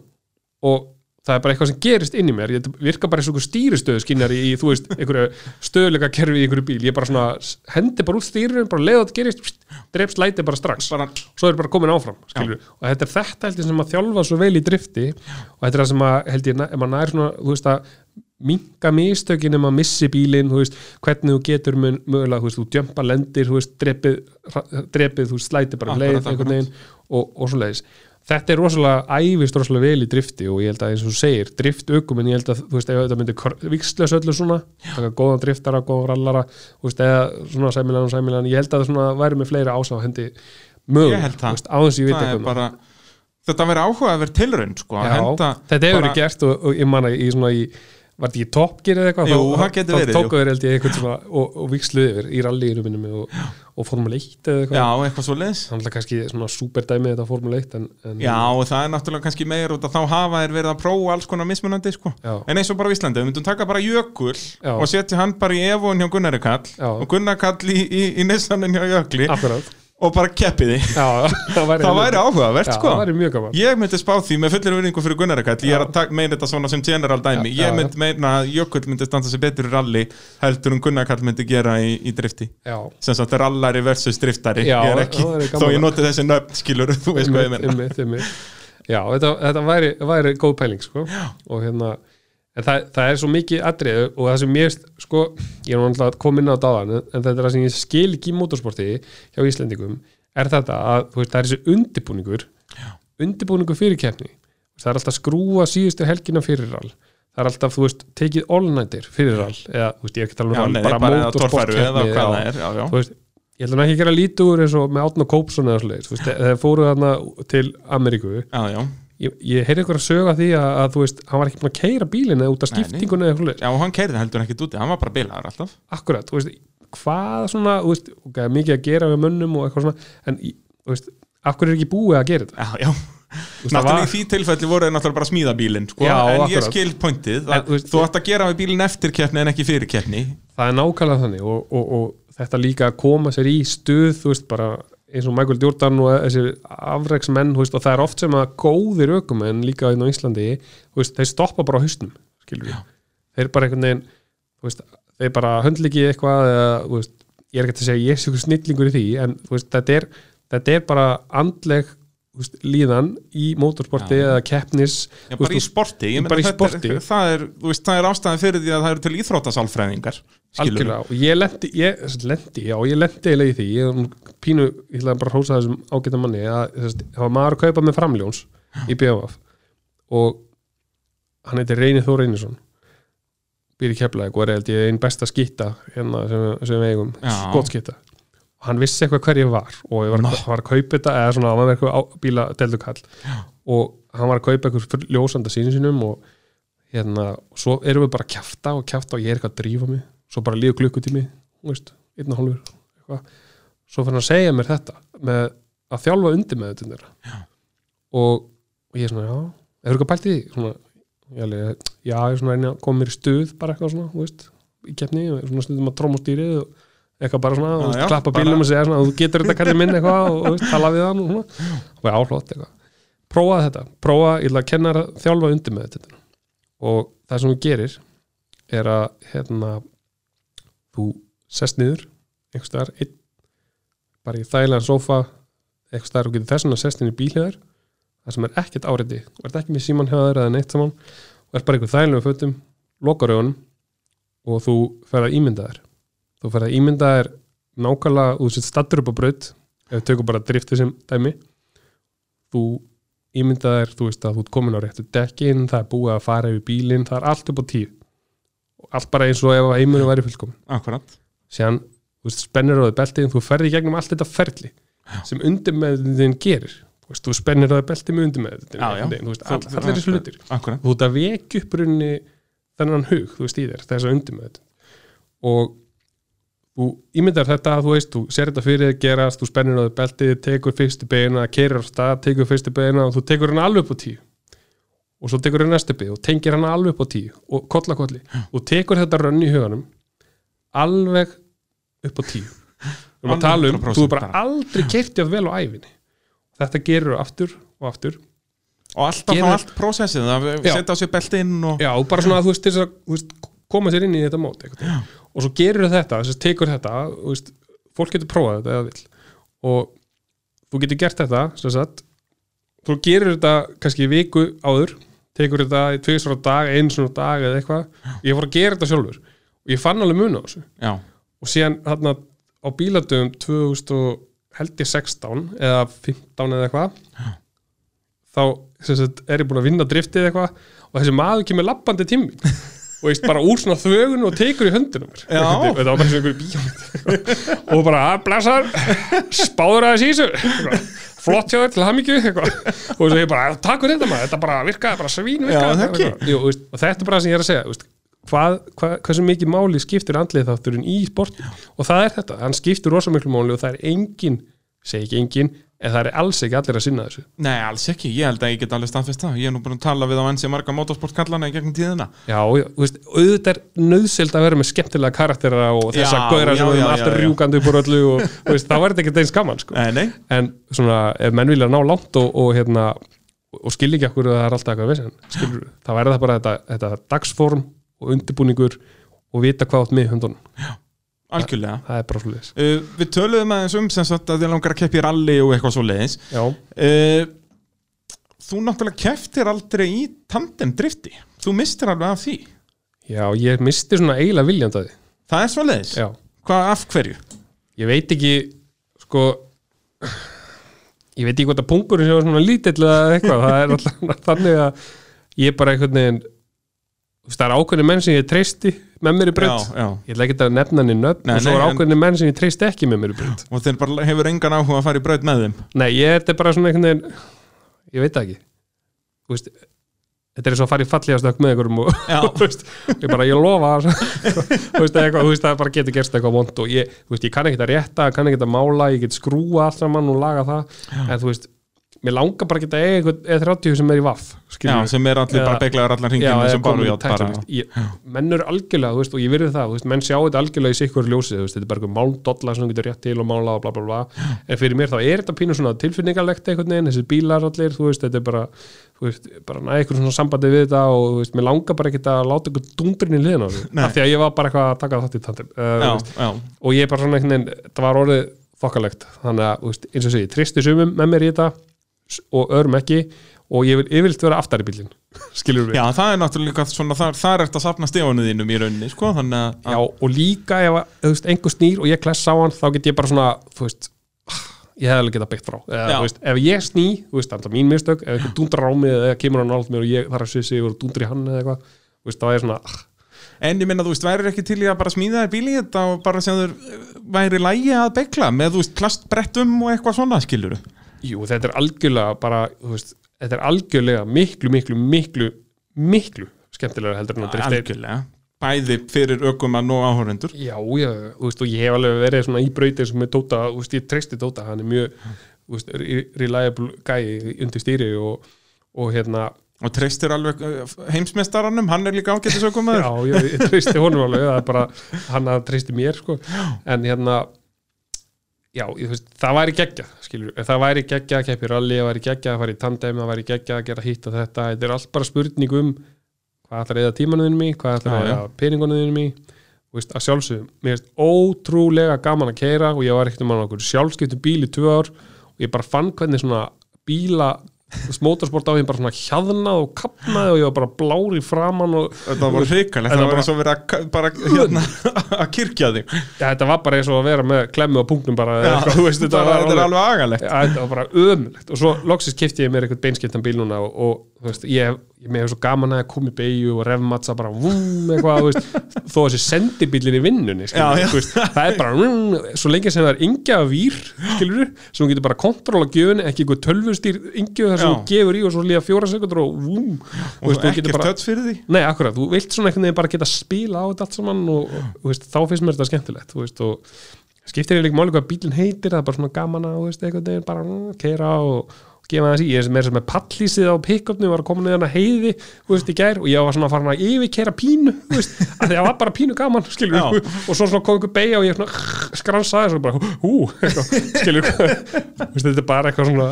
Og það er bara eitthvað sem gerist inn í mér. Ég virka bara eins og einhver stýristöðu skinnar í, þú veist, einhverju stöðuleika kerfi í einhverju bíl, ég bara svona hendi bara út stýrinu, bara leiða þetta gerist pst, dreps læti bara strax, bara, svo er bara komin áfram og þetta er þetta held ég sem að þjálfa svo vel í drifti. Og þetta er það sem að held ég, ef maður nær svona, þú veist að minka mistökin ef maður missi bílinn, hvernig þú getur mun, mögulega, þú þú djömpa lendir, þú veist, drepið, drepið þú slæti bara um leið og, og svo leiðis þetta er rosalega æfist rosalega vel í drifti og ég held að eins og þú segir, drift ökum en ég held að þú veist, ef þetta myndi vikslös öllu svona taka góðan driftara, góðan rallara þú veist, eða svona sæmilan og sæmilan ég held að það svona væri með fleiri ása á hendi mögulega, þú veist, á þess ég veit eitthvað bara þetta verður áhuga að vera tilraun sko, að Já, henda þetta hefur verið gert og, og ég manna í svona í var þetta ekki toppgir eða eitthvað Jú, það getur verið, tóku þeir held ég eitthvað svona og, og viksluði yfir í rallíinu minnum og, og Formule 1 eða eitthvað Já, eitthvað svo leis þannig að kannski svona superdæmi þetta Formule 1 en, en Já, og það er náttúrulega kannski meir út að þá hafa þeir verið að prófa alls konar mismunandi sko. Já. En eins og bara á Íslandi, við myndum taka bara Jökul Já. og setja hann bara í Evon hjá Gunnari Kall Já. og Gunnar Kall í, í, í Nissanin hjá Jökli akkurat og bara keppi því. Já, það væri, væri áhugavert sko. það væri mjög gaman. Ég myndi spá því með fullir virðingu fyrir Gunnari Kall Ég er að meina þetta svona sem general dæmi. Já, Ég myndi meina að Jökull myndi standa sig betur í rally heldur en Gunnar Kall myndi gera í, í drifti. Já, sem sagt rallari versus driftari. Já, Ég er ekki, þó ég noti þessi nöfn skilur þú veist hvað ég einmitt. Já, þetta, þetta væri, væri góð pæling sko. og hérna en það, það er svo mikið atrið og það sem mér sko, ég er náttúrulega að koma inn á dáðan en þetta er það sem ég skil ekki í motorsporti hjá Íslendingum, er þetta að þú veist, það er þessi undibúningur undibúningur fyrir keppni. Það er alltaf að skrúa síðustu helgina fyrir all það er alltaf, þú veist, tekið all-nighter fyrir all, eða, þú veist, ég er ekki að tala um Já, bara, motorsport já. já, já. þú veist, ég ætla nú ekki að gera lítið úr eins og með Átna Kópsson eða veist, þegar fóru ég, ég heyrði ykkur að söga því að, að þú veist, hann var ekki búin að keira bílinn eða út af skiptingunni eða svoleiðis, Já, og hann keirði heldur ekkit úti, hann var bara bilaður alltaf. Akkurat, þú veist hvað svona, þú veist, okay, mikið að gera við mönnum og eitthvað svona, en þú veist, hverju er ekki búið að gera þetta? Já, já. Náttúrulega var- í því tilfelli voru þeir náttúrulega bara að smíða bílinn sko. En ég akkurat. skil pointið En, þú Þú ætti að gera við bílinn eftir keppni en ekki fyrir keppni. Það er nákvæmlega þannig og, og, og þetta líka að koma sér í stuð þú veist bara eins og Michael Jordan og þessir afreiksmenn og það er oft sem að góðir ökumenn líka inn á Íslandi þeir stoppa bara á hausnum skilur við, þeir bara einhvern veginn veist, þeir bara höndla ekki eitthvað eða, ég er ekki að segja ég sé ykkur snillingur í því en veist, þetta, er, þetta er bara andleg veist, líðan í motorsporti Já. eða keppnis Já, bara í veist, sporti, ég meina bara í sporti. Er, það, er, veist, það er ástæðan fyrir því að það eru til íþróttasálfræðingar skilurðu. algjörlega og ég lendi, ég, lendi já, ég lendi eiginlega í því ég, pínu, ég ætlaði bara að hrósa þessum ágæta manni að það var maður að kaupa með framljóns í BMF og hann heitir Reyni Þór Reynisson býr í Keflæk og er einn besta skitta hérna sem, sem við eigum Já. Hann vissi eitthvað hver ég var og ég var, Nó. hann var að kaupa þetta eða svona, hann var eitthvað bíla deldukall og hann var að kaupa eitthvað ljósanda sínu sínum og hérna, og svo erum við bara að kjafta og kjafta og ég er eitthvað að drífa mig. Svo bara líður klukkutími, veist einn og hálfur, eitthvað. Svo fyrir hann að segja mér þetta með að þjálfa undir með þetta og, og ég er svona, já, hefur eitthvað pælt í því? Já, ég er svona að koma mér í stuð bara eitthvað svona, veist í keppni, og svona stundum að tróma stýrið og eitthvað bara svona, og já, klappa bílum og segja svona, þú getur þetta kallið minn eitthvað og, og tala við hann og svona, og já, hlott eitthvað. Prófa þetta, prófa, ég ætla að kenna að þjálfa undir með þetta og það sem þú gerir er að hérna þú sest niður einhvers einn bara í þægilegan sófa einhvers staðar og getur þess vegna sest inn í bílhjöðar það sem er ekkert áriði og ert ekki með síman höður eða neitt saman. Og ert bara einhver þægilegum fötum lokar augunum og þú fer að ímynda þér þú fer að ímynda þér nákvæmlega þú sitt stattur upp á braut ef við tökum bara driftið sem dæmi. Þú ímynda þér þú veist að þú ert komin á réttu dekkin það er búið að fara yfir bílinn, það er allt upp á og allt bara eins og ef heiminu væri fullkomin akkurat. Síðan þú veist, spennir á þig beltið þú ferði gegnum allt þetta ferli sem undir með þinn gerir. Þú, veist, þú spennir á þig beltið með undir með Já, já. þú veist, all, allir þessu hlutir. Akkurat, þú ert að vekja upp runni þennan hug, þú veist, í þér, þess að undir með og þú ímyndar þetta, þú veist, þú ser þetta fyrir þér gerast, þú spennir á þig beltið, tekur fyrstu beina, kerir á stað, tekur fyrstu beina og þú tekur hann alveg upp á tíu. Og svo tekur hann næstu beina og tengir hann alveg upp á tíu og kolla kolli. Og tekur þetta rönn í huganum alveg upp á tíu. Við erum að tala um, 100% þú er bara aldrei kertið vel á æfinni þetta gerur aftur og aftur. Og alltaf þá allt prósessið að Já. setja á sér beltinn og Já, bara svona að þú veist, koma sér inn í þetta mót og svo gerur þetta, þess að tekur þetta þú veist, fólk getur prófað þetta eða vill. Og þú getur gert þetta sem sagt, þú gerir þetta kannski viku áður tekur þetta í tvisvar á dag, eins og dag eða eitthvað, ég fór að gera þetta sjálfur. Og ég fann alveg mun á þessu. Já, og síðan hérna á bíladöfum 2000 og held ég 16 eða 15 eða eitthvað þá sagt, er ég búin að vinna driftið eitthvað. Og þessi maður kemur lappandi tími og veist bara úr svona þögun og tekur í Já. þetta var bara svona einhverju bíómynd. Og bara að blessar spáður aðeins í þessu. Flott hjá þér til hamingju. Og svo ég bara, takk fyrir þetta maður þetta bara virkaði bara svín virkaði. og þetta er bara það sem ég er að segja veist, hvað, hvað, hversu mikið máli skiptir andlið þátturinn í sport og það er þetta, hann skiptir rosa miklu máli og það er engin, segi ekki engin en það er alls ekki allir að sinna þessu. Nei alls ekki. Ég held að ég get alveg staðfest það. Ég er nú búin að tala við á enn sem marga motorsportkallana í gegnum tíðina. Já, þú veist, auðvitað er nöðsild að vera með skemmtilega karaktera og þessa Já, gauðra já, sem já, erum alltaf rjúkandi upp úr öllu og veist, það verður ekki eins gaman sko. nei, nei, en svona, ef menn vilja ná langt og, og hérna, og skilja ekki okkur að það er alltaf eitthvað vissin, það verður það bara þetta, þetta dagsform og undirbúningur og vita hvað átt með í höndunum algjörlega. Það er bara svo leiðis uh, við töluðum aðeins um sem sagt að þið langar að keppi í rally og eitthvað svo leiðis Já, uh, þú náttúrulega kepptir aldrei í tandem drifti. Þú mistir alveg af því. Já, ég misti svona eiginlega viljandaði það er svo leiðis, Já, hvað af hverju? Ég veit ekki sko ég veit ekki hvort að pungurinn sé svona lítill eða eitthvað, það er alltaf þannig að ég bara þú veist, það er ákveðni menn sem ég treysti já, já. ég ætla ekki að nefna hann í nöfn og svo er ákveðni menn sem ég treysti ekki með mér í braut og þeir bara hefur engan áhuga að fara í braut með þeim. Nei, ég þetta er bara svona einhvern veginn ég veit ekki. Veist, þetta er svo að fara í fallegastök með einhverjum og Já. ég bara, ég lofa þú veist, það bara getur gerst eitthvað vond og ég, veist, ég kann ekki að rétta kann ekki að mála, ég get skrúa allt saman og laga það, en þú veist mér langar bara að eiga eitthvað eða 30 sem er í vaff sem er allir Eða- bara beglaður allan Já, hringinu sem bara ját tækla, bara þú veist, ég, menn eru algjörlega, veist, og ég virði það veist, menn sjá þetta algjörlega í sikkur ljósið veist, þetta er bara eitthvað máldolla sem þú getur rétt til og mála og bla bla bla, en fyrir mér þá er þetta pínu svona tilfinningarlegt einhvern veginn, þessi bílar allir þú veist, þetta er bara, bara næ eitthvað svona sambandi við þetta og mér langar bara ekkert að láta eitthvað dundrin í liðan á því. Af því að ég var bara eitthvað að taka þátt í þannig að, eins og segi tristi sumum með mér í þetta og öðrum ekki og ég vil yfirleitt vera aftar í bílinn skilur við já, það er náttúrulega svona, þar, þar ert að safna stefunum þínum í rauninni sko, þannig að Já, og líka ef þú veist, einhver snýr og ég klessa á hann, þá get ég bara svona, þú veist, ég hefði alveg getað byggt frá. Eða, þú veist, ef ég sný, þú veist, alltaf mín mistök, ef einhver dundrar á mig eða kemur hann nált mér og ég þarf að svissi og dundri hann eða eitthvað, þú veist, þá er svona, ah, En ég minna, þú veist, væri ekki til í að bara smíða þér bíl í þetta og bara sem þur væri lægi að begla með, þú veist, plastbrettum og eitthvað svona, skilur jú, þetta er algjörlega bara, þú veist, þetta er algjörlega miklu, miklu, miklu, miklu skemmtilega heldur en að drifta. Algjörlega. Bæði fyrir ökumann og áhörundur. Já, já, þú veist, og ég hef alveg verið svona í brautir sem er Dóta, þú veist, ég treysti Dóta, hann er mjög þú veist, re- reliable gæi undir stýri og, og hérna Og treystir alveg uh, heimsmeistaranum, hann er líka ágættis að koma Já, ég, ég treysti honum alveg það er bara, hann að treysti mér sko. en hérna já, ég, veist, það væri geggja skilur, það væri geggja að keppi rally það væri geggja að fara í tandem, það væri geggja að gera hitt og þetta, þetta er allt bara spurning um hvað ætlar að eða tímanuðinum í hvað ætlar að eða peningunuðinum í. Þú veist, að sjálfsögum, mér finnst ótrúlega gaman að keira og ég var ekkert um að okkur sjálfskiptu bíl í tvö ár og ég bara fann hvernig svona bíla motorsport á því bara svona hjaðnað og kapnaði og ég var bara blár í framann og Þetta var hrikalegt, það var bara- eins og verið að bara hérna að kirkja þig. Ja, þetta var bara eins og að vera með klemmu á punktum bara, Já, eitthvað, veist, þetta þetta var alveg, alveg agalegt. Ja, þetta var bara ömulegt og svo loksist kefti ég mér eitthvað beinskiptan bíl núna og, og veist, ég, ég með svo gaman að koma í beigju og refmatsa bara vum, eitthvað, veist, þó þessi sendibílir í vinnunni, Já, já. Veist, það er bara vum, svo lengi sem það er yngja vír, skilur, sem þú getur bara kontróla gjöfun, ekki eitthvað tölvustýr yngju þar sem Já. þú gefur í og svo líða fjóra sekundur og vum, Og veist, þú getur bara- Nei, akkurat, þú vilt svona veginn bara geta spila á þetta allt saman og, og þá finnst mér þetta skemmtilegt og skiptir ég líka máli hvað bílinn heitir það er bara svona gaman að, mm, keira og, og gefa það í ég er meira sem með pallísið á pick-upnu var að koma niður heiði, þú veist, í gær og ég var svona farin að yfirkera pínu, þú veist að það var bara pínu gaman, skilur og svo svona kom einhver beigja og ég skransaði svo bara, hú, skilur þetta er bara eitthvað svona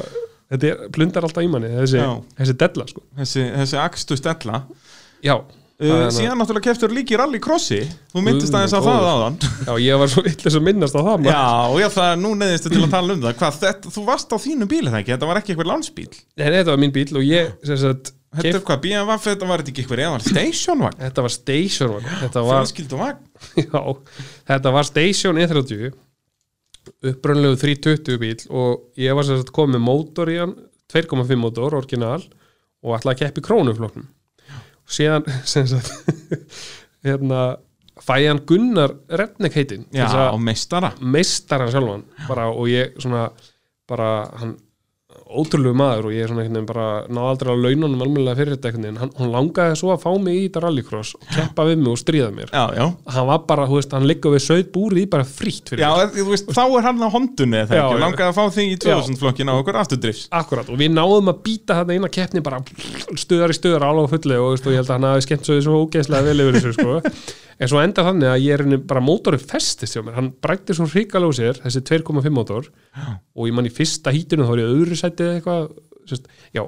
þetta er, blundar alltaf í manni, þessi, þessi della, sko. Þessi, þessi akstu stella Já, uh, Síðan náttúrulega keftur líki rallycrossi Þú myndist aðeins á það áðan. Já, ég var svo illa sem minnast á það. Já, já, það er nú neðistu til að tala um það. Hvað, þetta, þú varst á þínu bíl eða ekki? Þetta var ekki eitthvað lánsbíl Nei, þetta var mín bíl og ég sagt, Þetta er hvað, BMW, þetta var þetta ekki eitthvað eða stationvagn Þetta var Station vagn. Þetta var, já, þetta var Station E30 upprönnlegu 320 bíl og ég var sagt komið mótor í hann 2,5 mótor, orginal og ætlaði að keppi krónufloknum síðan sagt hérna fæ ég hann Gunnar Redneck heitinn til Já, meistara. meistaran sjálfan bara, og ég svona bara hann ótrúlegu maður og ég er svona einhvern veginn bara náði aldrei að laununum almennilega fyrir þetta einhvern veginn. Hann, langaði svo að fá mig í þetta rallycross og keppa við mig og stríða mér. Já, já. Hann var bara, þú veist, hann liggur við söð búrið í bara frítt fyrir Já, þú veist, þá er hann á hondunni eða Já, ekki, langaði að fá þig í 2000 flokkin á okkur afturdrifs akkurat, og við náðum að býta þetta eina keppni bara stuðar í stuðar alveg á fulli og, veist, og ég held að hann hafi skemmt svo svo ógeðslega vel yfir þessu sko. en svo enda þannig að ég er bara mótorið festist hjá mér, hann brætti svo hrikalega úr sér þessi 2,5 mótor og ég man í fyrsta hítinu þá er ég öðru sætið eða eitthvað sérst, já,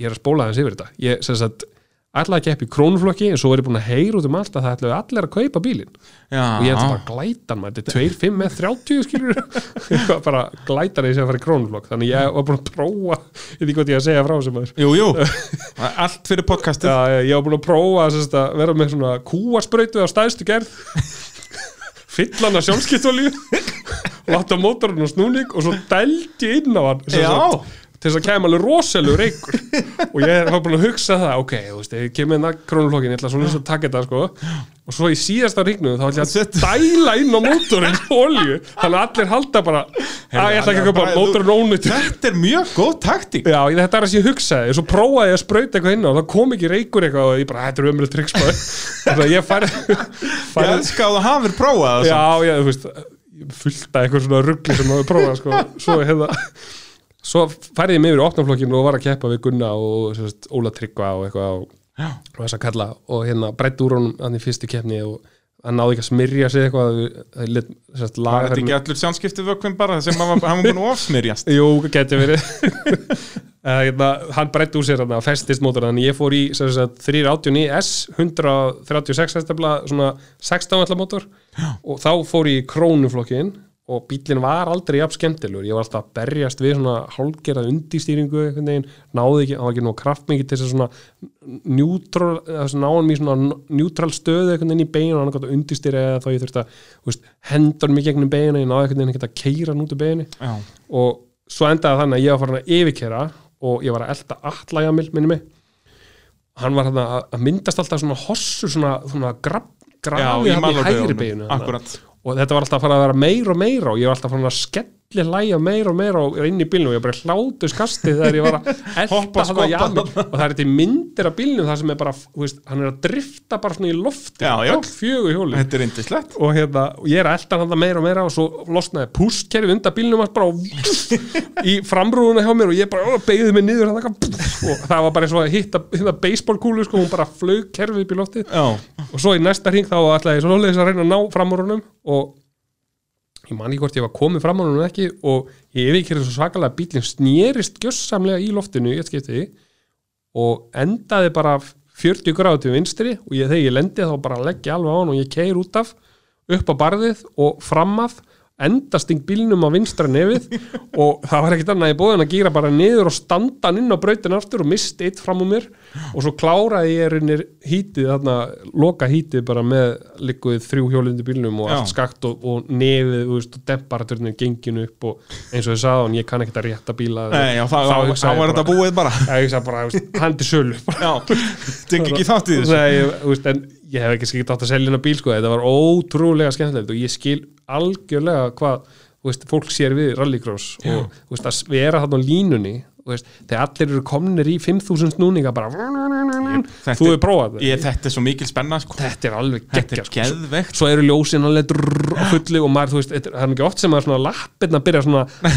ég er að spóla þess yfir þetta. Ég sem sagt, ætlaði að keppa í krónuflokki en svo er ég búin að heyra út um allt að það ætlaði allir að kaupa bílinn. Já, og ég ætla bara að glæta hann þetta er 2, 5 með 30 skilur bara að glæta hann í sig að fara í krónuflokk. Þannig ég var búin að prófa ég veit ekki hvað ég að segja frá sem maður. Jú, jú, allt fyrir podcastið. Já, ég, ég var búin að prófa sérst, að vera með svona kúasprautu á stæðstu gerð. Fylla hann að sjálfskiptolíu láta mótorinn og snúning og svo dældi inn á hann til þess að kemur alveg rosalegu reykur. Og ég var búin að hugsa það ok, þú veist, ég kemur inn að krónuflokkin ég ætla svona að taka þetta sko. Og svo í síðasta ríknu þá ætla ég að dæla inn á mótorinn olju, þannig að allir halda bara að ég ætla ekki að köpa mótorinn ónýttur Þetta er mjög góð taktík. Já, ég- þetta er að ég hugsaði, svo prófaði ég að sprauta eitthvað inn á, það kom ekki reykur eitthvað og ég bara, þetta er ömurlega triksmaður þannig að ég færi, Ég færi elska að þú hafir prófað Já, já, þú veist fullt af eitthvað svona ruggli sem maður prófað sko. svo hefða svo færði ég mig yfir opnaflokkinu og var að keppa við Gunna og sérst, Óla Tryggva og eitthvað og, þess að kalla. Og hérna breytti úr honum hann í fyrstu keppni og hann náði ekki að smyrja sig eitthvað það laga þetta ekki allur sjánskipti vökkvinn bara sem hann var, búin að ofsmyrjast? Jú, geti verið. Eh, hérna, Hann breytti úr sér þarna, festist mótor þannig ég fór í sem sagt, 389 S 136 hestafla svona 16 allar mótor. Og þá fór ég í krónuflokkin og bílinn var aldrei jafn skemmtilegur. Ég var alltaf að berjast við svona hálgerað undistýringu náði ekki, hann var ekki nú kraftmikið til þess að svona neutral, þess að náðum í svona neutral stöðu veginn í beinu og hann gæti að undistýra eða þá ég þurfti að veist, hendur mig gegnum beinu, ég náði einhvern veginn að keira hann út úr beinu. Já, og svo endaði þannig að ég var farin að yfirkera og ég var að elda alla jamil minni mig. Hann var að myndast alltaf svona hossur svona, svona graf, já og þetta var alltaf að fara að vera meira og meira og ég var alltaf farin að skella allir læja meira og meira og inn í bílnum. Og ég bara hlátu skasti þegar ég var að Hoppa, hann skoppa. jami og það er þetta myndir af bílnum það sem er bara, veist, hann er að drifta bara svona í lofti, fjögur hjóli er og hérna, og ég er að elta hann meira og meira og svo losnaði pústkerfi undan bílnum hans bara og, í framrúðuna hjá mér og ég bara beigði mig niður og það var bara eins og að hitta, hitta baseballkúlu sko, hún bara flög kerfið upp í loftið. Já, og svo í næsta hring þá ætlaði ég svo að reyna að ná framrúðunum og ég man ekki hvort ég var komið framrúðunum ekki og ég ekki svo svakalega að bílinn snérist gjössamlega í loftinu í skipti og endaði bara 40 gráðu til vinstri og ég, þegar ég lendi þá bara leggja alveg á hann og ég keir út af upp á barðið og fram af endasting bílnum á vinstra nefið og það var ekkert annað í bóðin að gýra bara niður og standa hann inn á brautin aftur og misti eitt fram úr mér. Og svo kláraði ég rinnir hítið þarna, loka hítið bara með líkuð þrjú hjólindi bílnum og Já. allt skakt og, og nefið og demparaturnin genginu upp og eins og þið sagði hann, ég kann ekkert að rétta bíla. Nei, já, þá, þá, þá er þetta bara- búið bara. Bara, hann til sölu. Já, tek ekki þátt í þessu. Nei, en ég hef ekki skilt átt að selja hennar bíl sko, þetta var ótrúlega skemmtilegt og ég skil algjörlega hvað veist, fólk sér við rallycross og þú veist, að vera þarna á línunni veist, þegar allir eru komnir í 5000 snúninga bara Þetta þú hefur prófað þetta. Ég, þetta er svo mikil spenna sko. þetta er alveg geggja sko. svo eru ljósin alveg fullu og maður, veist, þetta- það er ekki oft sem svona lappirna byrja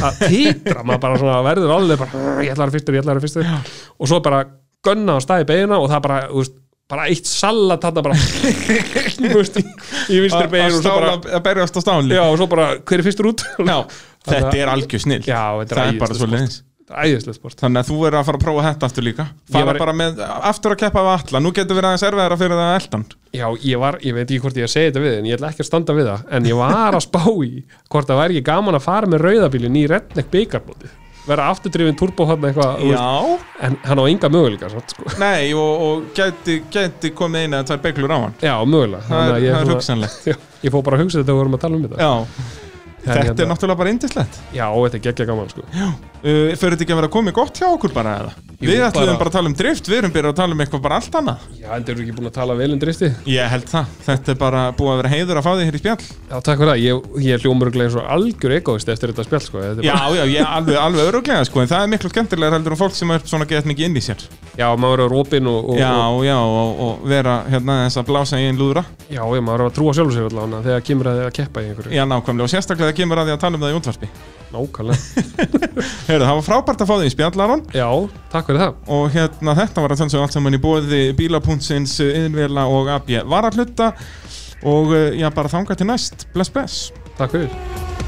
að titra maður verður alveg bara, ég ætla að vera fyrstur, ég ætla að vera fyrstur. Og svo bara gunna á staði beina og það bara, þú veist, bara eitt salat þarna bara í, í vinstri Að- berjast á stáli já, og svo bara, hver er fyrstur út? Já, þetta er algjör snill Já, þetta er Það er bara æðislegt svo sport. leiðis Þetta er æðislegt sport. Þannig að þú verður að fara að prófa þetta aftur líka. Fara var- bara með, aftur að keppa við alla Nú getur verið aðeins erfiðara fyrir það eldan Já, ég var, ég veit ekki hvort ég að segja þetta við en ég ætla ekki að standa við það, en ég var að spá í hvort það væri ekki gaman að fara með rauðabílin í Redneck byggarblóti vera afturdrifin turbo hann eitthvað en hann á enga möguleika sko. nei og, og geti, geti komið eina eða tvær beiklur á hann. Já, mögulega. Það er, að það er hugsanlegt. Ég fór bara að hugsa þetta við vorum að tala um þetta. Já, þetta hérna- er náttúrulega bara indislegt Já, þetta er geggja gaman sko. uh, Fyrir þetta ekki að vera komið gott hjá okkur bara eða? Við ætlum bara- bara að tala um drift, við erum byrjað að tala um eitthvað bara allt annað. Já, en þeir eru ekki búin að tala vel um dristi Ég held það, þetta er bara búið að vera heiður að fá þig hér í spjall. Já, takk fyrir það, ég, ég er hljómuruglega eins og algjör egoist eftir þetta spjall sko. þetta er Já, bara, já, ég alveg, alveg öruglega sko En það er miklu skemmtilega heldur um fólk sem er svona gett mikið inn í sér. Já, maður er rópin og, og, Já, já, og, og vera hérna þess að blása í einn lúðra. Já, já, maður er að trúa sjálfur sér allavega þegar kemur að þið að keppa í einhverju. Já, nákvæmlega, og sérstaklega kemur að því að tala um það í útvarpi. Nákvæmlega. Heyrðu, var að fyrir það. Og hérna þetta var að þannig allt saman í bóði bílapuntsins, yðinvela og AB varahluta og eh, já, bara þanga til næst. Bless bless. Takk fyrir